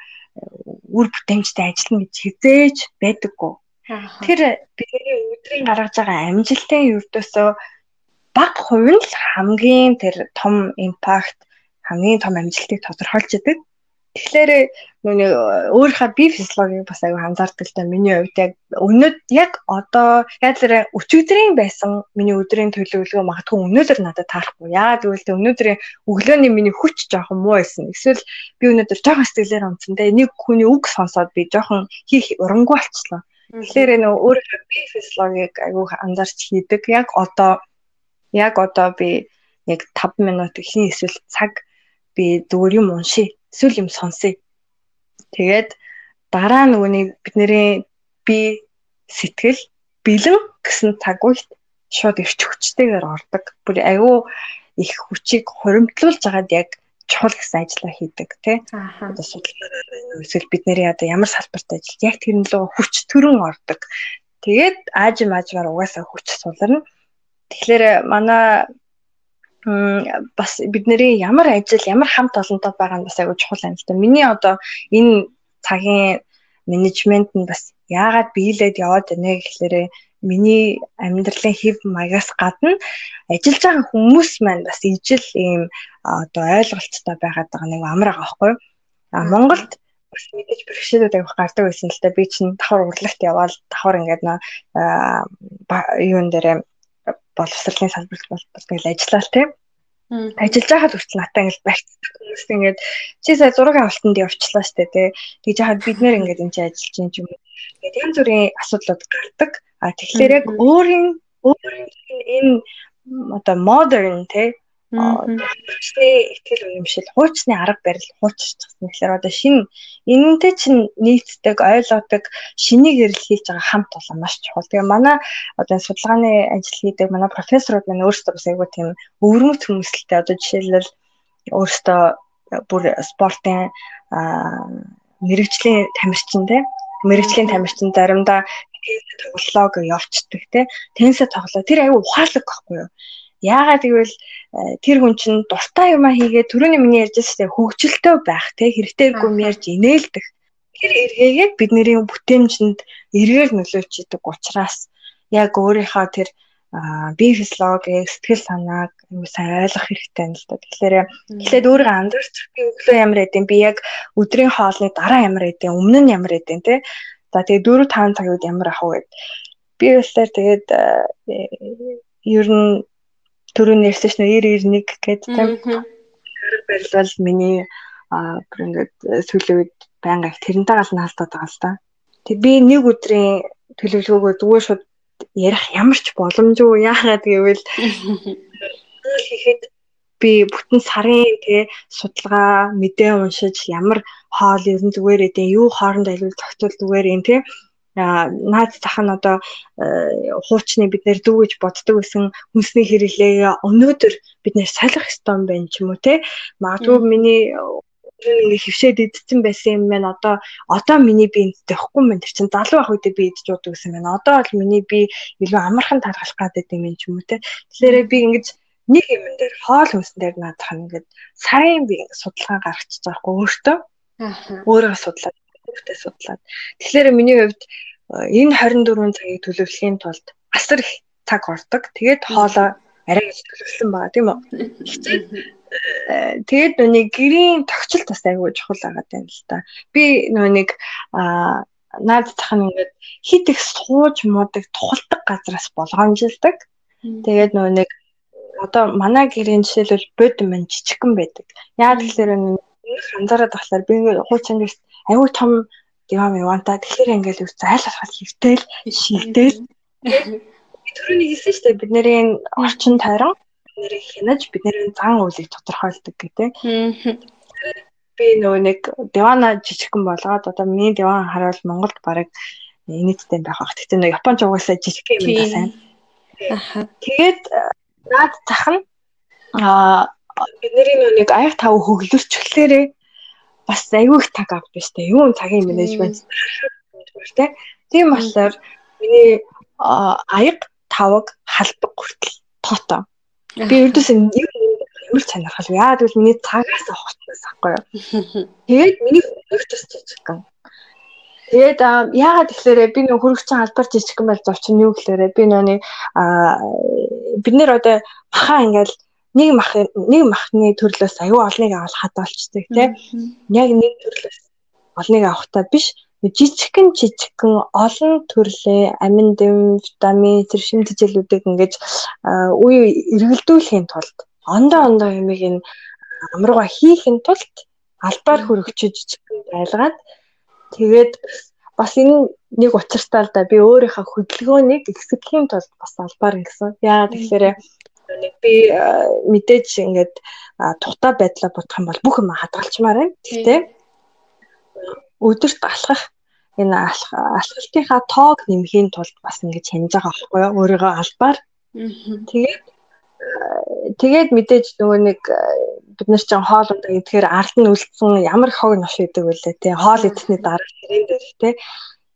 үр бүтээмжтэй ажиллана гэж хизээж байдаггүй. Тэр бидний өдрийн гаргаж байгаа амжилтын ердөөсөө баг хувь нь л хамгийн тэр том импакт хамгийн том амжилтыг тодорхойлж идэг. Тэгэхээр нүг өөрийнхөө бие физиологийг бас аюу анзаардаг л да миний хувьд яг өнөөд яг одоо л өчигдрийн байсан миний өдрийн төлөвлөгөө магадгүй өнөөдөр надад таарахгүй. Яагаад гэвэл өнөөдрийн өглөөний миний хүч жоохон муу байсан. Эсвэл би өнөөдөр жоохон сэтгэлээр онцсон. Тэгээ нэг хүний үг сонсоод би жоохон хийх урамгүй болчихлоо. Тэгэхээр нөө өөрийнхөө бие физиологийг аюу анзаарч хийдэг. Яг одоо яг одоо би яг 5 минут хийн эсвэл цаг би зүгээр юм уншия эсвэл юм сонсъё. Тэгээд дараа нөгөөний бидний би сэтгэл бэлэн гэсэн цаг үед шууд ирч хүчтэйгээр ордог. Бүр аюу их хүчийг хуримтлуулж агаад яг чухал гэсэн ажиллаа хийдэг тий. Одоо судалгаа эсвэл бидний одоо ямар салбарт ажиллаж яг тэр нь лөө хүч төрөн ордог. Тэгээд аажим аажмаар угаасаа хүч суларна. Тэгэхээр манай бас бидний ямар ажил ямар хамт олонтой байгаа нь бас айгүй чухал юм л да. Миний одоо энэ цагийн менежмент нь бас яагаад биелээд яваад байна гэхлээрээ миний амьдралын хэв маягаас гадна ажиллаж байгаа хүмүүс маань бас ижил ийм одоо ойлголттой байгаад байгаа нэг амар байгаа байхгүй. А Монголд бас мэдээж бэрхшээлүүд авах гардаг байсан л да. Би чинь давхар урлагт яваал давхар ингээд нөө юун дээрээ боловсролын салбарт бол тэгэл ажиллаа л тийм. Ажиллаж байхад хүртэл натаа ингэж барьцдаг хүмүүс ингэж чи сая зургийн авалтанд явчлаа штэ тий. Тэгж яхад бид нэр ингэж энэ ажиллаж юм юм. Тэгээд янз бүрийн асуудлууд гардаг. А тэгэхээр яг өөрийн өөрийн энэ одоо модерн тий Хуучны ихтгэл үнэмшил, хуучны арга барил хууччихсан. Тэгэхээр одоо шинэ энэнтэй чинь нийцдэг, ойлгодог, шинийг эрэл хийж байгаа хамт олон маш чухал. Тэгээ манай одоо судалгааны ажил хийдэг манай профессорууд маань өөрсдөө бас айгүй тийм өвөрмөц хүмүүсэлтэй одоо жишээлбэл өөрсдөө бүр спортын мэрэгжлийн тамирчин те мэрэгжлийн тамирчин заримдаа тоглолоо гэж явцдаг те теннисэ тоглоо тэр аюу ухаалаг байхгүй юу Яагаад гэвэл э, тэр хүн чинь дуртай юмаа хийгээд түрүүний миний ярьжсэн шүү дээ хөвгчлөлтөө байх те хэрэгтэйг юм ярьж инээлдэх. Тэр эргээгээ бидний бүтээмжинд эргээр нөлөөлж идэг учраас яг өөрийнхөө тэр бие физиологи, э, сэтгэл санааг юу сайн ойлгох хэрэгтэй юм л да. Тэгэхээр э, эхлээд өөрийгөө андарч би өглөө ямар эдэм би яг өдрийн хоолны дараа ямар эдэм өмнө нь ямар эдэм те. За тэгээ 4 5 цаг үед ямар ах вэ гэд. Би өөртөө тэгээд ер нь түрүү нэрсэн чинь 90 91 гэдэг тийм барилвал миний аа бүр ингээд сүүлийн үед байнга их тэрнтэй гал наалдаад байгаа л да. Тэг би нэг өдрийн төлөвлөгөөгөө зүгээр шууд ярих ямар ч боломжгүй яагаад гэвэл (laughs) хийхэд би бүтэн сарын тий судалгаа мэдээ уншиж ямар хоол ер нь зүгээр ээ юу хооронд айлуул тогтвол зүгээр юм тий наад зах нь одоо э, хуучны бид нэр дүү гэж боддог байсан хүнсний хэрэглээ өнөөдөр бид нэр салах ёстой юм байна ч юм уу те? Магадгүй миний ингээ хөвшөөд идсэн байсан юм байна. Одоо одоо миний би энэтэй ихгүй мэн тэр чин залуу байх үедээ би идэж уудаг гэсэн байна. Одоо бол миний би илүү амархан тархалах гэдэг юм ч юм уу те? Тэгэхээр би ингэж нэг юм дээр хоол хүнсэн дээр наадах ингээд сарын би судалгаа гаргачих жоохгүй өөртөө? Өөрөө судлаад хүүхдээ судлаад. Тэгэхээр миний хувьд э, энэ 24 цагийг төлөвлөхийн тулд асар их цаг ордог. Тэгээд хоолоо арай гэж төлөвлөсөн байгаа тийм үү. Э, тэгээд нүг гэрийн тогтцол бас аягүй чухал байгаа юм л та. Би нүг а наад зах нь ингээд хит их сууж муудаг тухалдаг газраас болгоомжилдаг. Тэгээд нүг одоо манай гэрийн жишээлбэл бод мэн жижигхэн байдаг. Яа тэгэхээр нэг анзаараад болохоор би ингээд хуучин гэж аюу том диван миванта тэгэхээр ингээл үс зайл алхах хэвтэл шилтэл түрүүний хэлсэн шүү дээ бид нарын орчин тойрон бидний хянаж бидний зан үйлийг тодорхойлдог гэдэг. Би нөгөө нэг дивана жижигхэн болгоод одоо миний диван харуул Монголд бараг нийтдээ байх бах. Тэгтээ нөгөө Японч угаасаа жижиг юм да сайн. Тэгээд наад зах нь аа бидний нөгөө нэг аяг тав хөглөрчлөөрээ бас аюу их таг авдаг штэ. Юу цагийн менежмент тэ. Тийм болохоор миний аяг тавг халбаг хүртэл тоотоо. Би ердөөс нь ямар сонирхол яа гэвэл миний цагаас авахтаас ахгүй юу. Тэгээд миний хөрөгчөс жижигхэн. Тэгээд яагаад тэгэхээр би нөх хөрөгчийн албар жижигхэн байл зовчин юу гэхээр би нөөний бид нэр одоо бахаа ингээл нэг мах нэг махны төрлөөс аюу олныг авал хадгалцдаг тийм яг нэг төрлөөс олныг авахтаа биш. Жижигхэн жижигхэн олон төрлийн амин дэм витамин зэрэг шимтгэлүүдийг ингэж үе эргэлдүүлэхийн тулд ондоо ондоо юмыг энэ амаргаа хийхин тулд албаар хөрөгчөж жижигхэн байлгаад тэгээд бас энэ нэг учиртай л да би өөрийнхөө хөдөлгөөнийг эксэхийн тулд бас албаар ингэсэн. Яа тэгэхээр нэг би мэдээж ингээд тухтай байдлаа бодох юм бол бүх юм хадгалчмаар байна. Гэхдээ өдөрт алхах энэ алхалтынхаа тоог нэмхийн тулд бас ингэж хянаж байгаа байхгүй юу? Өөрийгөө албаар. Тэгээд тэгээд мэдээж нөгөө нэг бид нар ч хоол удаа идэхээр ард нь үлдсэн ямар хог нош идэг вүлээ тий хоол идэхний дараа хэрэг дээр тий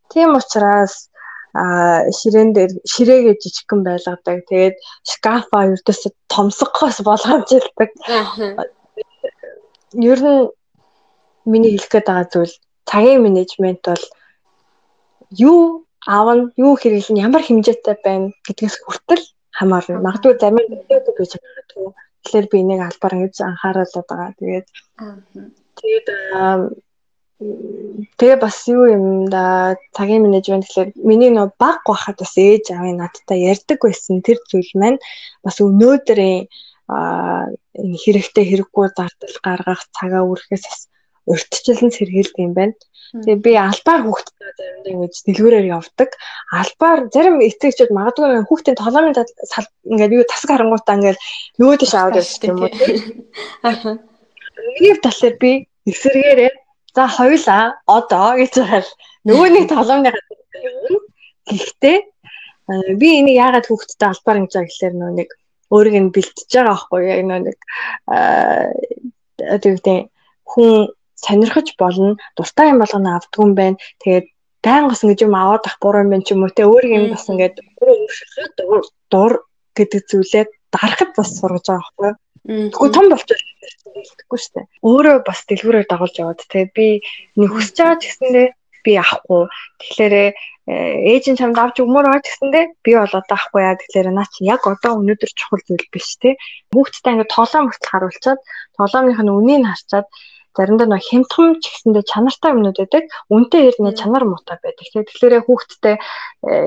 тийм учраас ширээн дээр ширээгээ жижигхэн байлгадаг. Тэгээд шкафа ердөөсө томсгохоос болгоомжлдаг. Ер нь миний хэлэх гээд байгаа зүйл цагийн менежмент бол юу аавн юу хэрэглэн ямар хэмжээтэй байна гэдгээс хүртэл хамаарна. Магадгүй зарим мэдээгүй гэж магадгүй. Тэгэхээр би энийг албаар ингэж анхааруулад байгаа. Тэгээд тэгээд Тэгээ бас юу юм да цагийн менежмент гэхэлэр миний нөө баг байхад бас ээж аавын надтай ярьдаг байсан тэр зүйл маань бас өнөөдрийн энэ хэрэгтэй хэрэггүй зардал гаргах цагаа үргэхээс бас урьдчилан сэргийлдэг юм байна. Тэгээ би албаар хүүхдтэй заримдаа ингэж дэлгүүрээр явдаг. Албаар зарим эцэгчүүд магадгүй хүүхдийн толгойн ингээд юу тасаг харангуйтаа ингээд нөгөө тийш аваад явчих юм уу. (laughs) Миний талаар би эсэргээрээ за хоёлаа. Одоо гэж байгаа нөгөөний толгойн юм. Гэхдээ би энийг яагаад хүүхдтэй албаар ингэж байгаа гэхээр нөө нэг өөрийг нь бэлтэж байгаа байхгүй яг нөө нэг одоо юу гэдэг хүн сонирхож болно дуртай юм болгоно авдгүй юм байна. Тэгээд байнгас ингэж юм аваад ах буруу юм байна ч юм уу? Те өөрийг нь бас ингээд өөрөөр дур гэдэг зүйлээ дарахад бас сургаж байгаа байхгүй Тэгвэл том болчихвол хэлэхгүй шүү дээ. Өөрөө бас дэлгүүрээр дагуулж яваад тэгээ би нэг хүсэж байгаа ч гэсэндээ би авахгүй. Тэгэхээр ээж нь чамд авч өгмөр байгаа гэсэндээ би бол одоо авахгүй яа тэгэхээр наа чи яг одоо өнөөдөр чухал зүйл биш те хүүхдтэй ингээд тоглоом мөртл харуулчаад тоглоомынх нь үнийг харчаад заримдаа нөх хямдхан ч гэсэндээ чанартай юмнууд байдаг. Үнтэй ирнэ чанар муутай байдаг. Тэгэхээр хүүхдтэй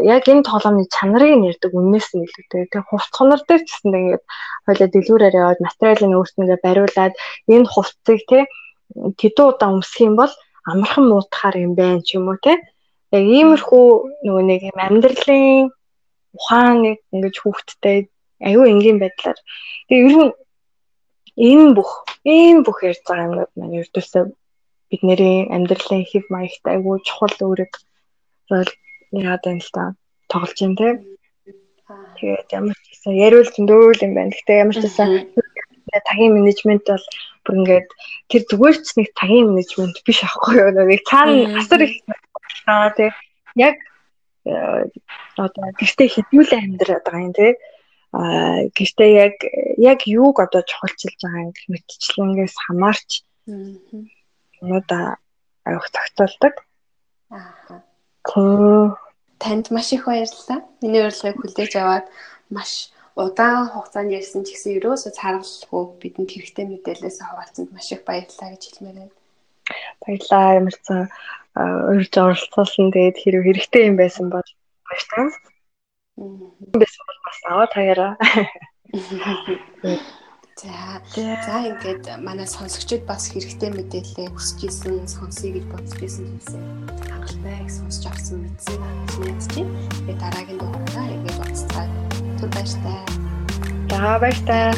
яг энэ тоглоомны чанарыг нэрдэг үннээс нь илүүтэй тэг хувц хонор дээр ч гэсэндээ ингээд хойлоо дэлгүүрээр яваад материалын өөрснөгээ бариулаад энэ хувцыг те тэдүү удаа өмсөх юм бол амархан муутахаар юм байна ч юм уу те. Яг иймэрхүү нөгөө нэг юм амьдралын ухааныг ингэж хүүхдтэй аюу энгийн байдлаар. Тэгээ ер нь энэ бүх ийм бүх ярьж байгаа юмнууд маань ердөөсөө бидний амьдралын хэв маягт аюу чухал үүрэг яагаад юм л та тоглож юм те тэгээд ямар ч гэсэн яриул зөндөөл юм байна. Гэхдээ ямар ч гэсэн тагийн менежмент бол бүр ингээд тэр зүгээр ч нэг тагийн менежмент биш аахгүй юу. Нэг цаана асар их Аа тий. Яг э, одоо гэртээ хэдүүлээ амьдраад байгаа юм тий. Аа гэртээ яг яг юуг одоо чухалчилж байгаа юм гэх мэтчлэнгээс хамаарч юмудаа авах тогтоолдог. Аа. Танд маш их баярлалаа. Миний урилгыг хүлээж аваад маш удаан хугацаанд ярьсан ч гэсэн ерөөсөө цааргалгүй бидэнд хэрэгтэй мэдээлэлээс хаваалцсанд маш их баярлалаа гэж хэлмээр байна. Баярлалаа. Ямар ч урьж оролцуулсан тэгээд хэрэг хэрэгтэй юм байсан бол баяртай. Байсан бол бас аваа таяараа. За. За ингээд манай сонсогчид бас хэрэгтэй мэдээлэл хүсэж исэн, сонсъё гэж бодож исэн зүйлсээ хангалттай их сонсож авсан мэдсэн гэж мэдчихэв. Тэгээд дараагийн дугаараа ингээд уулзцаа. Түр баяртай. За баяртай.